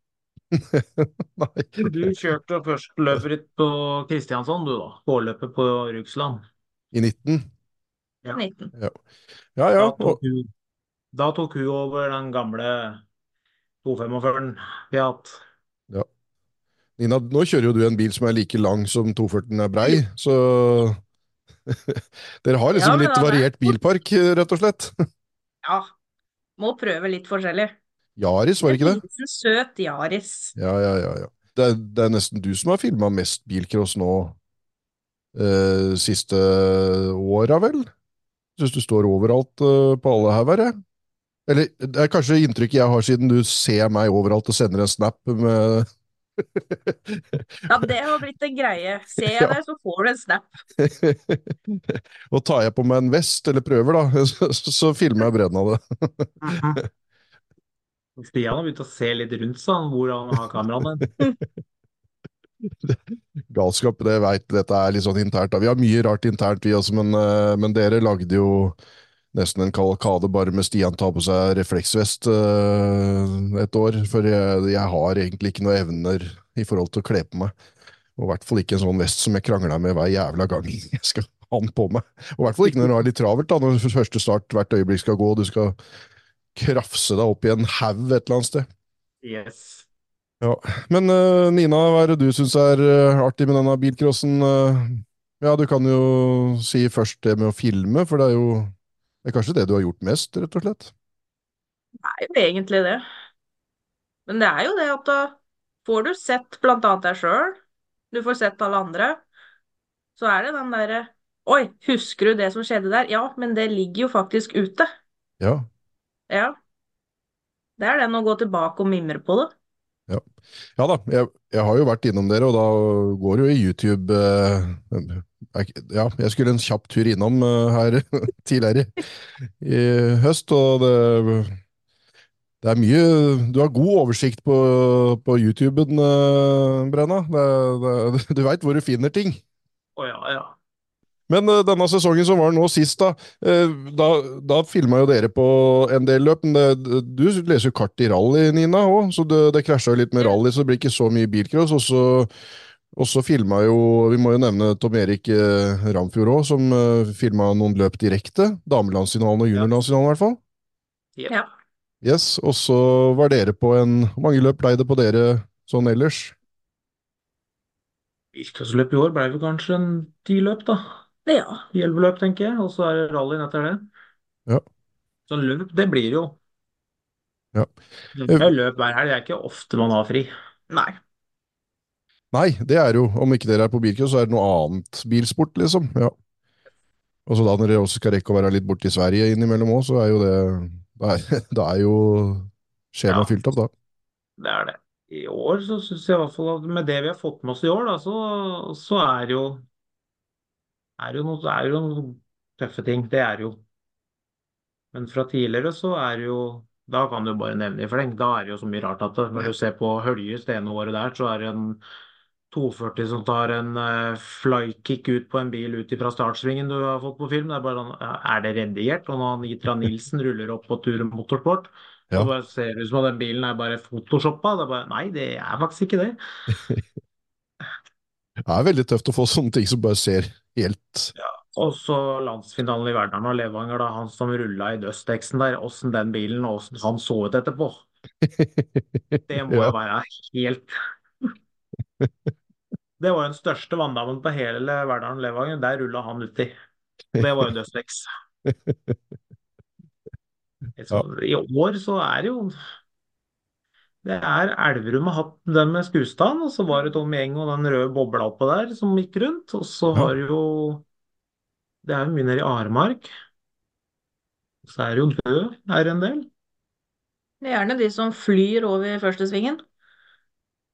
Nei. Du kjørte først løpet på Kristiansand, du da. Påløpet på Rugsland. I 19? Ja. 19. Ja ja. Da tok hun, da tok hun over den gamle 245-en vi har hatt. Nina, nå kjører jo du en bil som er like lang som 240 er brei, så Dere har liksom Ja, litt variert bilpark, rett og slett. Ja. Må prøve litt forskjellig. Yaris, var det ikke det? En søt Yaris. Ja, ja, ja. ja. Det, er, det er nesten du som har filma mest bilcross nå eh, siste åra, vel? Syns du står overalt eh, på alle hauger, jeg. Eller det er kanskje inntrykket jeg har siden du ser meg overalt og sender en snap med Ja, det har blitt en greie. Ser jeg Ja. deg, så får du en snap. Og tar jeg på meg en vest, eller prøver, da, så, så filmer jeg bredden av det. Stian har begynt å se litt rundt seg, hvor han har kameraene. Galskap, det veit dette er litt sånn internt. Vi har mye rart internt, vi også, men, eh, men dere lagde jo nesten en kalkade bare med Stian tar på seg refleksvest uh, et år. For jeg, jeg har egentlig ikke noen evner i forhold til å kle på meg. Og i hvert fall ikke en sånn vest som jeg krangler med hver jævla gang jeg skal ha den på meg. Og i hvert fall ikke når du har litt travelt, da, når første start hvert øyeblikk skal gå, og du skal krafse deg opp i en haug et eller annet sted. Yes. Ja, Men uh, Nina, hva er det du syns er uh, artig med denne bilcrossen? Uh, ja, du kan jo si først det med å filme, for det er jo det er kanskje det du har gjort mest, rett og slett? Det er jo egentlig det. Men det er jo det at da får du sett blant annet deg sjøl, du får sett alle andre, så er det den derre Oi, husker du det som skjedde der? Ja, men det ligger jo faktisk ute. Ja. Ja. Det er den å gå tilbake og mimre på det. Ja, ja da, jeg, jeg har jo vært innom dere, og da går det jo i YouTube eh, Ja, jeg skulle en kjapp tur innom eh, her tidligere i høst, og det, det er mye Du har god oversikt på, på YouTuben, eh, Brenna. Det, det, du veit hvor du finner ting. Å ja, ja. Men uh, denne sesongen som var nå sist, da, uh, da, da filma jo dere på en del løp. Men det, du leser jo kart i rally, Nina, òg, så det, det krasja jo litt med rally, så det blir ikke så mye bilcross. Og så, og så filma jo Vi må jo nevne Tom Erik uh, Ramfjord òg, som uh, filma noen løp direkte. Damelandsfinalen og juniorlandsfinalen, i hvert fall. Yep. Ja. Yes, Og så var dere på en Hvor mange løp blei det på dere sånn ellers? Bilcrossløp i år ble vel kanskje en ti løp, da. Ja. Ti-elleve tenker jeg. Og så er det rallyen etter det. Ja. Så løp, det blir jo. Ja. Det er løp hver helg. Det er ikke ofte man har fri. Nei. Nei, det er jo, om ikke dere er på bilcross, så er det noe annet bilsport, liksom. Ja. Og så da når dere også skal rekke å være litt borte i Sverige innimellom òg, så er jo det Da er, da er jo skjemaet Ja. fylt opp, da. Det er det. I år så syns jeg i hvert fall at med det vi har fått med oss i år, da, så, så er jo er jo noe, det er jo noen tøffe ting. Det er jo. Men fra tidligere så er det jo Da kan du bare nevne i fleng. Da er det jo så mye rart at det, når du ser på Høljes det ene året der, så er det en 240 som tar en uh, flykick ut på en bil ut fra startsvingen du har fått på film. Det er bare sånn, Er det redigert? Og når Nitra Nilsen ruller opp på Tur Motorsport, Ja. så bare ser det ut som at den bilen er bare photoshoppa. Det er bare, nei, det er faktisk ikke det. Det er veldig tøft å få sånne ting som bare ser helt Og så landsfinalen i Verdalen og Levanger, da han som rulla i dødsteksten der, åssen den bilen og åssen han så ut etterpå. Det må Ja. jo være helt Det var jo den største vanndammen på hele Verdalen Levanger. Der rulla han uti. Det var jo dødstekst. Så I år så er det jo Det er Elverum har hatt den med Skustad, og så var det Tom Gjeng og den røde bobla oppå der som gikk rundt. Og så har jo Det er jo mye nede i Aremark. Så er det jo Bø er en del. Det er gjerne de som flyr over første svingen.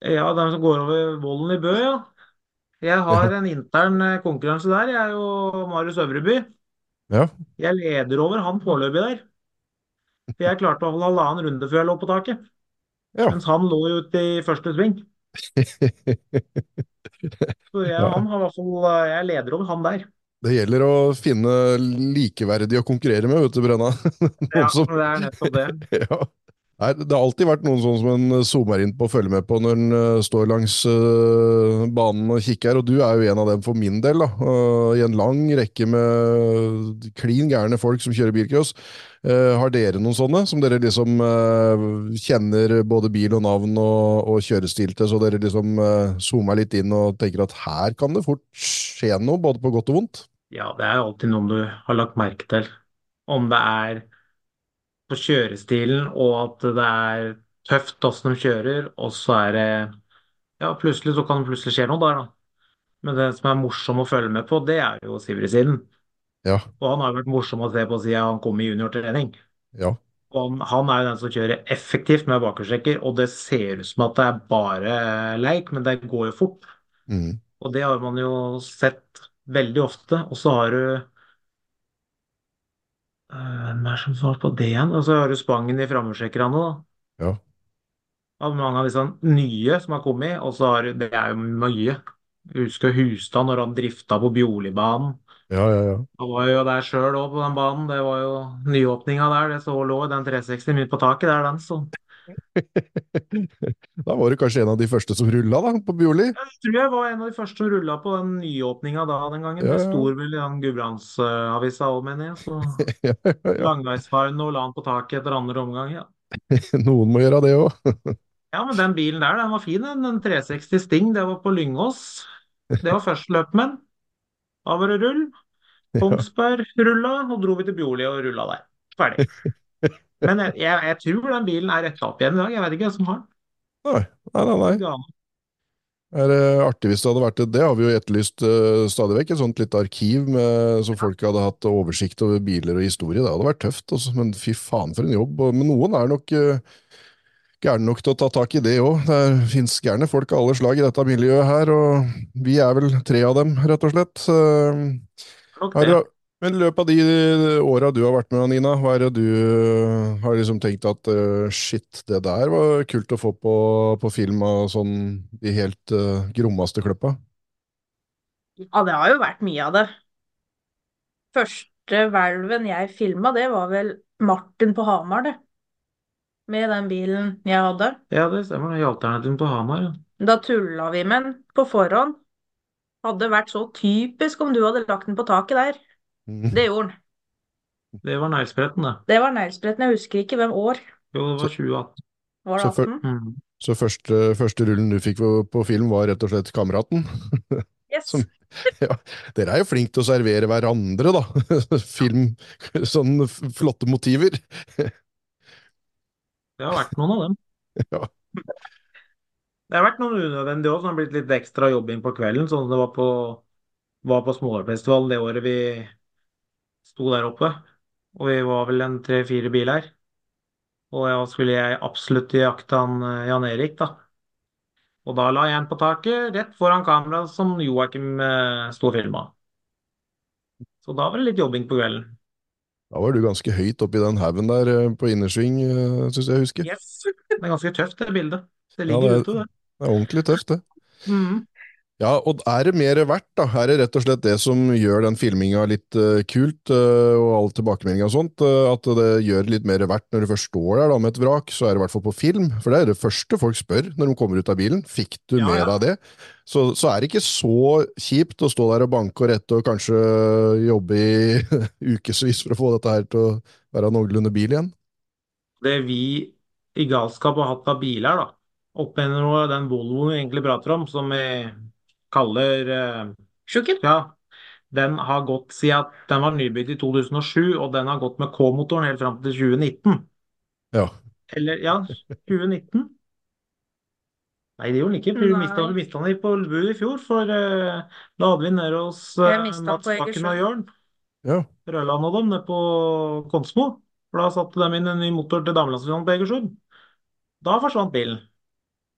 Ja, de som går over volden i Bø, ja. Jeg har en intern eh, konkurranse der, jeg er jo Marius Øvreby. Ja. Jeg leder over han foreløpig der. For jeg klarte i hvert fall halvannen runde før jeg lå på taket. Ja. Mens han lå jo ute i første sving. Så jeg, han har i hvert fall, eh, jeg leder over han der. Det gjelder å finne likeverdige å konkurrere med, vet du, Brenna. Ja, som- det er nettopp det. ja. Nei, det har alltid vært noen sånn som en zoomer inn på og følger med på når en eh, står langs eh, banen og kikker, og du er jo en av dem for min del, da. Eh, I en lang rekke med klin gærne folk som kjører bilcross. Eh, har dere noen sånne, som dere liksom eh, kjenner både bil og navn og, og kjørestil til, så dere liksom zoomer litt inn og tenker at her kan det fort skje noe, både på godt og vondt? Ja, det er alltid noen du har lagt merke til. Om det er på kjørestilen og at det er tøft åssen de kjører, og så er det Ja, plutselig så kan det plutselig skje noe der, da. Men det som er morsom å følge med på, det er jo Sivri-siden. Ja, Og han har vært morsom å se på siden han kom i juniortrening. ja. Og han, han er jo den som kjører effektivt med bakhjulstrekker, og det ser ut som at det er bare leik, men det går jo fort. Mm. Og det har man jo sett veldig ofte. Og så har du Hvem er det som svarte på det igjen? Og så har du Spangen i framhjulstrekkerne, da. Ja. Av mange av disse nye som har kommet, og så har du Det er jo mye. Jeg husker Hustad når han drifta på Bjorlibanen. Ja, ja, ja. Han var jo der sjøl òg på den banen. Det var jo nyåpninga der. Det så lå den 360 midt på taket der, den. Så Da var du kanskje en av de første som rulla da, på Bjorli? jeg tror jeg var en av de første som rulla på den nyåpninga da den gangen. Ja, Det ja. sto vel i den Gudbrandsavisa òg, mener jeg. Så Ja, ja, ja. langveisfaren og la han på taket etter andre omgang, ja. Noen må gjøre det òg. Ja, men den bilen der, den var fin, den. Den 360 Sting, det var på Lyngås. Det var førsteløpet den. Da var det rull. Kongsberg rulla, og dro vi til Bjorli og rulla der. Ferdig. Men jeg, jeg, jeg tror den bilen er retta opp igjen i dag. Jeg vet ikke hvem som har den. Nei, nei, nei. nei. Er det artig hvis det hadde vært det? Det har vi jo etterlyst uh, stadig vekk. Et sånt lite arkiv med, som folk hadde hatt oversikt over biler og historie. Det hadde vært tøft, også, Men fy faen for en jobb. Og- Men noen er nok uh, gærne nok til å ta tak i det òg. Det fins gærne folk av alle slag i dette miljøet her, og vi er vel tre av dem, rett og slett. Uh, okay. Har men i løpet av de åra du har vært med, Nina, hva er det du øh, har liksom tenkt at uh, shit, det der var kult å få på, på film av sånn de helt uh, grommeste kløppa? Ja, det har jo vært mye av det. Første hvelven jeg filma, det var vel Martin på Hamar, det. Med den bilen jeg hadde. Ja, det stemmer. I alternativen på Hamar. ja. Da tulla vi med den på forhånd. Hadde vært så typisk om du hadde lagt den på taket der. Mm. Det gjorde han. Det var neglespretten, det. Det var neglespretten. Jeg husker ikke hvem år. Jo, det var 2018. Var det Så for- Mm. Så første, første rullen du fikk på, film, var rett og slett Kameraten? Yes. Som- Ja, dere er jo flinke til å servere hverandre, da. Film, sånne flotte motiver. Det har vært noen av dem. Ja. Det har vært noen unødvendige òg, som har blitt litt ekstra jobbing på kvelden. Sånn som det var på, var på Smålerfestivalen det året vi sto der oppe. Og vi var vel en tre-fire biler. Og da skulle jeg absolutt jakte han eh, Jan Erik, da. Og da la jeg en på taket, rett foran kameraet som Joakim eh, sto og filma. Så da var det litt jobbing på kvelden. Da var du ganske høyt oppi den haugen der øh, på innersving, syns jeg husker. Yes. Det er ganske tøft, det bildet. Det Ja, ligger det er- ute, det. Det er ordentlig tøft, det. Mhm. Ja, og er det mer verdt, da? Er det rett og slett det som gjør den filminga litt uh, kult, uh, og all tilbakemeldinga og sånt, uh, at det gjør det litt mer verdt når du først står der da med et vrak, så er det i hvert fall på film, for det er det første folk spør når de kommer ut av bilen. Fikk du Ja, med ja. deg det? Så, så er det ikke så kjipt å stå der og banke og rette og kanskje jobbe i ukevis for å få dette her til å være noenlunde bil igjen. det vi i galskap har hatt av biler, da, opp gjennom den Volvoen vi egentlig prater om, som vi kaller uh, Sjuken. Ja, den har gått siden at den var nybygd i 2007, og den har gått med K-motoren helt fram til 2019. Ja. Eller, ja, 2019? Nei, det gjorde den ikke. Vi mista den på Bud i fjor, for uh, da hadde vi nede hos eh, den Mats Bakken og Jørn. Ja. Rødland og dem nede på Konsmo. For da satte de inn en ny motor til damelandsfinalen på Egersund. Da forsvant bilen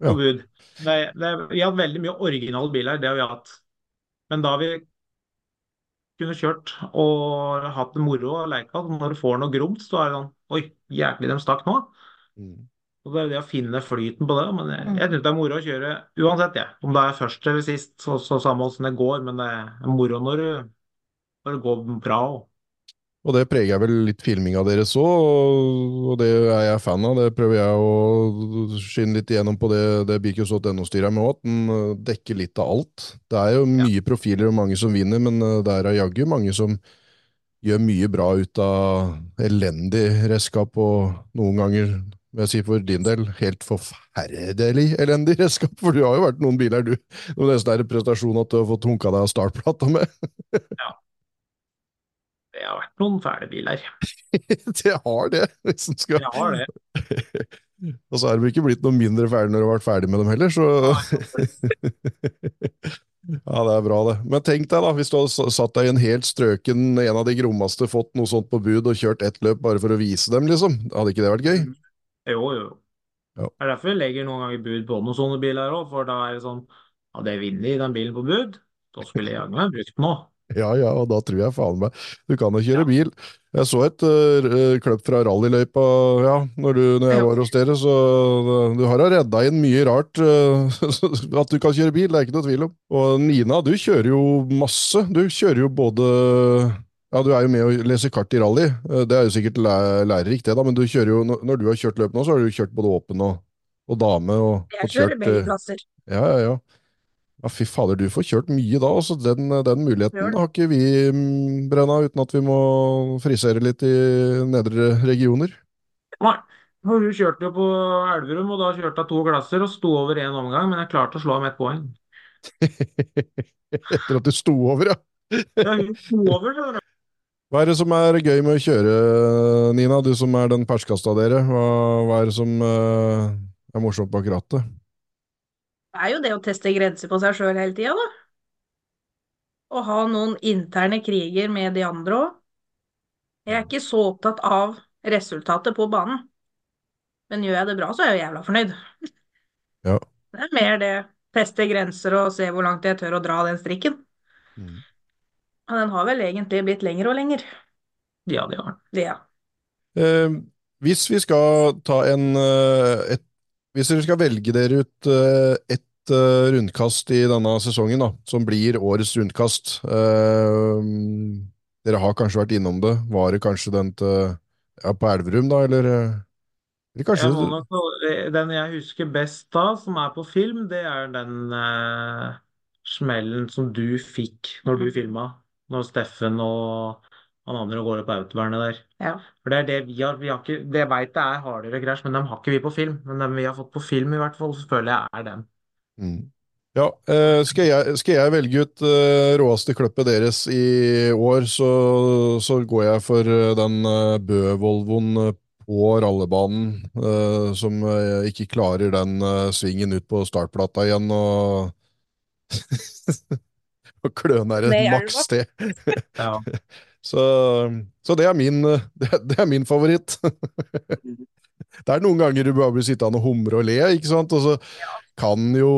på Ja. bud. Det, det, vi har hatt veldig mye originale biler, det har vi hatt. Men da har vi kunne kjørt og hatt det moro og leika, når du får noe gromt, så er det sånn Oi, jæklig, de stakk nå. Mm. Og det er det å finne flyten på det. Men jeg, jeg syns det er moro å kjøre uansett, jeg. Om det er først eller sist, så, så samme åssen det går. Men det er moro når, du, når det går bra. også. Og det preger vel litt filminga deres òg, og det er jeg fan av. Det prøver jeg å skinne litt igjennom på det, det Bikos.no-styret med òg, at den eh, dekker litt av alt. Det er jo mye profiler og mange som vinner, men eh, det er jaggu mange som gjør mye bra ut av elendig redskap, og noen ganger, vil jeg si for din del, helt forferdelig elendig redskap, for du har jo vært noen biler, du. Det var nesten er en prestasjon at du har fått hunka deg av startplata med. Det har vært noen fæle biler. Det har det, hvis en skal Det har det. Og så er de ikke blitt noe mindre ferdig når du har vært ferdig med dem heller, så Ja, det er bra, det. Men tenk deg, da, hvis du hadde satt deg i en helt strøken, en av de grommeste, fått noe sånt på bud og kjørt ett løp bare for å vise dem, liksom. Hadde ikke det vært gøy? Jo, jo. Ja. Det er derfor vi legger noen ganger bud på noen sånne biler òg, for da er det sånn Hadde jeg vunnet i den bilen på bud, da skulle jeg meg brukt den nå. Ja, ja, og da tror jeg faen meg du kan jo kjøre bil. Jeg så et uh, kløpp fra rallyløypa ja, når, du, når jeg Ja. var hos dere, så uh, du har da redda inn mye rart uh, at du kan kjøre bil, det er ikke noe tvil om. Og Nina, du kjører jo masse. Du kjører jo både ja, Du er jo med og leser kart i rally, det er jo sikkert læ lærerikt det, da, men du kjører jo, når du har kjørt løp nå, så har du kjørt både åpen og, og dame og Jeg kjører kjørt begge plasser. ja, ja, ja. Ja, fy fader, du får kjørt mye da. Altså, den, den muligheten har ikke vi, mm, Brenna, uten at vi må frisere litt i nedre regioner. Nei. Og Hun kjørte jo på Elverum, og da kjørte hun to klasser og sto over én omgang, men jeg klarte å slå ham ett poeng. Etter at du sto over, ja. Ja, hun sto over, skjønner du. Hva er det som er gøy med å kjøre, Nina? Du som er den perskasta av dere. Hva, hva er det som uh, er morsomt bak rattet? Det er jo det å teste grenser på seg sjøl hele tida, da. Å ha noen interne kriger med de andre òg. Jeg er ikke så opptatt av resultatet på banen. Men gjør jeg det bra, så er jeg jo jævla fornøyd. Ja. Det er mer det teste grenser og se hvor langt jeg tør å dra den strikken. Mm. Og den har vel egentlig blitt lengre og lenger. Ja, det har den. Ja. Eh, hvis vi skal ta en eh, et, Hvis dere skal velge dere ut uh, ett uh, rundkast i denne sesongen, da, som blir årets rundkast uh, Dere har kanskje vært innom det. Var det kanskje den til ja, på Elverum, da, eller, eller kanskje Jeg nok, den jeg husker best da, som er på film, det er den smellen som du fikk når du filma. Når Steffen og han andre går opp autovernet der. Ja. For det er det vi har, vi har ikke, det jeg veit det er hardere krasj, men dem har ikke vi på film. Men dem vi har fått på film i hvert fall, så føler jeg er dem. Mm. Ja, eh, skal, jeg, skal jeg velge ut eh, råeste kløppet deres i år, så, så går jeg for eh, den Bø-Volvoen på rallebanen, eh, som ikke klarer den svingen ut på startplata igjen, og, og kløner et maks til. Ja. Så, så det, er min, det, det er min favoritt. Det er noen ganger du bare blir sittende og humre og le, ikke sant? Og så kan jo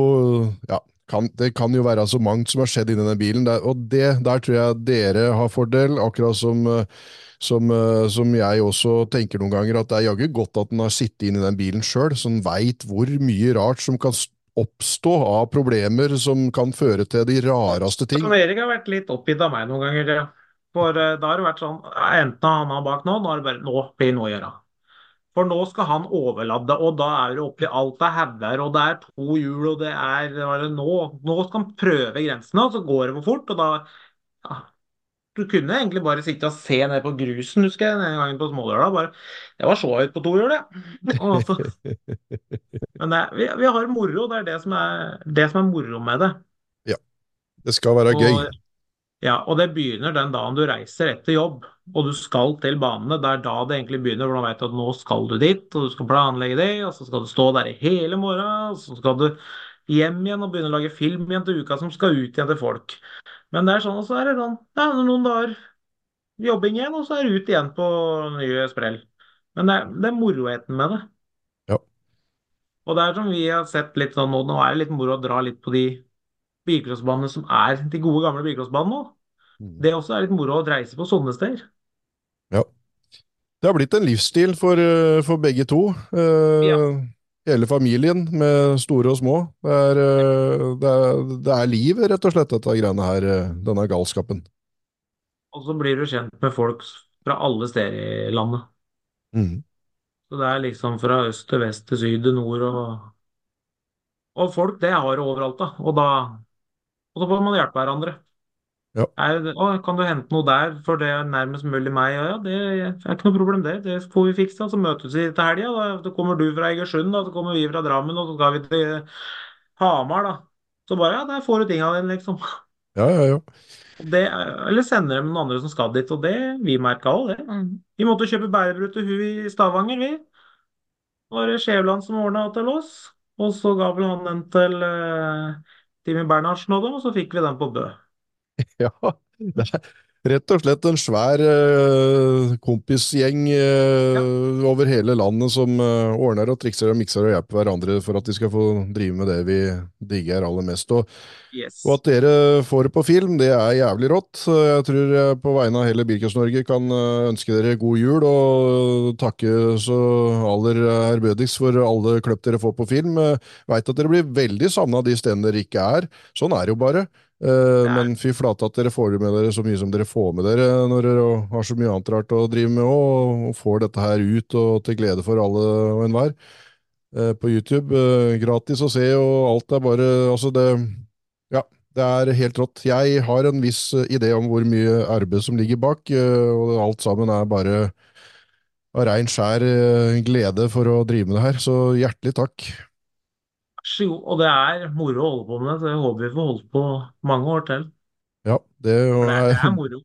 ja, kan, det kan jo være så mangt som har skjedd inni den bilen, der, og det, der tror jeg dere har fordel, akkurat som, som, som jeg også tenker noen ganger, at det er jaggu godt at en har sittet inn i den bilen sjøl, så en veit hvor mye rart som kan oppstå av problemer som kan føre til de rareste ting. Erik har vært litt oppgitt av meg noen ganger. Ja. For eh, da har det vært sånn Enten har han bak nå, nå er det bare Nå blir det noe å gjøre. For nå skal han overlade, og da er det oppi alt av hauger, og det er to hjul, og det er er det nå, nå skal han prøve grensene, og så går det for fort, og da ja. Du kunne egentlig bare sitte og se ned på grusen, husker jeg, den gangen på Smådøla. Bare Det var så høyt på to hjul, det. Og så- Men det, vi, vi har moro, det er det som er, det som er moro med det. Ja. Det skal være gøy. Ja, og det begynner den dagen du reiser etter jobb, og du skal til banene. Det er da det egentlig begynner, for da vet du at nå skal du dit, og du skal planlegge det, og så skal du stå der i hele morgen, og så skal du hjem igjen og begynne å lage film igjen til uka som skal ut igjen til folk. Men det er sånn, og så er det sånn, ja, noen dager jobbing igjen, og så er det ut igjen på nye sprell. Men det er, det er moroheten med det. Ja. Og det er som vi har sett litt sånn nå, nå er det litt moro å dra litt på de bilcrossbanene som er de gode gamle bilcrossbanene nå. Mm. Det også er litt moro å reise på sånne steder. Ja. Det har blitt en livsstil for, eh, for begge to. Eh, Ja. Hele familien, med store og små. Det er, eh, det er, det er liv, rett og slett, dette greiene her, eh, denne galskapen. Og så blir du kjent med folk fra alle steder i landet. Mm. Så det er liksom fra øst til vest til syd til nord og Og folk, det har du overalt, da. Og da Og så får man hjelpe hverandre. Ja. Er, å, kan du hente noe der, for det er nærmest mulig meg? Ja, ja, det er ikke noe problem, det. Det får vi fiksa. Så møtes vi til helga. Da, da kommer du fra Egersund, da, så kommer vi fra Drammen, og så skal vi til Hamar, da. Så bare, ja, der får du tinga dine, liksom. Ja, ja, ja. Det, eller sender dem noen andre som skal dit, og det, vi merka òg det. Vi måtte kjøpe bærebrød til hun i Stavanger, vi. Det var Skjævland som ordna til oss. Og så ga vel han den til eh, Timmy Bernhardsen og dem, og så fikk vi den på Bø. Ja, det er rett og slett en svær uh, kompisgjeng eh, over hele landet som uh, ordner og trikser og mikser og hjelper hverandre for at de skal få drive med det vi digger aller mest. Og, Yes. og at dere får det på film, det er jævlig rått. Jeg tror jeg på vegne av hele Bilcross-Norge kan ønske dere god jul og takke så aller ærbødigst for alle kløpp dere får på film. Veit at dere blir veldig savna de stedene dere ikke er. Sånn er det jo bare. Ja. Men fy flate at dere får med dere så mye som dere får med dere når dere har så mye annet rart å drive med òg, og får dette her ut og til glede for alle og enhver. uh, På YouTube. Uh, Gratis å se, og alt er bare Altså, det Ja, det er helt rått. Jeg har en viss idé om hvor mye arbeid som ligger bak, og alt sammen er bare av rein skjær glede for å drive med det her. Så hjertelig takk. Så. Og det er moro å holde på med det, så jeg håper vi får holdt på mange år til. Ja, det For det er, det er, moro.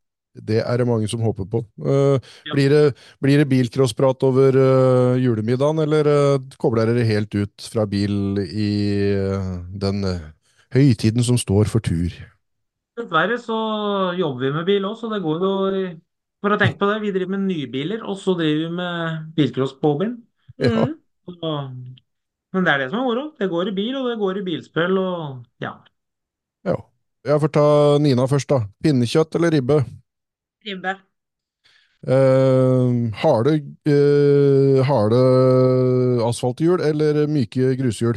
det er det mange som håper på. Uh, Ja. Blir det, blir det bilcrossprat over uh, julemiddagen, eller uh, kobler dere helt ut fra bil i den høytiden som står for tur? Dessverre så jobber vi med bil òg, så det går jo For å tenke på det, vi driver med nybiler, og så driver vi med bilcross på. Ja. Mm. Så- Men det er det som er moro. Det går i bil, og det går i bilspill, og ja. ja. Jeg får ta Nina først, da. Pinnekjøtt eller ribbe? Ribbe. Eh, harde, eh, harde asfalthjul eller myke grushjul?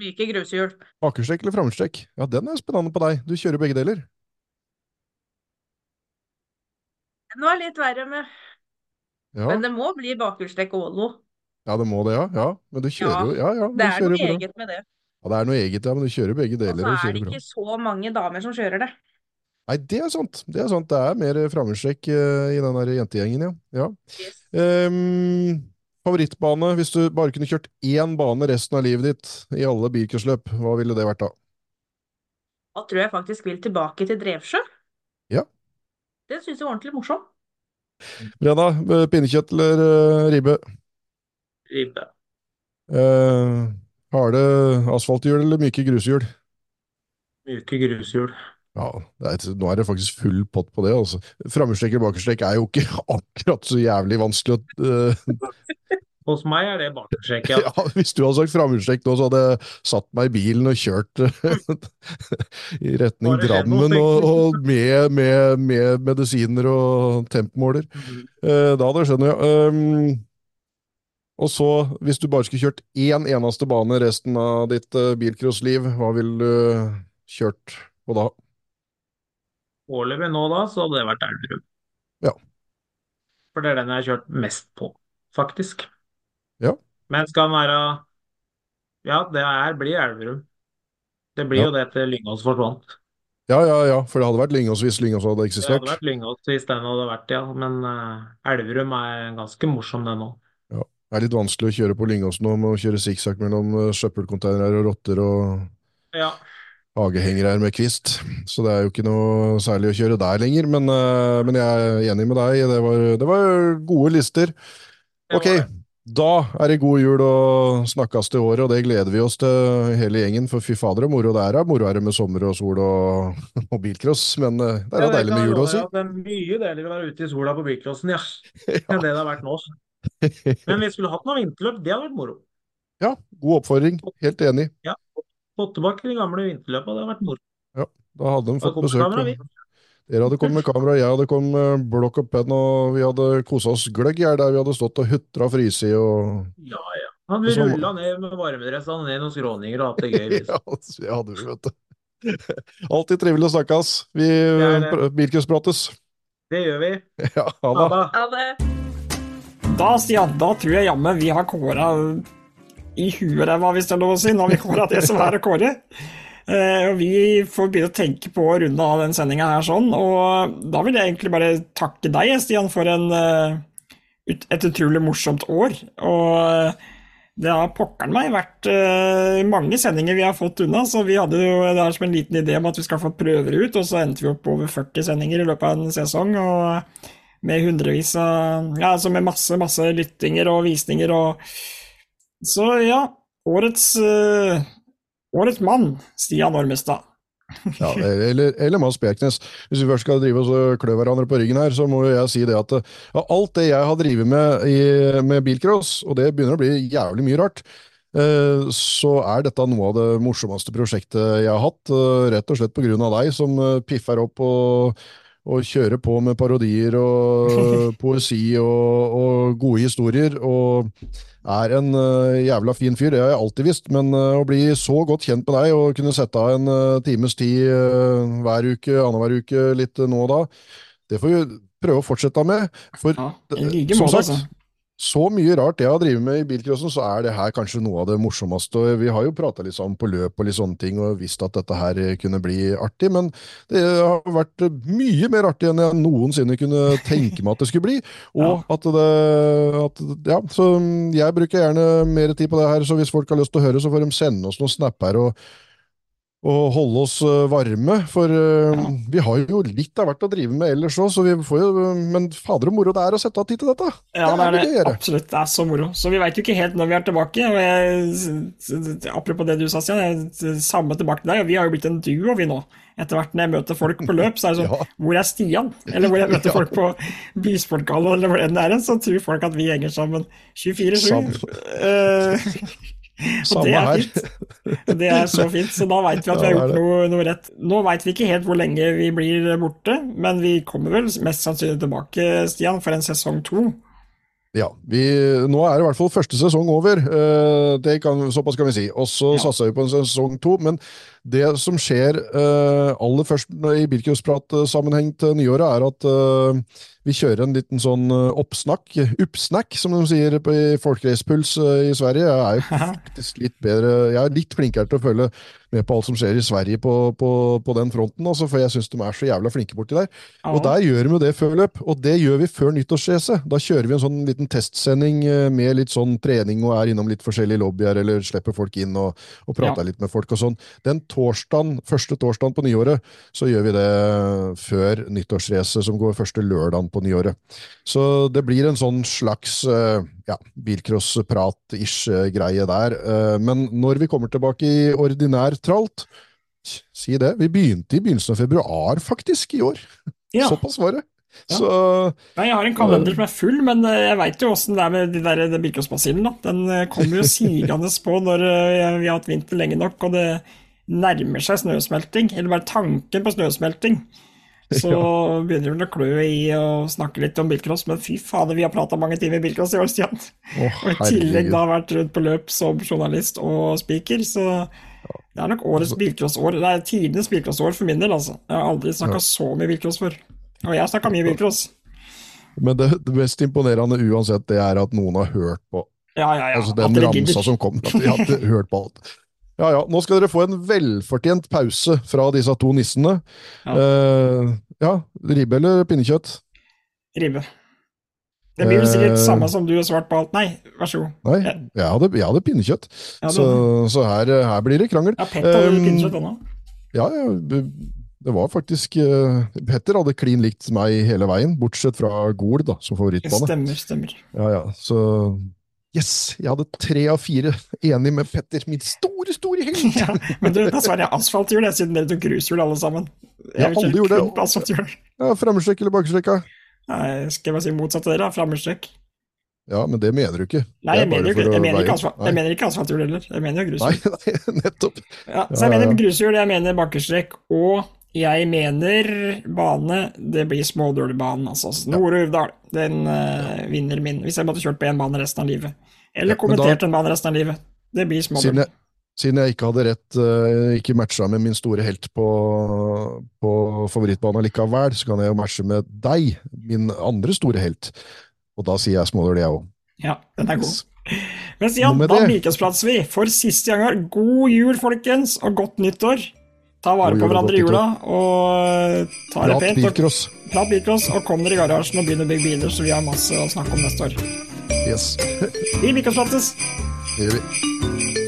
Myke grushjul. Bakerstrekk eller framstrekk? Ja, den er spennende på deg. Du kjører begge deler. Den var litt verre med Ja, Men det må bli bakhjulstrekk og Volvo. Ja det må det, ja. ja. Men du kjører jo Ja, ja, Det er noe bra. eget med det. Ja, det er noe eget, ja, men du kjører begge deler. Og så er det ikke bra. så mange damer som kjører det. Nei, det er sant. Det er sant. Det er mer framstrekk uh, i den der jentegjengen, ja. ja. Yes. Um, favorittbane, hvis du bare kunne kjørt én bane resten av livet ditt i alle bilkursløp, hva ville det vært da? Da tror jeg faktisk vil tilbake til Drevsjø. Ja. Det syns jeg var ordentlig morsomt. Brenna, eh, pinnekjøtt eller uh, ribbe? Ribbe. Uh, harde asfalthjul eller myke grushjul? Myke grushjul. Ja, det er, nå er det faktisk full pott på det. altså. Framhjulstrekk eller bakerstrekk er jo ikke akkurat så jævlig vanskelig å uh... Hos meg er det bakerstrekk, ja. ja, Hvis du hadde sagt framhjulstrekk nå, så hadde jeg satt meg i bilen og kjørt eh, i retning skjedd noe Drammen og, og med, med, med medisiner og tempomåler. Mhm. Uh, da hadde jeg skjønt, ja. Um, og så, hvis du bare skulle kjørt én eneste bane resten av ditt uh, bilcrossliv, hva ville du kjørt på da? Foreløpig nå da, så hadde det vært Elverum. Ja. For det er den jeg har kjørt mest på, faktisk. Ja. Men skal den være Ja, det er, blir Elverum. Det blir Ja. jo det til Lyngås forsvant. Ja, ja, ja, for det hadde vært Lyngås hvis Lyngås hadde eksistert. Det hadde vært Lyngås hvis den hadde vært, ja. Men uh, Elverum er ganske morsom, den òg. Det er litt vanskelig å kjøre på Lyngåsen nå med å kjøre sikksakk mellom søppelkonteinere og rotter og Ja. hagehengere her med kvist. Så det er jo ikke noe særlig å kjøre der lenger, men, uh, men jeg er enig med deg. Det var, det var gode lister. Ok, da er det god jul og snakkes til året, og det gleder vi oss til hele gjengen. For fy fader, moro det er. Moro er det med sommer og sol og, og bilcross, men uh, det er Ja, deilig med jul også. Ja, Det er mye deiligere å være ute i sola på bilcrossen, ja, Ja. enn det det har vært nå. Men vi skulle hatt noe vinterløp, det hadde vært moro. ja, god oppfordring. Helt enig. Fått tilbake de gamle vinterløpet, det hadde vært moro. Ja, Da hadde de fått besøk. kamera. Dere hadde kommet med kamera, jeg hadde kommet med blokk og penn, og vi hadde kosa oss gløgg her, der vi hadde stått og hutra frysi og Ja, ja. Hadde vi rulla ned med varmedressene ned noen skråninger og hatt det gøy. Hvis. Ja, det hadde vi, vet du. Alltid trivelig å snakkes. Vi er det. gjør vi. Ja, ha Ha det. Da, Stian, da tror jeg jammen vi har kåra i huet ræva, hvis det er lov å si. Nå har vi kåra det som er å kåre. Uh, og vi får begynne å tenke på å runde av den sendinga her sånn. Og da vil jeg egentlig bare takke deg, Stian, for en, uh, et utrolig morsomt år. Og eh, det har pokkeren meg vært uh, mange sendinger vi har fått unna, så vi hadde jo det her som en liten idé om at vi skal få prøver ut, og så endte vi opp over 40 sendinger i løpet av en sesong. og med hundrevis av Ja, altså med masse, masse lyttinger og visninger og Så ja, årets uh, Årets mann, Stian Ormestad. Ja, eller, eller Mads Bjerknes. Hvis vi først skal drive oss og klø hverandre på ryggen her, så må jeg si det at ja, alt det jeg har drevet med i, med bilcross, og det begynner å bli jævlig mye rart, eh, så er dette noe av det morsomste prosjektet jeg har hatt. eh, Rett og slett på grunn av deg, som piffer opp og, og kjøre på med parodier og poesi og, og gode historier. og er en eh, jævla fin fyr, det har jeg alltid visst, men eh, å bli så godt kjent med deg og kunne sette av en eh, times tid hver uke, annenhver uke, litt nå og da, det får vi prøve å fortsette med. For Ja, like som måte, sagt, altså. Så mye rart jeg har drevet med i bilcrossen, så er det her kanskje noe av det morsomste. og Vi har jo prata litt sammen på løp og litt sånne ting, og visst at dette her kunne bli artig, men det har vært mye mer artig enn jeg noensinne kunne tenke meg at det skulle bli. Og at det at, Ja, så jeg bruker gjerne mer tid på det her, så hvis folk har lyst til å høre, så får de sende oss noen snapper og og holde oss eh, varme, for eh, vi har jo litt av hvert å drive med ellers òg, så vi får jo Men fader og moro det er å sette av tid til dette! Ja, det er det. det. Absolutt. Det er så moro. Så vi veit jo ikke helt når vi er tilbake. Og jeg, apropos det du sa, Stian, samme tilbake til deg. og Vi har jo blitt en duo, vi nå. Etter hvert når jeg møter folk på løp, så er det sånn Ja. Hvor er Stian? Eller hvor jeg møter Ja. folk på Bysportgallaen, eller hvor enn det er, så tror folk at vi henger sammen 24-7. Samme det er her. fint. Det er så fint, så da veit vi at vi har gjort noe, noe rett. Nå veit vi ikke helt hvor lenge vi blir borte, men vi kommer vel mest sannsynlig tilbake, Stian, for en sesong to. Ja, vi, nå er i hvert fall første sesong over, eh, det kan, såpass kan vi si. Og så Ja. satser vi på en sesong to. Men det som skjer eh, aller først i Bilcrosprat-sammenheng til nyåret, er at eh, vi kjører en liten sånn eh, oppsnakk, uppsnack, som de sier på, i Folkracepuls eh, i Sverige. Jeg er jo faktisk litt bedre, jeg er litt flinkere til å følge med på alt som skjer i Sverige på, på, på den fronten, altså, for jeg syns de er så jævla flinke borti der. Og der gjør vi det før løp, og det gjør vi før nyttårsrace. Da kjører vi en sånn liten testsending eh, med litt sånn trening og er innom litt forskjellige lobbyer, eller slipper folk inn og, og prater Ja. litt med folk og sånn. Den torsdagen, første torsdagen på nyåret, så gjør vi det før nyttårsracet, som går første lørdagen på nyåret. Så det blir en sånn slags eh, ja, bilcross-prat-ish eh, der. Eh, Men når vi kommer tilbake i ordinær tralt, si det, vi begynte i begynnelsen av februar faktisk i år. Ja. Såpass var det. Ja. Så Nei, jeg har en kalender som er full, men jeg veit jo åssen det er med de der den bilcrossbasillen. Den kommer jo sigende på når vi har hatt vinter lenge nok, og det nærmer seg snøsmelting. Eller bare tanken på snøsmelting. Så begynner hun å klø i å snakke litt om bilcross, men fy fader, vi har prata mange timer bilcross i år, Stian. Oh, Og i tillegg da vært rundt på løp som journalist og speaker, så det er nok årets bilcrossår. Det er tidenes bilcrossår for min del, altså. Jeg har aldri snakka så mye bilcross før. Og jeg snakka mye bilcross. Men det, det mest imponerende uansett, det er at noen har hørt på Ja, ja, ja. altså den ramsa som kom. At de hadde hørt på alt. Ja ja, nå skal dere få en velfortjent pause fra disse to nissene. Ja. Eh, ja ribbe eller pinnekjøtt? Ribbe. Det blir vel sikkert Eh. samme som du har svart på alt. Nei, vær så god. Nei, jeg hadde, jeg hadde pinnekjøtt. Ja, det- så så her, her blir det krangel. Ja, Petter hadde Um, pinnekjøtt ennå. Ja, ja, det, det var faktisk uh, Petter hadde klin likt meg hele veien, bortsett fra Gol da, som favorittbane. Stemmer, stemmer. Ja, ja, så Yes! Jeg hadde tre av fire enig med Petter, min store, store helt! Ja, men du, dessverre asfalthjul, jeg, siden dere tok grushjul alle sammen. Ja, vil alle kjøre gjorde det. Ja, Fremmestrekk eller bakerstrekka? Nei, skal jeg bare si motsatt av dere, frammestrekk. Ja, men det mener du ikke. Nei, jeg mener, ikke, jeg, mener ikke asfalt, jeg mener ikke asfalthjul heller. Jeg mener jo Nei, grushjul. nei, nettopp. Ja, så jeg mener grushjul, jeg mener bakkestrekk og jeg mener bane. Det blir Smådølbanen, altså. Nord-Uvdal. Den uh, vinner min. Hvis jeg måtte kjørt på én bane resten av livet. Eller Ja, kommentert da- en bane resten av livet. Det blir Siden Smådøl. jeg, siden jeg ikke hadde rett, uh, ikke matcha med min store helt på, på favorittbanen likevel, så kan jeg jo matche med deg, min andre store helt. Og da sier jeg smådøl, jeg òg. Ja, den er god. Men Stian, da bilcrossprates vi for siste gang. God jul, folkens, og godt nyttår. Ta vare på hverandre i jula, og ta det pent. Og, bilcross. prat bilcross, og kom dere i garasjen og begynn å bygge biler, så vi har masse å snakke om neste år. Yes, Vi bilcrossprates! det gjør vi.